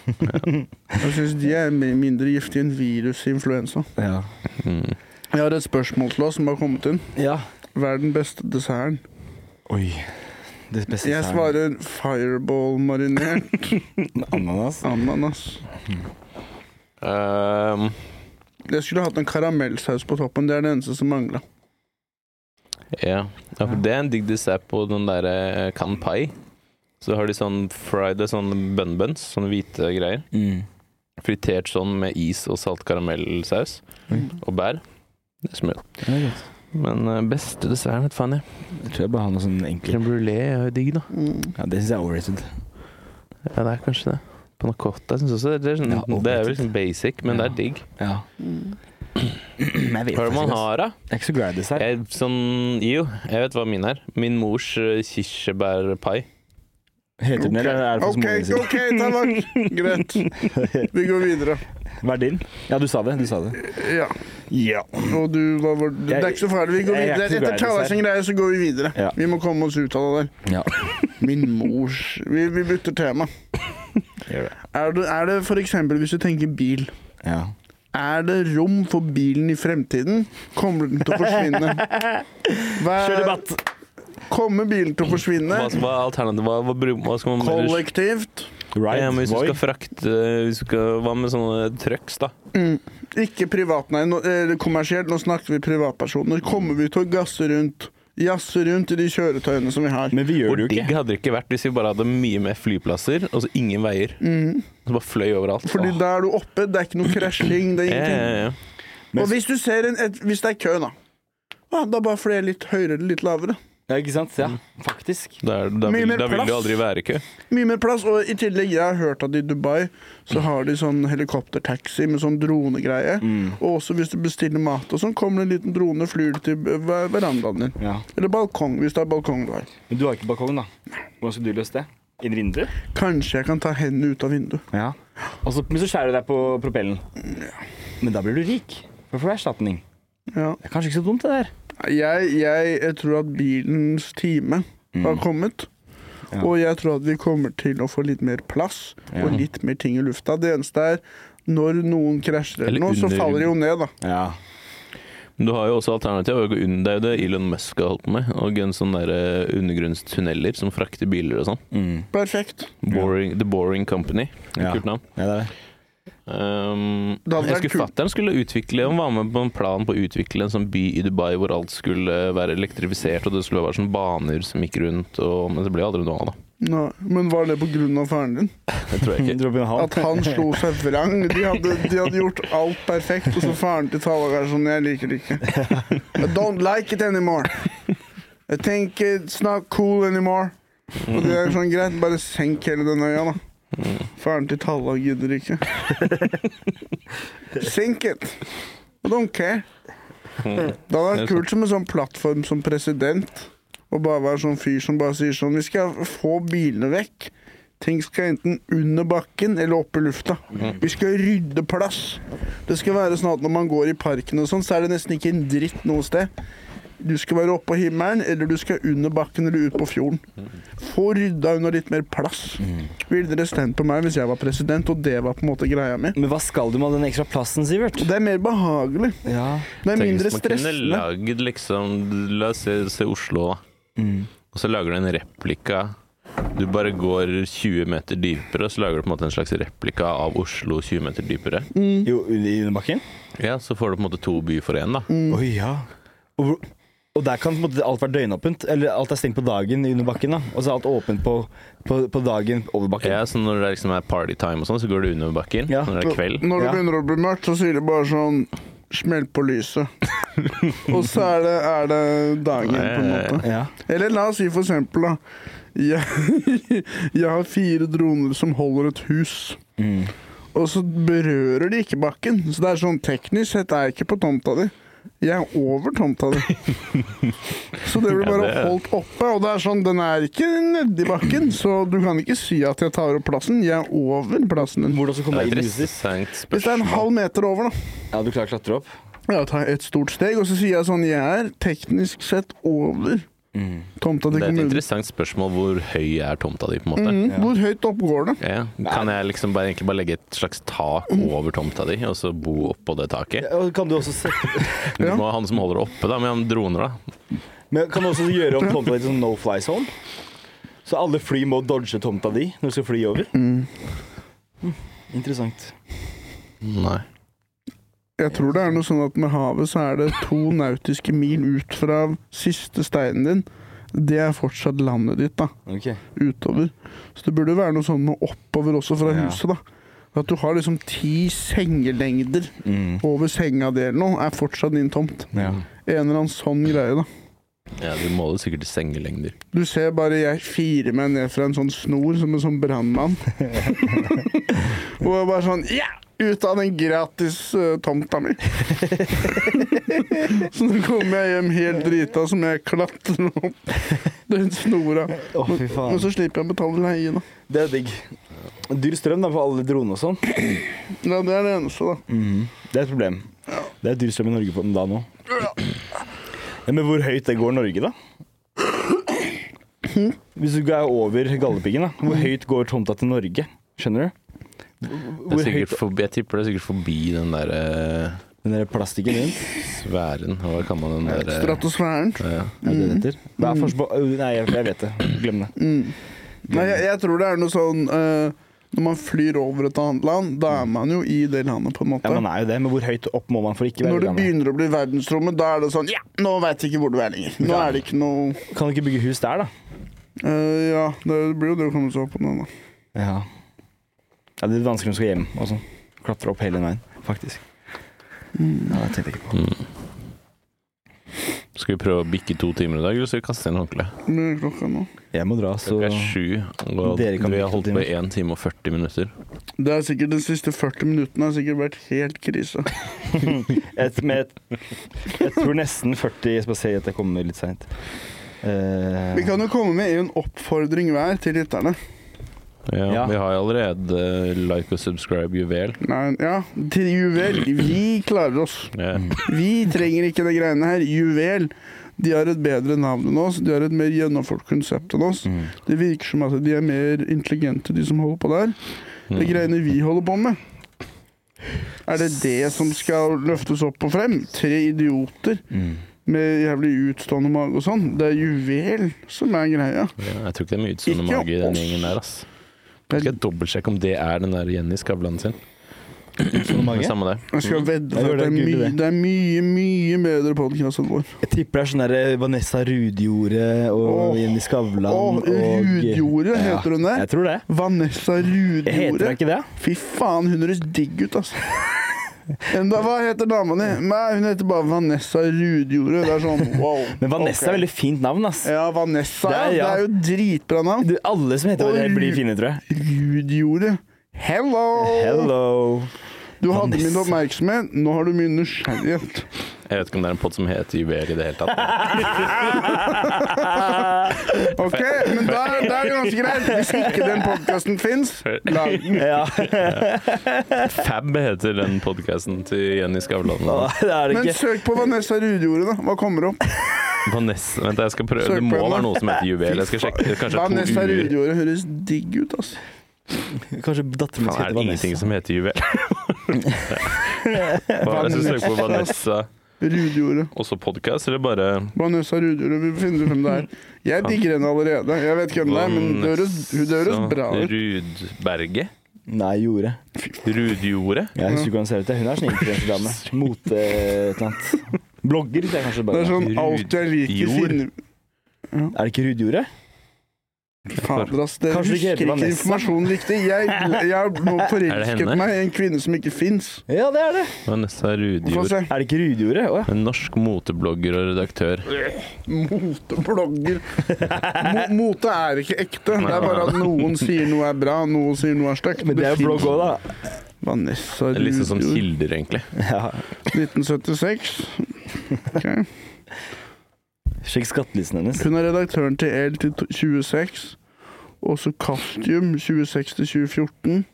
Jeg syns de er mi- mindre giftige enn virusinfluensa. Ja. Mm. Jeg har et spørsmål til oss som har kommet inn. ja. Hva er den beste desserten? Oi. Det beste Jeg svarer fireball-marinert ananas. ananas. Um, Jeg skulle hatt en karamellsaus på toppen. Det er det eneste som mangla. ja. ja, for det er en digg dessert på den derre kanpai. Så har de sånn fried sånn bun buns, sånne hvite greier. Mm. Fritert sånn med is og salt karamellsaus og bær. Det er smør. Det er godt. Men eh, beste desserten, vet faen jeg. Jeg tror jeg bare har noe sånn enkelt Crème brulée er jo digg, da. Ja, det syns jeg er overrated. Ja, det er kanskje det. Panna cotta syns også det er, sånn, Ja, det er vel liksom basic, men det er digg. Ja. Men jeg Hva er det man har, da? Jeg er ikke så glad i dessert. Jeg, sånn, jo, jeg vet hva min er. Min mors eh, kirsebærpai. Heter den, eller er det for OK, ok, Tallak. Greit. Vi går videre. Din? Ja, du sa det. Du sa det. Ja. Ja. Og du, hva var Det er ikke så farlig. Vi går Jeg er videre. Etter Tallak sin så går vi videre. Ja. Vi må komme oss ut av det der. ja. Min mors Vi, vi bytter tema. Gjør det. Er det, er det eksempel hvis du tenker bil Ja. Er det rom for bilen i fremtiden? Kommer den til å forsvinne? Hva Kjør debatt! kommer bilen til å forsvinne? Hva, hva er alternativet? Hva, hva, hva skal man ellers Kollektivt? Right, ja, hvis Hvis du skal frakte hvis du skal, Hva med sånne trucks, da? Mm. Ikke privat, nei. Nå, eh, kommersielt. Nå snakker vi privatpersoner. Kommer vi til å gasse rundt? Jazze rundt i de kjøretøyene som vi har? Men vi gjør Hvor det jo digg hadde det ikke vært hvis vi bare hadde mye mer flyplasser og så ingen veier? Så bare fløy overalt. Fordi Fordi da er du oppe, det er ikke noe krasjing. Det er ingenting. ja, ja. Men- Og hvis du ser en, et, hvis det er kø, da. Ja, da bare fløy jeg litt høyere eller litt lavere. Ja, ikke sant? Ja, faktisk. Da, er, da, Mye vil, mer da vil det plass. aldri være kø. Mye mer plass, og i tillegg, jeg har hørt at i Dubai så har de sånn helikoptertaxi med sånn dronegreie. Mm. Og også hvis du bestiller mat og sånn, kommer det en liten drone og flyr til ver- verandaen din. Ja. Eller balkong, hvis det er balkong du har. Men du har ikke balkong, da. Hvordan skal du løse det? Inn i vinduet? Kanskje jeg kan ta hendene ut av vinduet. Ja. Og så, men så skjærer du deg på propellen. Men da blir du rik. For å få erstatning. Ja. Det er kanskje ikke så dumt, det der. Jeg, jeg, jeg tror at bilens time har kommet. Ja. Og jeg tror at vi kommer til å få litt mer plass Ja. og litt mer ting i lufta. Det eneste er når noen krasjer eller Eller noe, så faller de jo ned, da. Ja. Men du har jo også alternativet. Det er jo det Elon Musk har holdt på med. Og en sånn der eh, undergrunnstunneler som frakter biler og sånn. Mm. Perfekt. Boring, The Boring Company. Ja. Kult navn. ja, det er det. Um, jeg skulle kult. Fatteren skulle utvikle Han var med på en plan på å utvikle en sånn by i Dubai hvor alt skulle være elektrifisert, og det skulle være sånn baner som gikk rundt, og, men det ble aldri noe av, da. Nei, men var det av faren din? Det tror jeg ikke. At han slo seg vrang? De hadde, de hadde gjort alt perfekt, og så faren til Tallak er sånn Jeg liker det ikke. I don't like it anymore. I think it's not cool anymore. Og det er sånn greit, bare senk hele den øya, da. Faren til Talla gidder ikke. Sink it. I don't care. Det hadde vært kult som en sånn plattform som president. Og bare være sånn fyr som bare sier sånn Vi skal få bilene vekk. Ting skal enten under bakken eller opp i lufta. Vi skal rydde plass. Det skal være sånn at når man går i parken og sånn, så er det nesten ikke en dritt noe sted. Du skal være oppe på himmelen, eller du skal under bakken eller ut på fjorden. Få rydda unna litt mer plass. Ville dere stemt på meg hvis jeg var president, og det var på en måte greia mi? Men hva skal du med all den ekstra plassen, Sivert? Det er mer behagelig. Ja. Det er Tenk mindre hvis man kunne stressende. lagd liksom La oss se, se Oslo, da. Mm. Og så lager du en replika. Du bare går 20 meter dypere, og så lager du på en måte en slags replika av Oslo 20 meter dypere. Jo, under under bakken? Ja, Så får du på en måte to by for én, da. Oi, ja. Og, og der kan på en måte alt være døgnåpent? Eller alt er stengt på dagen under bakken? da Og så er alt åpent på, på, på dagen over bakken? Ja, så Når det liksom er partytime og sånn, så går du under bakken. Ja. Når det er kveld. Når det Ja. begynner å bli mørkt, så sier de bare sånn Smell på lyset. og så er det, er det dagen, på en måte. Ja. Eller la oss si for eksempel, da. Jeg, jeg har fire droner som holder et hus. Mm. Og så berører de ikke bakken. Så det er sånn teknisk sett er jeg ikke på tomta di. Jeg er over tomta di. Så det blir Ja, bare det- holdt oppe. Og det er sånn, den er ikke nedi bakken, så du kan ikke si at jeg tar opp plassen. Jeg er over plassen din. Hvordan skal du komme deg inn Hvis det er en halv meter over, da. Ja, du klarer å klatre opp? Ja, tar et stort steg, og så sier jeg sånn Jeg er teknisk sett over Mm. tomta til Det er et interessant spørsmål hvor høy er tomta di, på en måte. Mm, Ja. Hvor høyt opp går det? Ja. Kan jeg liksom bare, egentlig bare legge et slags tak over tomta di, og så bo oppå det taket? Ja, kan du også sette Du må ha han som holder det oppe, da, med han droner, da. Men kan du også gjøre om tomta di til no fly zone? Så alle fly må dodge tomta di når du skal fly over? Mm. Interessant. Nei. Jeg tror det er noe sånn at med havet så er det to nautiske mil ut fra siste steinen din. Det er fortsatt landet ditt, da. Okay. Utover. Så det burde være noe sånn med oppover også fra Ja. huset, da. At du har liksom ti sengelengder Mm. over senga di eller noe, er fortsatt din tomt. Ja. En eller annen sånn greie, da. Ja, Du måler sikkert i sengelengder. Du ser bare jeg firer meg ned fra en sånn snor som en sånn brannmann. og jeg bare sånn Ja! Ut av den gratis uh, tomta mi. så nå kommer jeg hjem helt drita som jeg klatrer opp den snora. Oh, Men faen. så slipper jeg å betale leie, da. Det er digg. Dyr strøm da for alle droner og sånn. Ja, det er det eneste, da. Mhm. Det er et problem. Det er dyr strøm i Norge på den da nå. Ja, men hvor høyt det går Norge, da? Hvis du er over Galdhøpiggen, da. Hvor høyt går tomta til Norge? Skjønner du? Forbi, jeg tipper det er sikkert forbi den der eh, Den der plastikken din? sfæren. Hva kaller man den der eh, Stratosfæren. ja. Er det det heter? Er på Nei, jeg, jeg vet det. Glem det. Mm. Nei, jeg, jeg tror det er noe sånn uh, Når man flyr over et annet land, da er man jo i det landet, på en måte. Ja, Man er jo det, men hvor høyt opp må man for ikke Når være det i landet? begynner å bli verdensrommet, da er det sånn Ja, nå veit jeg ikke hvor du er lenger. Nå er det ikke noe Kan du ikke bygge hus der, da? Uh, Ja, det blir jo det å komme seg opp på den, da. Ja. Ja det er vanskelig når du skal hjem og sånn. Klatre opp hele veien, faktisk. Ja, det tenkte jeg ikke på. Skal vi prøve å bikke to timer i dag, eller skal vi kaste inn håndkleet? Det klokka nå. Jeg må dra, så Klokka er sju, og Dere kan vi bikke har to holdt på timer. i 1 time og 40 minutter. Det er sikkert De siste 40 minuttene har sikkert vært helt krise. et, med et, Jeg tror nesten 40 Jeg skal si at jeg kommer litt seint. Uh, Vi kan jo komme med en oppfordring hver til lytterne. Ja, Ja. Vi har allerede eh, like og subscribe juvel. Nei, ja, til Juvel. Vi klarer oss. Yeah. Vi trenger ikke de greiene her. Juvel. De har et bedre navn enn oss. De har et mer gjennomført konsept enn oss. mm. Det virker som at de er mer intelligente, de som holder på der. De greiene vi holder på med. Er det det som skal løftes opp og frem? Tre idioter Mm. med jævlig utstående mage og sånn. Det er juvel som er greia. Ja, jeg tror ikke det er mye utstående mage i den gjengen der. ass. Jeg skal dobbeltsjekke om det er den der Jenny Skavlan sin. Det samme det. Jeg skal vedde på at det er, mye, det. er mye, mye bedre podkast enn vår. Jeg tipper det er sånn der Vanessa Rudjorde og oh, Jenny Skavlan oh, og Rudjorde, Ja, heter hun det? Jeg tror det. Vanessa Heter hun ikke det? Fy faen, hun høres digg ut, altså. Enda, hva heter dama di? Nei, hun heter bare Vanessa Rudjordet. Det er sånn wow. Men Vanessa okay. er veldig fint navn, ass. Ja, Vanessa. Det er- Det ja. er, jo dritbra navn. Du, alle som heter det, blir fine, tror jeg. Rudjordet. Hello! Hello. Du hadde min oppmerksomhet, nå har du min nysgjerrighet. Jeg vet ikke om det er en pod som heter Juvel i det hele tatt. Ok, men da, da er det ganske greit. Hvis ikke den podkasten fins, lag den. Ja, Fab heter den podkasten til Jenny Skavlan. det det Men søk på Vanessa Rudjordet, da. Hva kommer opp? Vanessa, vent, jeg skal prøve. Det må være noe som heter Juvel. Jeg skal sjekke. Kanskje Vanessa to uer. Rudjorde høres digg ut, altså. Kanskje datteren min Faen, skal er hete det ingenting som heter Juvel? Er det som søker på Vanessa Rudjordet. også podkast, eller bare Vanessa Rudjordet. vi finner ut hvem det er. Jeg digger henne allerede. Jeg vet ikke hvem det er, men hun høres bra ut. Rudberget? Nei, Jorde. Rudjordet? Jeg husker ikke hvordan hun ser ut. Hun er sånn influensedame. Mote et eller annet. Blogger, det er kanskje Det er sånn alt jeg liker finner ja. Er det ikke Rudjorde? Fader, ass. Kanskje det husker ikke Vanessa? informasjonen riktig. Jeg, jeg har nå forelsket henne? meg i en kvinne som ikke fins. Ja, det er det. Vanessa Få Rudjord. se. Er det ikke Rudjordet? Å ja. En norsk moteblogger og redaktør. Moteblogger. Mo mote er ikke ekte. Det er bare at noen sier noe er bra, noen sier noe er stygt. Men det er jo blogg òg, da. Vanessa Det er Litt sånn som Rudjord. kilder, egentlig. Ja. 1976. Ok. Sjekk skattelisten hennes. Hun er redaktøren til El til 26. Også Costume 26 til 2014.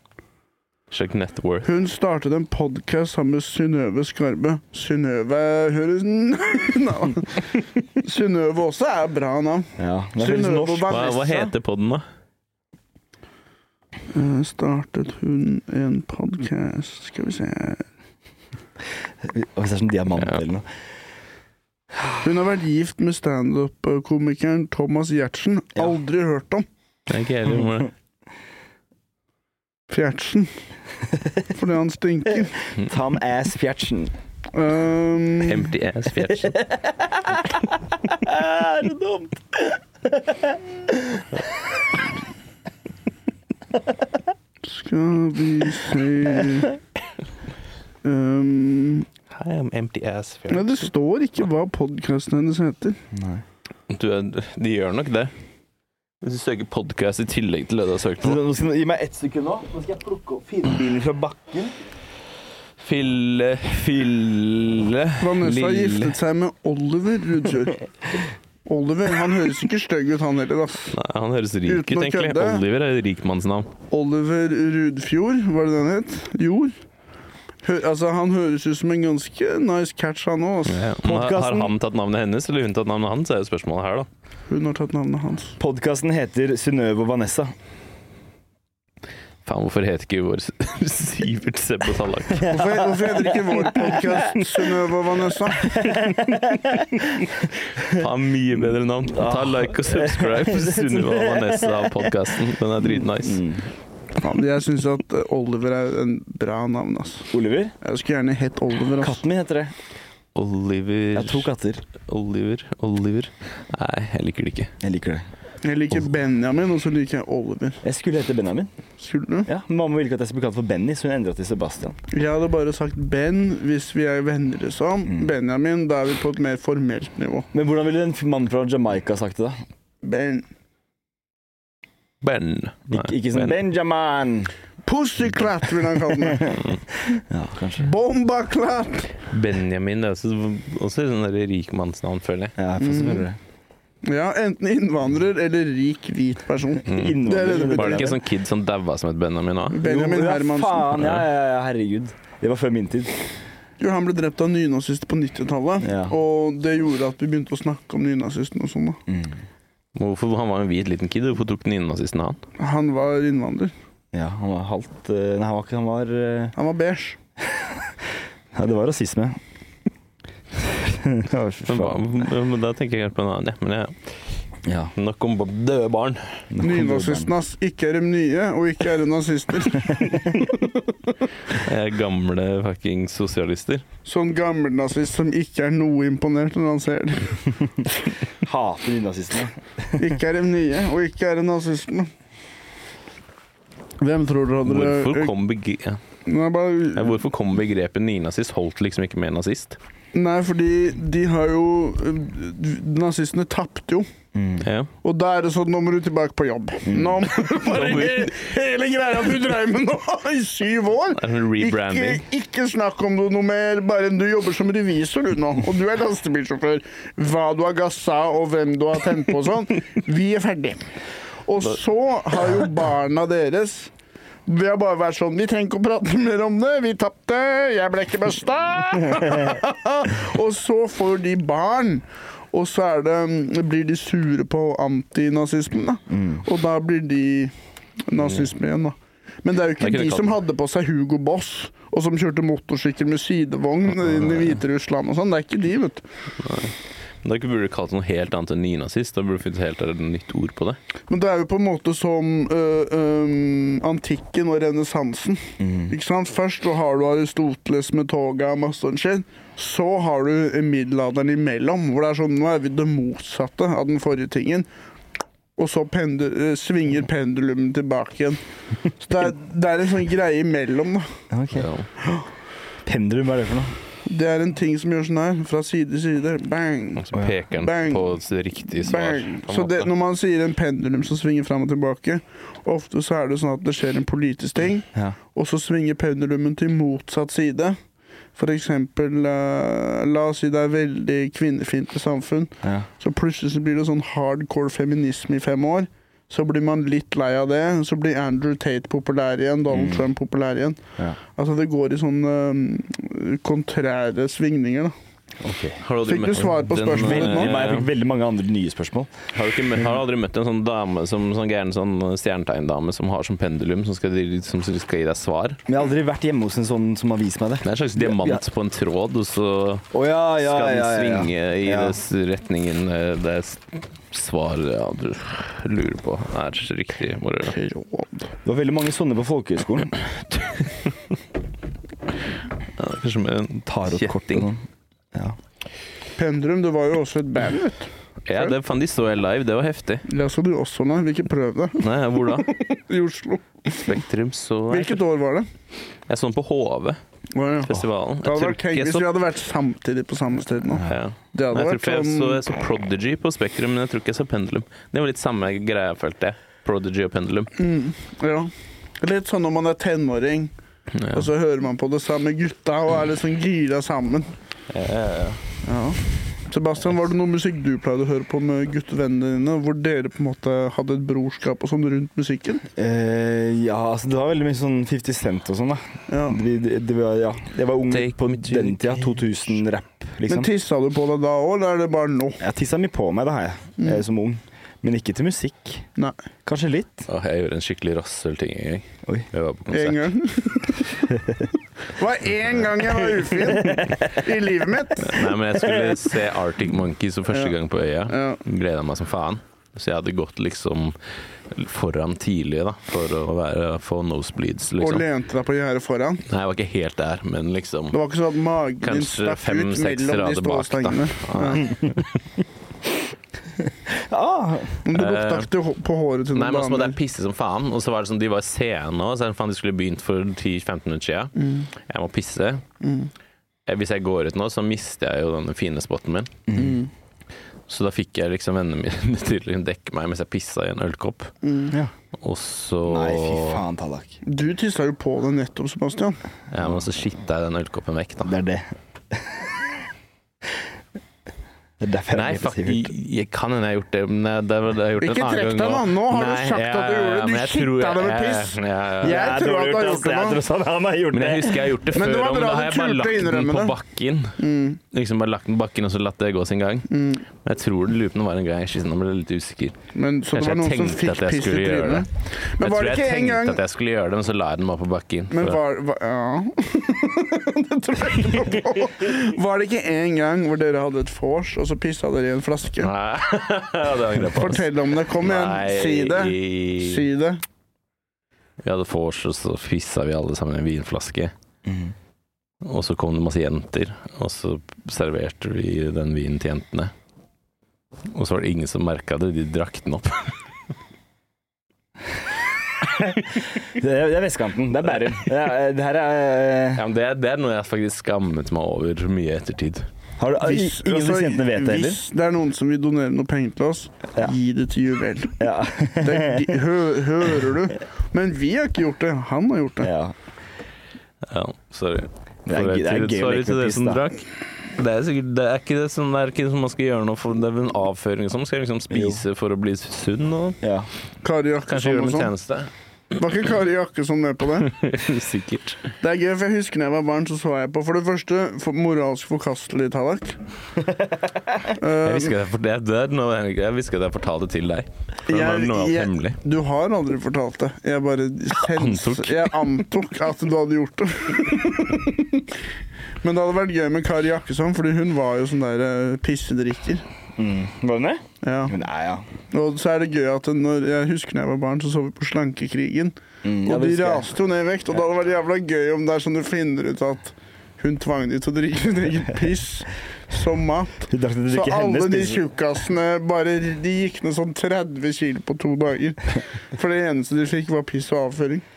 Sjekk net worth. Hun startet en podkast sammen med Synnøve Skarbe. Synnøve høres navn. Synnøve også er bra navn. Ja, det er Synnøve norsk. Hva, hva heter podden, da? Eh, startet hun en podkast Skal vi se Hvis det er sånn diamant Ja. eller noe. Hun har vært gift med standup-komikeren Thomas Giertsen. Ja. Aldri hørt om. Ikke heller hvor- Fjertsen. Fordi han stinker. Tom Ass Fjertsen. Um, Empty ass fjertsen. Er det dumt? skal vi se um, I am empty ass. Nei, det står ikke hva podkasten hennes heter. Nei. Du, de gjør nok det. Hvis du søker podkast i tillegg til det du har søkt på. Nå skal, gi meg ett sekund nå. Nå skal jeg plukke opp firmabilen fra bakken. Fille, fille Vanessa har giftet seg med Oliver Rudfjord. Oliver, han høres ikke stygg ut, han heller. ass. Nei, han høres rik Uten ut, å egentlig. kødde. Oliver er et rikmannsnavn. Oliver Rudfjord, var det den het? Jord? Altså, han høres ut som en ganske nice catch, han òg. Ja. Har, har han tatt navnet hennes, eller hun tatt navnet hans, er jo spørsmålet her, da. Hun har tatt navnet hans. Podkasten heter Synnøve og Vanessa. Faen, hvorfor heter ikke vår Sivert Sebbo Tallak? Hvorfor, hvorfor heter ikke vår podkast Synnøve og Vanessa? Faen, mye bedre navn. Ta like og subscribe. Synnøve og Vanessa-podkasten. Den er dritnice. Mm. Faen, jeg syns at eh, Oliver er en bra navn. Altså. Oliver? Jeg skulle gjerne hett Oliver. Altså. Katten min heter det. Oliver Jeg har to katter. Oliver Oliver Nei, jeg liker det ikke. Jeg liker det. Jeg liker Benjamin, og så liker jeg Oliver. Jeg skulle hete Benjamin. Skulle du? Ja, Mamma ville ikke at jeg skulle bli kalt for Benny, så hun endra til Sebastian. Jeg hadde bare sagt Ben hvis vi er venner, liksom. Mm. Benjamin, da er vi på et mer formelt nivå. Men hvordan ville en mann fra Jamaica sagt det, da? Ben. Ben. Nei, Ik ikke sånn Ben. Benjamin! Pussyclat, vil han kalle meg. Ja, kanskje. Bombaclat. Benjamin det er også, også et der rikmannsnavn, føler jeg. Ja, jeg får det. Ja, enten innvandrer eller rik, hvit person. Mm. Det er det det Var det ikke en sånn kid som daua som het Benjamin òg? Benjamin Jo, ja, Hermansen. Faen, ja, ja, ja, herregud. Det var før min tid. Jo, han ble drept av nynazister på 90-tallet. Ja. Og det gjorde at vi begynte å snakke om nynazistene og sånn. da. Mm. Hvorfor Han var en hvit liten kid, hvorfor tok den nynazisten han? Han var innvandrer. Ja, han var halvt eh, Nei, han var ikke Han var eh, Han var beige. Ja, det var rasisme. Men, men da tenker jeg på en annen, ja. Men jeg, Ja. nok om døde barn. Nynazistene. Ikke er de nye, og ikke er de nazister. Er gamle fucking sosialister. Sånn gammelnazist som ikke er noe imponert når han ser det. Hater nynazistene. Ikke er de nye, og ikke er de nazistene. Hvem tror dere hadde Hvorfor kom, begre ja. Nei, bare, Ja, hvorfor kom begrepet nynazist? Holdt liksom ikke med nazist? nei, fordi de har jo Nazistene tapte jo. Mm. Ja. Og da er det sånn, nå må du tilbake på jobb. Nå må du bare he- Hele greia du dreiv med nå i syv år. Ikke, ikke snakk om det noe mer, bare du jobber som revisor du nå. Og du er lastebilsjåfør. Hva du har gassa og hvem du har tent på og sånn. Vi er ferdig. Og så har jo barna deres vi har bare vært sånn Vi trenger ikke å prate mer om det. Vi tapte. Jeg ble ikke busta. og så får de barn. Og så det, blir de sure på antinazismen, da. Og da blir de nazisme igjen, da. Men det er jo ikke ikke de som hadde på seg Hugo Boss, og som kjørte motorsykkel med sidevogn inn i Hviterussland og sånn. Det er ikke de, vet du. Da burde du kalt det noe helt annet enn nynazist. Da burde du funnet helt et nytt ord på det. Men det er jo på en måte som øh, øhm, antikken og renessansen. Mm. Ikke sant? Først så har du Aristoteles med toga og masse sånn shit. Så har du middelalderen imellom, hvor det er sånn Nå er vi det motsatte av den forrige tingen. Og så pendel, øh, svinger pendulumen tilbake igjen. Så det er, det er en sånn greie imellom, da. Okay. Ja. Pendulum, hva er det for noe? Det er en ting som gjør sånn her, fra side til side. Bang! Og så peker den Bang. på riktig svar. Bang. Så det, når man sier en pendulum som svinger fram og tilbake, ofte så er det sånn at det skjer en politisk ting, Ja. og så svinger pendulumen til motsatt side. For eksempel, eh, la oss si det er veldig kvinnefiendtlig samfunn, ja. så plutselig så blir det sånn hardcore feminisme i fem år. Så blir man litt lei av det. Så blir Andrew Tate populær igjen, Donald Mm. Trump populær igjen. ja. Altså det går i sånne eh, kontrære svingninger, da. Okay. Du Fikk du svar på spørsmålet Veldig, nå? jeg fikk veldig mange andre nye spørsmål. Har du, ikke møtt, har du aldri møtt en sånn dame som sånn gæren sånn stjernetegndame som har sånn pendulum som skal, som skal gi deg svar? Men jeg har aldri vært hjemme hos en sånn som har vist meg det. Det er en slags diamant på en tråd, og så oh, ja, ja, skal den ja, ja, ja. svinge i Ja. retningen eh, det svaret ja, du lurer på er riktig. Må. Det var veldig mange sånne på folkehøyskolen. ja, kanskje med Tarotkort og sånn. Ja. Pendrum, det var jo også et band, vet du. Ja, det fant de så jeg live. Det var heftig. Det så du også nå. Vil ikke prøve det. Nei, hvor da? I Oslo. Spektrum så Hvilket år var det? jeg så den på HV. Ja. festivalen. Det hadde vært tenkt hvis vi hadde vært samtidig på samme sted nå. ja. Det hadde jeg jeg, tror vært ikke jeg, så, sånn jeg så Prodigy på Spektrum, men jeg tror ikke jeg så Pendulum. Det var litt samme greia, følte jeg. Prodigy og Pendulum. mm, Ja. Litt sånn når man er tenåring, Ja. og så hører man på det samme gutta og er litt sånn gira sammen. Ja, ja, ja. Sebastian, var det noe musikk du pleide å høre på med guttevennene dine, hvor dere på en måte hadde et brorskap og sånn rundt musikken? Eh, ja, altså det var veldig mye sånn 50 Cent og sånn, da. Ja. Vi, det, det var, ja. Jeg var ung Take på den tida. 2000-rapp, Men liksom. tissa du på deg da òg, eller er det bare nå? Jeg tissa mye på meg, det har jeg, Mm. eh, som ung. Men ikke til musikk. Nei. Kanskje litt. Åh, jeg gjorde en skikkelig rasshølting en gang. Oi. Jeg var på konsert. konsert. gang. Det var én gang jeg var ufin i livet mitt. Nei, men jeg skulle se Arctic Monkeys for første gang på øya. Gleda meg som faen. Så jeg hadde gått liksom foran tidlig da, for å være, få nosebleeds, Og liksom. lente deg på gjerdet foran. Nei, jeg var ikke helt der, men liksom Det var ikke sånn at magen din stakk ut mellom de da. Ja. Ah, Men du Eh, lukta ikke til hå- på håret til Nei, noen men også måtte damer. jeg pisse som faen. Og så var det sånn, de var sene òg, så faen de skulle begynt for 10-15 minutter siden. Mm. Jeg må pisse. Mm. Eh, Hvis jeg går ut nå, så mister jeg jo denne fine spotten min. Mm. Så da fikk jeg liksom vennene mine til å dekke meg mens jeg pissa i en ølkopp. Mm. ja. Og så Nei, fy faen, Tallak. Du tissa jo på det nettopp, Sebastian. Ja, men så skitta jeg den ølkoppen vekk, da. Det er det. Det er derfor Nei, er jeg, kan hende jeg har gjort det, men det, det, det har gjort Ikke en annen trekk deg nå. Nå har du sagt at du gjorde det. Du men skitta deg med piss. Jeg, jeg, ja. Jeg tror at du har gjort det nå. Jeg tror han har gjort Men jeg husker jeg har gjort det Men før, det var og bra da har jeg bare lagt den på bakken. Mm. Liksom bare lagt den på bakken og så latt det gå sin gang. Mm. Men jeg tror det lupen var en greie. Jeg synes Nå ble jeg litt usikker. Men så det var noen som fikk piss i skulle trynet. Men jeg var tror det jeg ikke en tenkte gang at jeg skulle gjøre det, men så la jeg den bare på bakken. Men var, var Ja. det tror jeg ikke noe på. Var det ikke en gang hvor dere hadde et vors, og så pissa dere i en flaske? Nei, det angrer jeg på. Fortell om det. Kom igjen, Nei, si det. i- Si det. Vi hadde vors, og så pissa vi alle sammen i en vinflaske. Mm. Og så kom det masse jenter, og så serverte vi den vinen til jentene. Og så var det ingen som merka det, de drakk den opp. Det er, det er vestkanten. Det er Bærum. Det, er- det her er Ja, men det, det er noe jeg faktisk skammet meg over mye i ettertid. Har du, Hvis, Ingen altså, disse jentene vet det heller? hvis det er noen som vil donere noe penger til oss, Ja. gi det til Juvel. Ja. Det, de- hø, hører du? Men vi har ikke gjort det. Han har gjort det. ja. Ja, sorry. Det er, Sorry det er til- sorry til dere som drakk. Det er, sikkert, det er ikke det som, det er ikke som man skal gjøre noe for Det er en avføring som skal liksom spise for å bli sunn og Ja. Kari kanskje Jakkesson gjøre og tjeneste sånn. Var ikke Kari Jakkesson med på det? Sikkert. Det er gøy, for jeg husker da jeg var barn, så så jeg på For det første, for moralsk forkastelig, Tallak. Jeg visste ikke at jeg, noe, jeg, jeg visste at jeg fortalte det til deg. For det var noe jeg- hemmelig. du har aldri fortalt det. Jeg bare Antok. Jeg antok at du hadde gjort det. Men det hadde vært gøy med Kari Jakkesson, Fordi hun var jo sånn der eh, pissedrikker. Mm. Var hun det? Ja. Nei, ja. Og så er det gøy at når jeg husker da jeg var barn, så så vi på Slankekrigen. Mm, Og de raste jo ned i vekt. Og da hadde det jævla gøy om det er sånn du finner ut at hun tvang de til å drikke sin egen piss som mat. Så alle de tjukkasene bare De gikk ned sånn 30 kilo på to dager. For det eneste de fikk, var piss og avføring.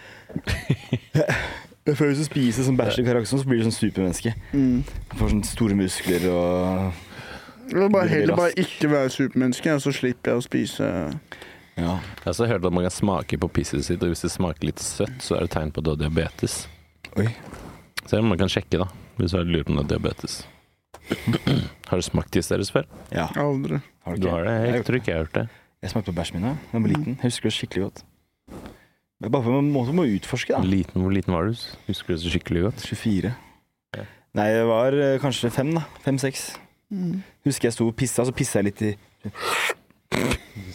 Føler Hvis du spiser som bachelor i karakson, så blir du sånn supermenneske. Mm. Får sånne store muskler og Jeg vil bare heller bare ikke være supermenneske, så slipper jeg å spise Ja. Jeg har også hørt at man kan smake på pisset sitt, og hvis det smaker litt søtt, så er det tegn på at du har diabetes. Oi. Se om man kan sjekke, da, hvis du har lurt på om du har diabetes. har du smakt tiss deres før? ja. aldri. Har Du har det? Jeg, Jeg tror ikke jeg har hørt det. jeg smakte på bæsjen min da jeg var liten. Jeg husker det skikkelig godt. Det er bare på en måte må utforske, da. Liten, hvor liten var du? Husker du det så skikkelig godt? 24. Ja. Nei, jeg var eh, kanskje fem, da. Fem-seks. Husker jeg sto og pissa, så pissa jeg litt i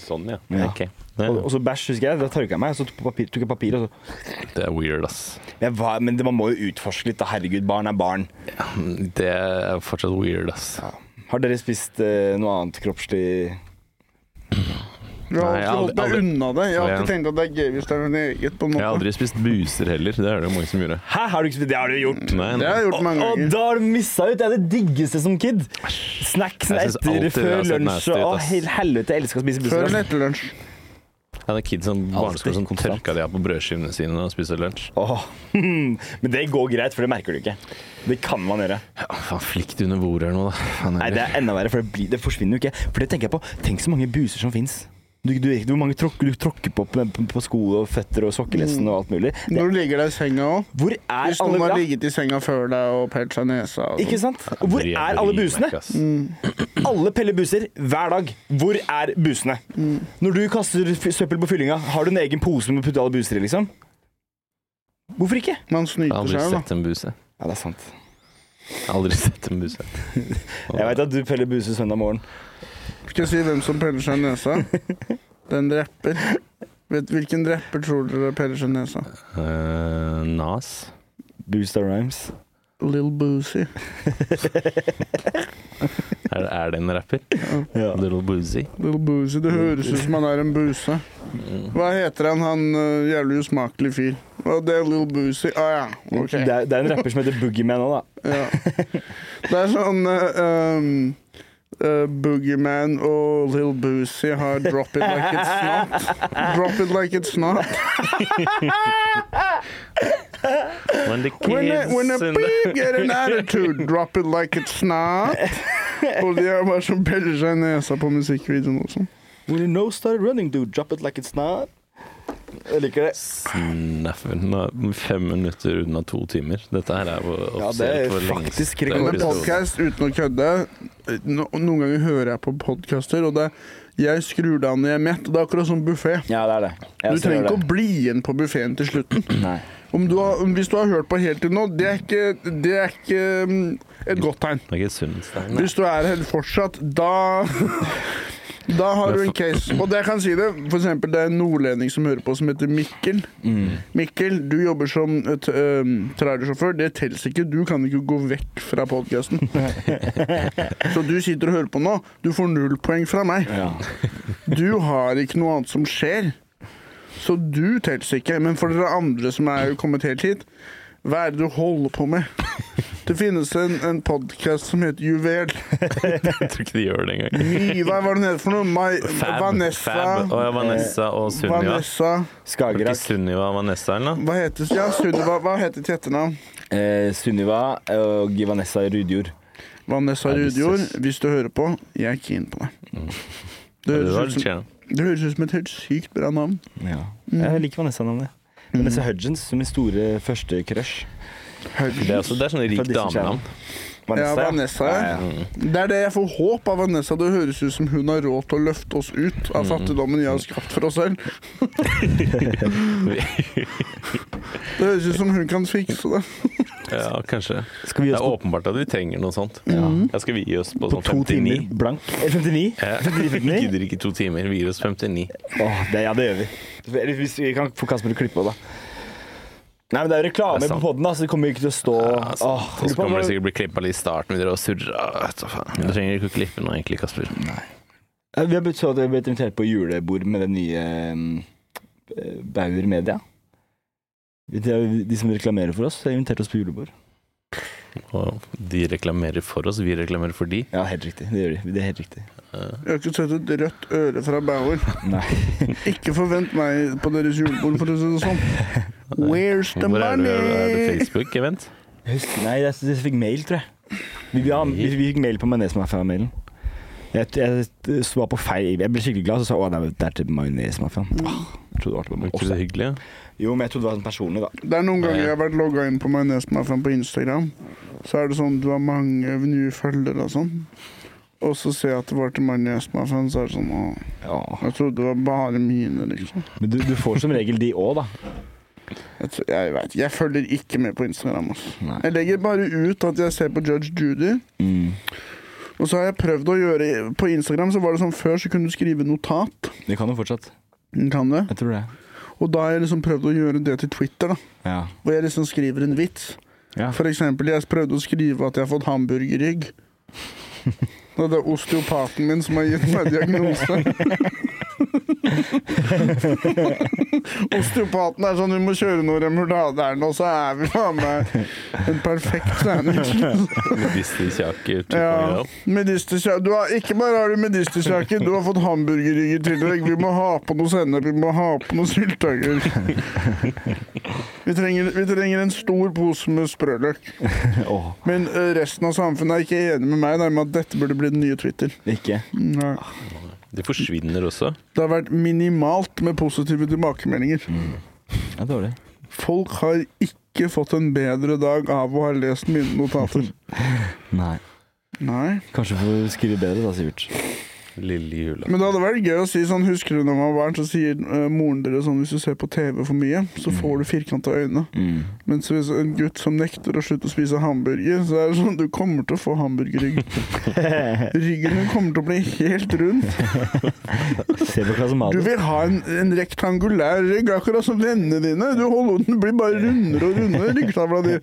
Sånn, ja. Ja. Okay. Og, og så bæsj, husker jeg. Da tørka jeg meg, og så tok, papir, tok jeg papir, og så det er weird, ass. var, Men det, man må jo utforske litt, da. Herregud, barn er barn. Det er fortsatt weird, ass. Har dere spist eh, noe annet kroppslig Jeg har Nei, alltid holdt meg unna det. Jeg har alltid tenkt at det er gøy hvis det er noe eget. på en Jeg har aldri spist buser heller. Det er det jo mange som gjorde. Hæ, har du ikke spist det? har du gjort! Nei, Det har jeg gjort mange ganger. Og da har du missa ut! Det er det diggeste som kid. Snacksen etter, før lunsj og Å, helvete, jeg elsker å spise buser. Før eller etter lunsj. Ja, det er kids som barneskole som tørka de av på brødskivene sine og spiste lunsj. Åh. Men det går greit, for det merker du ikke. Det kan man gjøre. Ja, faen, flikk det under bordet eller noe, da. Nei, det er enda verre, for det, blir, det forsvinner jo ikke. For det tenker jeg på. Tenk så mange buser som fins. Du, du, hvor mange tråk, du tråkker på på, på sko og føtter og sokkelesten og alt mulig. Det, Når du ligger der i senga òg. Hvis noen har ligget i senga før deg og pelt seg nesa og Ikke sant? Og Hvor er alle busene? ikke. Alle peller buser hver dag. Hvor er busene? Når du kaster søppel på fyllinga, har du en egen pose med å putte alle buser i, liksom? Hvorfor ikke? Man Jeg snyter har aldri seg, da. sett en buse. Ja, det er sant. Jeg har aldri sett en buse. Jeg veit at du peller buser søndag morgen. Skal jeg si hvem som peller seg i nesa? Den rapper. Vet Hvilken rapper tror dere peller seg i nesa? Uh, Nas. Booster Rhymes. Lill Boozy. Er, er det en rapper? Ja. Little Boozy. Little Boozy. Det høres ut som han er en buse. Hva heter han, han uh, jævlig usmakelig fyr? Å, det er Little Boozy. Å ja, ok. Det, er, det er en rapper som heter Boogieman òg, da. Ja. Det er sånn uh, um, uh, Boogeyman og Lil Boosie har Drop It Like It's Not. Drop It Like It's Not. When the kids When a, when a the- get an attitude, drop it like it's not. Og de er bare som peller seg i nesa på musikkvideoen også. When your nose started running, dude, drop it like it's not. Jeg liker det. Snaffen. Fem minutter unna to timer. Dette her er jo Ja, det er for faktisk Det er Men episode. podcast, uten å kødde no, Noen ganger hører jeg på podcaster, og det, jeg skrur det av når jeg er mett. og Det er akkurat som buffé. Ja, det er det. Du trenger ikke å bli igjen på buffeen til slutten. Nei. Om du har, om, hvis du har hørt på helt til nå, det er ikke, det er ikke mm, et godt tegn. Det er ikke nei. Hvis du er her fortsatt, da Da har du en case. Og det jeg kan si det, for eksempel det er en nordlending som hører på som heter Mikkel. Mm. Mikkel, du jobber som um, trailersjåfør. Det teller ikke. Du kan ikke gå vekk fra podkasten. Så du sitter og hører på nå. Du får null poeng fra meg. Ja. Du har ikke noe annet som skjer. Så du teller ikke. Men for dere andre som er kommet helt hit, hva er det du holder på med? Det finnes en, en podkast som heter Juvel. Jeg tror ikke de gjør det engang. Hva var den het for noe? My, Fab. Vanessa. Fab. Oh, ja, Vanessa og Sunniva. Vanessa. Det Skagerrak. Sunniva og Vanessa eller noe? Hva heter Ja, Sunniva. Hva heter til etternavn? Eh, Sunniva og Vanessa Rudjord. Vanessa Rudjord. Hvis du hører på, jeg er keen på deg. Det Ja, det høres, ut som, det høres ut som et helt sykt bra navn. Ja. Jeg liker Vanessa-navnet. Vanessa Hudgens som min store første crush. Det er, også, det er sånn rikt damenavn. Ja, Vanessa, ja. ja. Det er det jeg får håp av Vanessa. Det høres ut som hun har råd til å løfte oss ut av fattigdommen jeg har skapt for oss selv. Det høres ut som hun kan fikse det. Ja, kanskje. Skal vi Det er på, åpenbart at vi trenger noe sånt. Ja. Ja, skal vi gi oss på på sånn to 59? timer blank? Eh, 59? Ja. 59, Vi 59? gidder ikke to timer. Vi gir oss 59. Åh, det, ja, det gjør vi. Hvis vi kan få Kasper til å klippe òg, da. Nei, men Det er jo reklame på poden, så det kommer ikke til å stå Ja, sant. Åh, så kommer det sikkert bli klippa litt i starten. Vi drar og surrer. du trenger ikke å klippe noe, egentlig, Kasper. Nei. Vi har blitt så vi har blitt invitert på julebord med den nye um, Bauer Media. De, de som reklamerer for oss, har invitert oss på julebord. Og de reklamerer for oss, vi reklamerer for de. Ja, helt riktig. Det gjør de. Det er helt riktig. Jeg har ikke sett et rødt øre fra Bauer. Nei. Ikke forvent meg på deres julebord, for å si det sånn. Where's the Hvor er det, er det? Facebook-event? Jeg husker, nei, jeg, jeg fikk mail, tror jeg. Vi, vi, vi fikk mail på Majones-mafiaen-mailen. Jeg, jeg, jeg var på feil Jeg ble skikkelig glad, så sa jeg å, det er- det er til majonesmafiaen. Jeg trodde det var til ikke det hyggelig? ja? Jo, men jeg trodde det var sånn personlig, da. Det er noen ganger jeg har vært logga inn på Majonesmafiaen på Instagram. Så er det sånn du har mange nye følgere og sånn. Og så ser jeg at det var til Majonesmafiaen, så er det sånn å, Ja. Jeg trodde det var bare mine, liksom. Men du, du får som regel de òg, da. Jeg, tror- jeg vet Jeg følger ikke med på Instagram. Altså. Nei. Jeg legger bare ut at jeg ser på Judge Judy. Mm. Og så har jeg prøvd å gjøre På Instagram så var det sånn før så kunne du skrive notat. Det kan du fortsatt. Kan det? Jeg tror det. Og da har jeg liksom prøvd å gjøre det til Twitter, da. Ja. Hvor jeg liksom skriver en vits. ja. For eksempel, jeg prøvde å skrive at jeg har fått hamburgerrygg. Og det er osteopaten min som har gitt meg diagnose. Osteopaten er sånn, vi må kjøre noe remoulader nå, så er vi faen meg en perfekt sandwich. Medisterkjaker Ja, 2.0. Du har, ikke bare har du medisterkjaker, du har fått hamburgerrygg i tillegg. Vi må ha på noe sennep, vi må ha på noe sylteagurk. Vi vi trenger en stor pose med sprøløk. Men resten av samfunnet er ikke enig med meg i at dette burde bli den nye Twitter. ikke. Nei. De forsvinner også. Det har vært minimalt med positive tilbakemeldinger. Det er dårlig. Folk har ikke fått en bedre dag av å ha lest mine notater. Nei. Nei. Kanskje får skrive bedre da, Sivert. Lille jula. Men det hadde vært gøy å si sånn, husker du når man var barn, så sier uh, moren deres sånn hvis du ser på TV for mye, så får du firkanta øyne. Mm. Mens hvis en gutt som nekter å slutte å spise hamburger, så er det sånn du kommer til å få hamburgerrygg. Ryggen din kommer til å bli helt rund. Se på Du vil ha en, en rektangulær rygg, akkurat som vennene dine. Du holder, den blir bare rundere og rundere, ryggtavla di.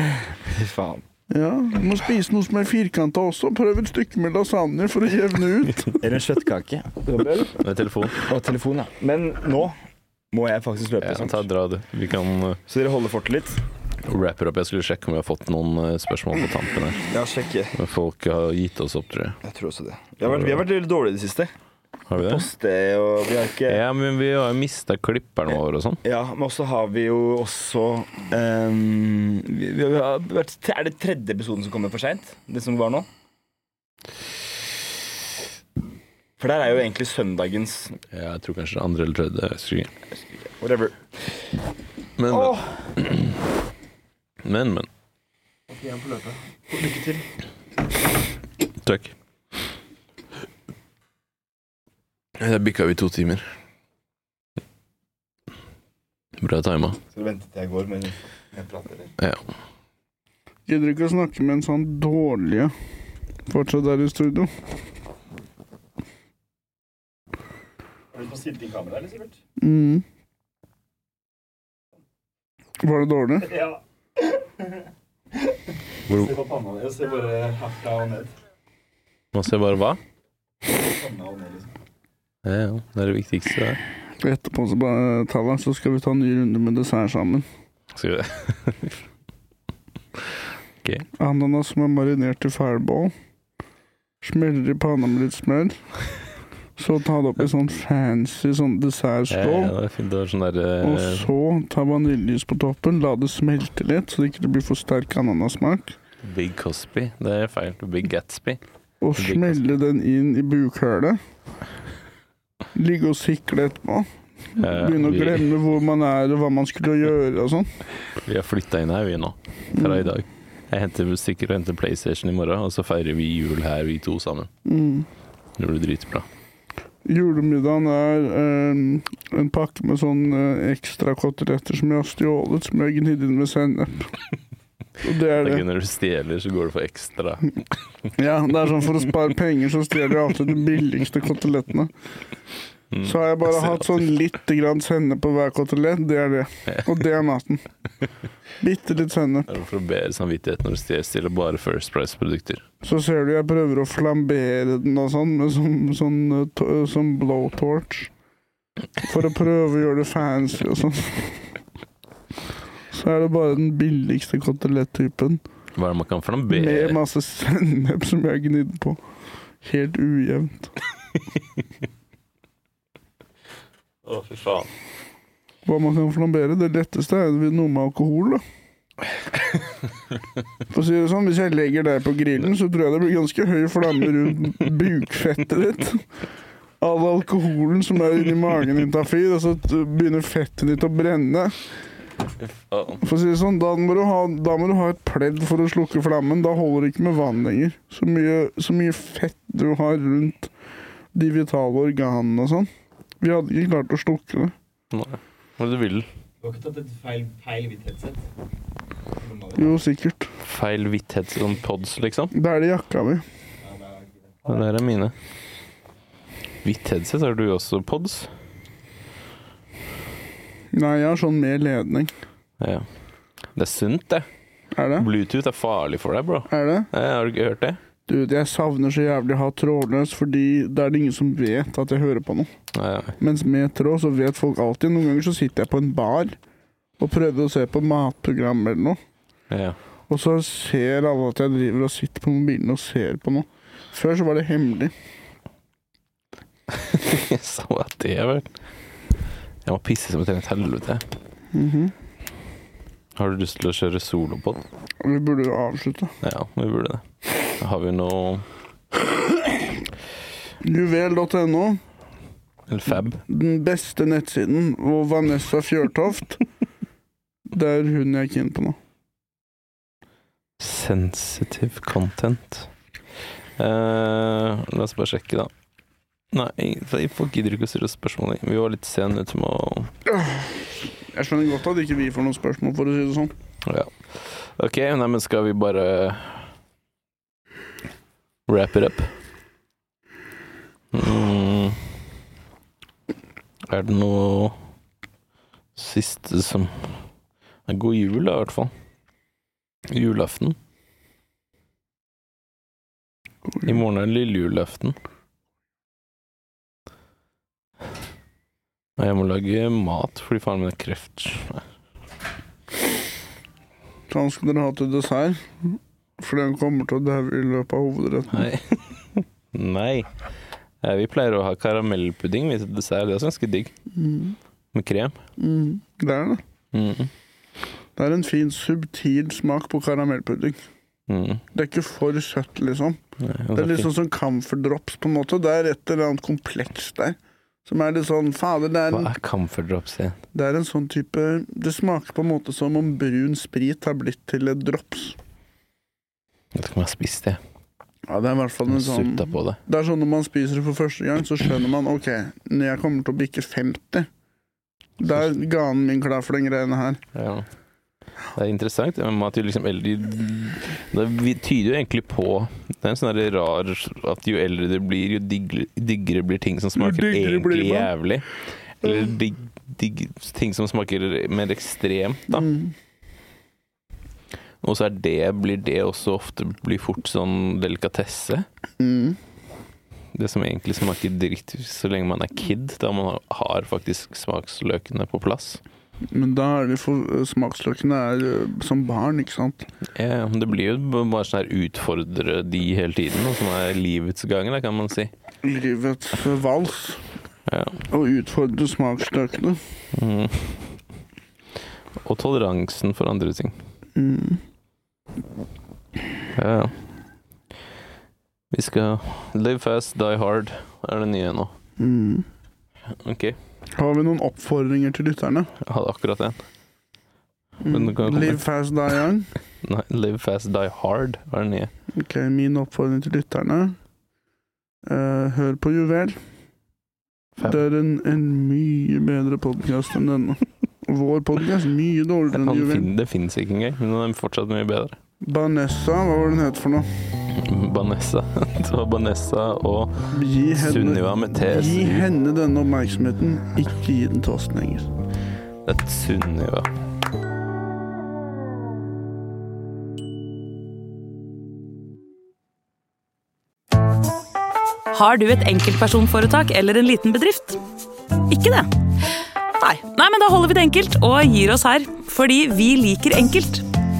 Fy faen. Ja, du må spise noe som er firkanta også. Prøv et stykke med lasagne for å jevne ut. Eller en kjøttkake. Med telefon. Og telefon, ja. Men nå må jeg faktisk løpe. Ja, sant? ta dra du. Vi kan uh, Så dere holder fortet litt? wrapper opp. Jeg skulle sjekke om vi har fått noen uh, spørsmål på tampen her. Ja, sjekke. Men folk har gitt oss opp, tror jeg. Jeg tror også det. Vi har vært, vi har vært veldig dårlige i det siste. Har vi det? Poste og Bjarke. Ja, men vi har jo mista klipperne våre og sånn. Ja, men også har vi jo også um, vi, vi har vært, Er det tredje episoden som kommer for seint? Det som var nå? For der er jo egentlig søndagens Ja, jeg tror kanskje det andre eller tredje. Jeg husker ikke. Whatever. Men, Åh! men, men. Lykke til. Takk. Der bikka vi to timer. Bra tima. Skal du vente til jeg går men jeg prater litt. Ja. Gidder ikke å snakke med en sånn dårlige fortsatt der i studio. Har du fått stilt inn kamera, eller, Sivert? Mm. Var det dårlig? Ja. Hvor, Se på panna di, og se bare herfra og ned. man ser bare hva? Panna og ned, liksom. Ja, ja. Det er det viktigste. Det. Etterpå så, bare, Talla, så skal vi ta en ny runde med dessert sammen. Skal vi det? Ananas som er marinert i fireball. Smeller i panna med litt smør. Så ta det opp i sånn fancy sånn Ja, ja, er var sånn der Og så ta vaniljeis på toppen. La det smelte litt, så det ikke blir for sterk ananassmak. Big Cosby. Det er feil. Big Gatsby. Og blir smelle den inn i bukhølet. Ligge og sikle etterpå. Ja, Begynne å glemme hvor man er og hva man skulle gjøre og sånn. Vi har flytta inn her, vi nå. Fra i dag. Jeg henter stikker og henter PlayStation i morgen, og så feirer vi jul her, vi to sammen. Mm. Det blir dritbra. Julemiddagen er eh, en pakke med sånn eh, ekstra koteletter som jeg har stjålet, som jeg har gnidd inn med sennep. Det er Det når du stjeler, så går du for ekstra. Ja, det er sånn For å spare penger så stjeler jeg alltid de billigste kotelettene. Mm. Så har jeg bare Jeg hatt sånn litt grann sennep på hver kotelett. Det er det. Og det er maten. Bitte litt sennep. Det er for å bedre samvittighet når du stjeler bare First Price-produkter. Så ser du jeg prøver å flambere den og sånn, med sånn, sånn, eh, sånn blowtorch. For å prøve å gjøre det fancy og sånn. Så er det bare den billigste kotelettypen. Hva er det man kan Med masse sennep som jeg har gnidd på. Helt ujevnt. Å, fy faen. Hva man kan flambere. Det letteste er noe med alkohol, da. For å si det sånn, Hvis jeg legger deg på grillen, så tror jeg det blir ganske høy flamme rundt bukfettet ditt. All alkoholen som er inni magen din, tar fyr, og så begynner fettet ditt å brenne. For å si det sånn, da må, du ha, da må du ha et pledd for å slukke flammen. Da holder det ikke med vann lenger. Så mye, så mye fett du har rundt de vitale organene og sånn. Vi hadde ikke klart å slukke det. Nei. Hva er det du vil? Du har ikke tatt et feil, feil hvitt headset? Jo, sikkert. Feil hvithet som pods, liksom? Det er det jakka mi. Det er mine. Hvitt headset, har du også pods? Nei, jeg har sånn med ledning. Ja. Det er sunt, det. Er det? Bluetooth er farlig for deg, bro. Er det? Ja, har du ikke hørt det? Du, jeg savner så jævlig å ha trådløs, fordi da er det ingen som vet at jeg hører på noe. Ja, ja. Mens med tråd så vet folk alltid. Noen ganger så sitter jeg på en bar og prøver å se på matprogram eller noe. Ja. Og så ser alle at jeg driver og sitter på mobilen og ser på noe. Før så var det hemmelig. Så at det vel. Jeg må pisse som et helvete. -hmm. Har du lyst til å kjøre solopod? Vi burde jo avslutte. Ja, vi burde det. Har vi noe Juvel.no, Eller fab? den beste nettsiden, og Vanessa Fjørtoft. Det er hun jeg er keen på nå. Sensitive content. Eh, la oss bare sjekke, da. Nei, folk gidder ikke å stille spørsmål. Vi var litt sene ute med å Jeg skjønner godt at ikke vi får noen spørsmål, for å si det sånn. Ja. Ok, nei, men skal vi bare wrap it up? Mm. Er det noe siste som Nei, God jul, da, i hvert fall. Julaften. I morgen er det lille julaften. Og jeg må lage mat fordi faren min har kreft. Så han skal dere ha til dessert, fordi han kommer til å daue i løpet av hovedretten. Nei. Nei. Vi pleier å ha karamellpudding til dessert. Det er ganske digg. Mm. Med krem. Mm. Det er det. Mm. Det er en fin, subtil smak på karamellpudding. Mm. Det er ikke for søtt, liksom. Nei, Det er litt sånn som camphor drops, på en måte. Det er et eller annet kompleks der. Som er litt sånn Fader, det er, en Hva er comfort drops igjen? det er en sånn type Det smaker på en måte som om brun sprit har blitt til et drops. Jeg vet ikke om jeg har spist det. Ja, det er i hvert fall en sånn det. Det er sånn når man spiser det for første gang, så skjønner man OK, når jeg kommer til å bikke 50 Da er ganen min klar for den greiene her. Ja. Det er interessant liksom eldre Det tyder jo egentlig på Det er en sånn rar at jo eldre du blir, jo diggere, diggere blir ting som smaker egentlig jævlig. Eller digg, digg, ting som smaker mer ekstremt, da. Mm. Og så er det, blir det også ofte blir fort sånn delikatesse. Mm. Det som egentlig smaker dritt så lenge man er kid, da man har- har faktisk smaksløkene på plass. Men da er det for smaksløkene er eh, som barn, ikke sant? Ja, det blir jo bare sånn her utfordre de hele tiden, som er livets gang, da, kan man si. Livets vals. Ja. Og utfordre smaksløkene. Mm. Og toleransen for andre ting. Mm. Ja, ja. Vi skal live fast, die hard, er det nye nå. Mm. Ok, Har vi noen oppfordringer til lytterne? jeg hadde akkurat en. Men det kan komme. Live fast, die young. Nei, live fast, die hard, er den nye. Ok, min oppfordring til lytterne. Eh, hør på Juvel. Fem. Det er en, en mye bedre podkast enn denne. Vår podkast mye dårligere enn Han Juvel. fin, det fins ikke engang, men den er fortsatt mye bedre. Banessa, hva var den het for noe? Banessa. Det var Banessa og Sunniva med TSU. gi henne denne oppmerksomheten, ikke gi den til oss lenger. Det er Sunniva. Har du et enkeltpersonforetak eller en liten bedrift? Ikke det? Nei. Nei, men da holder vi det enkelt og gir oss her. Fordi vi liker enkelt.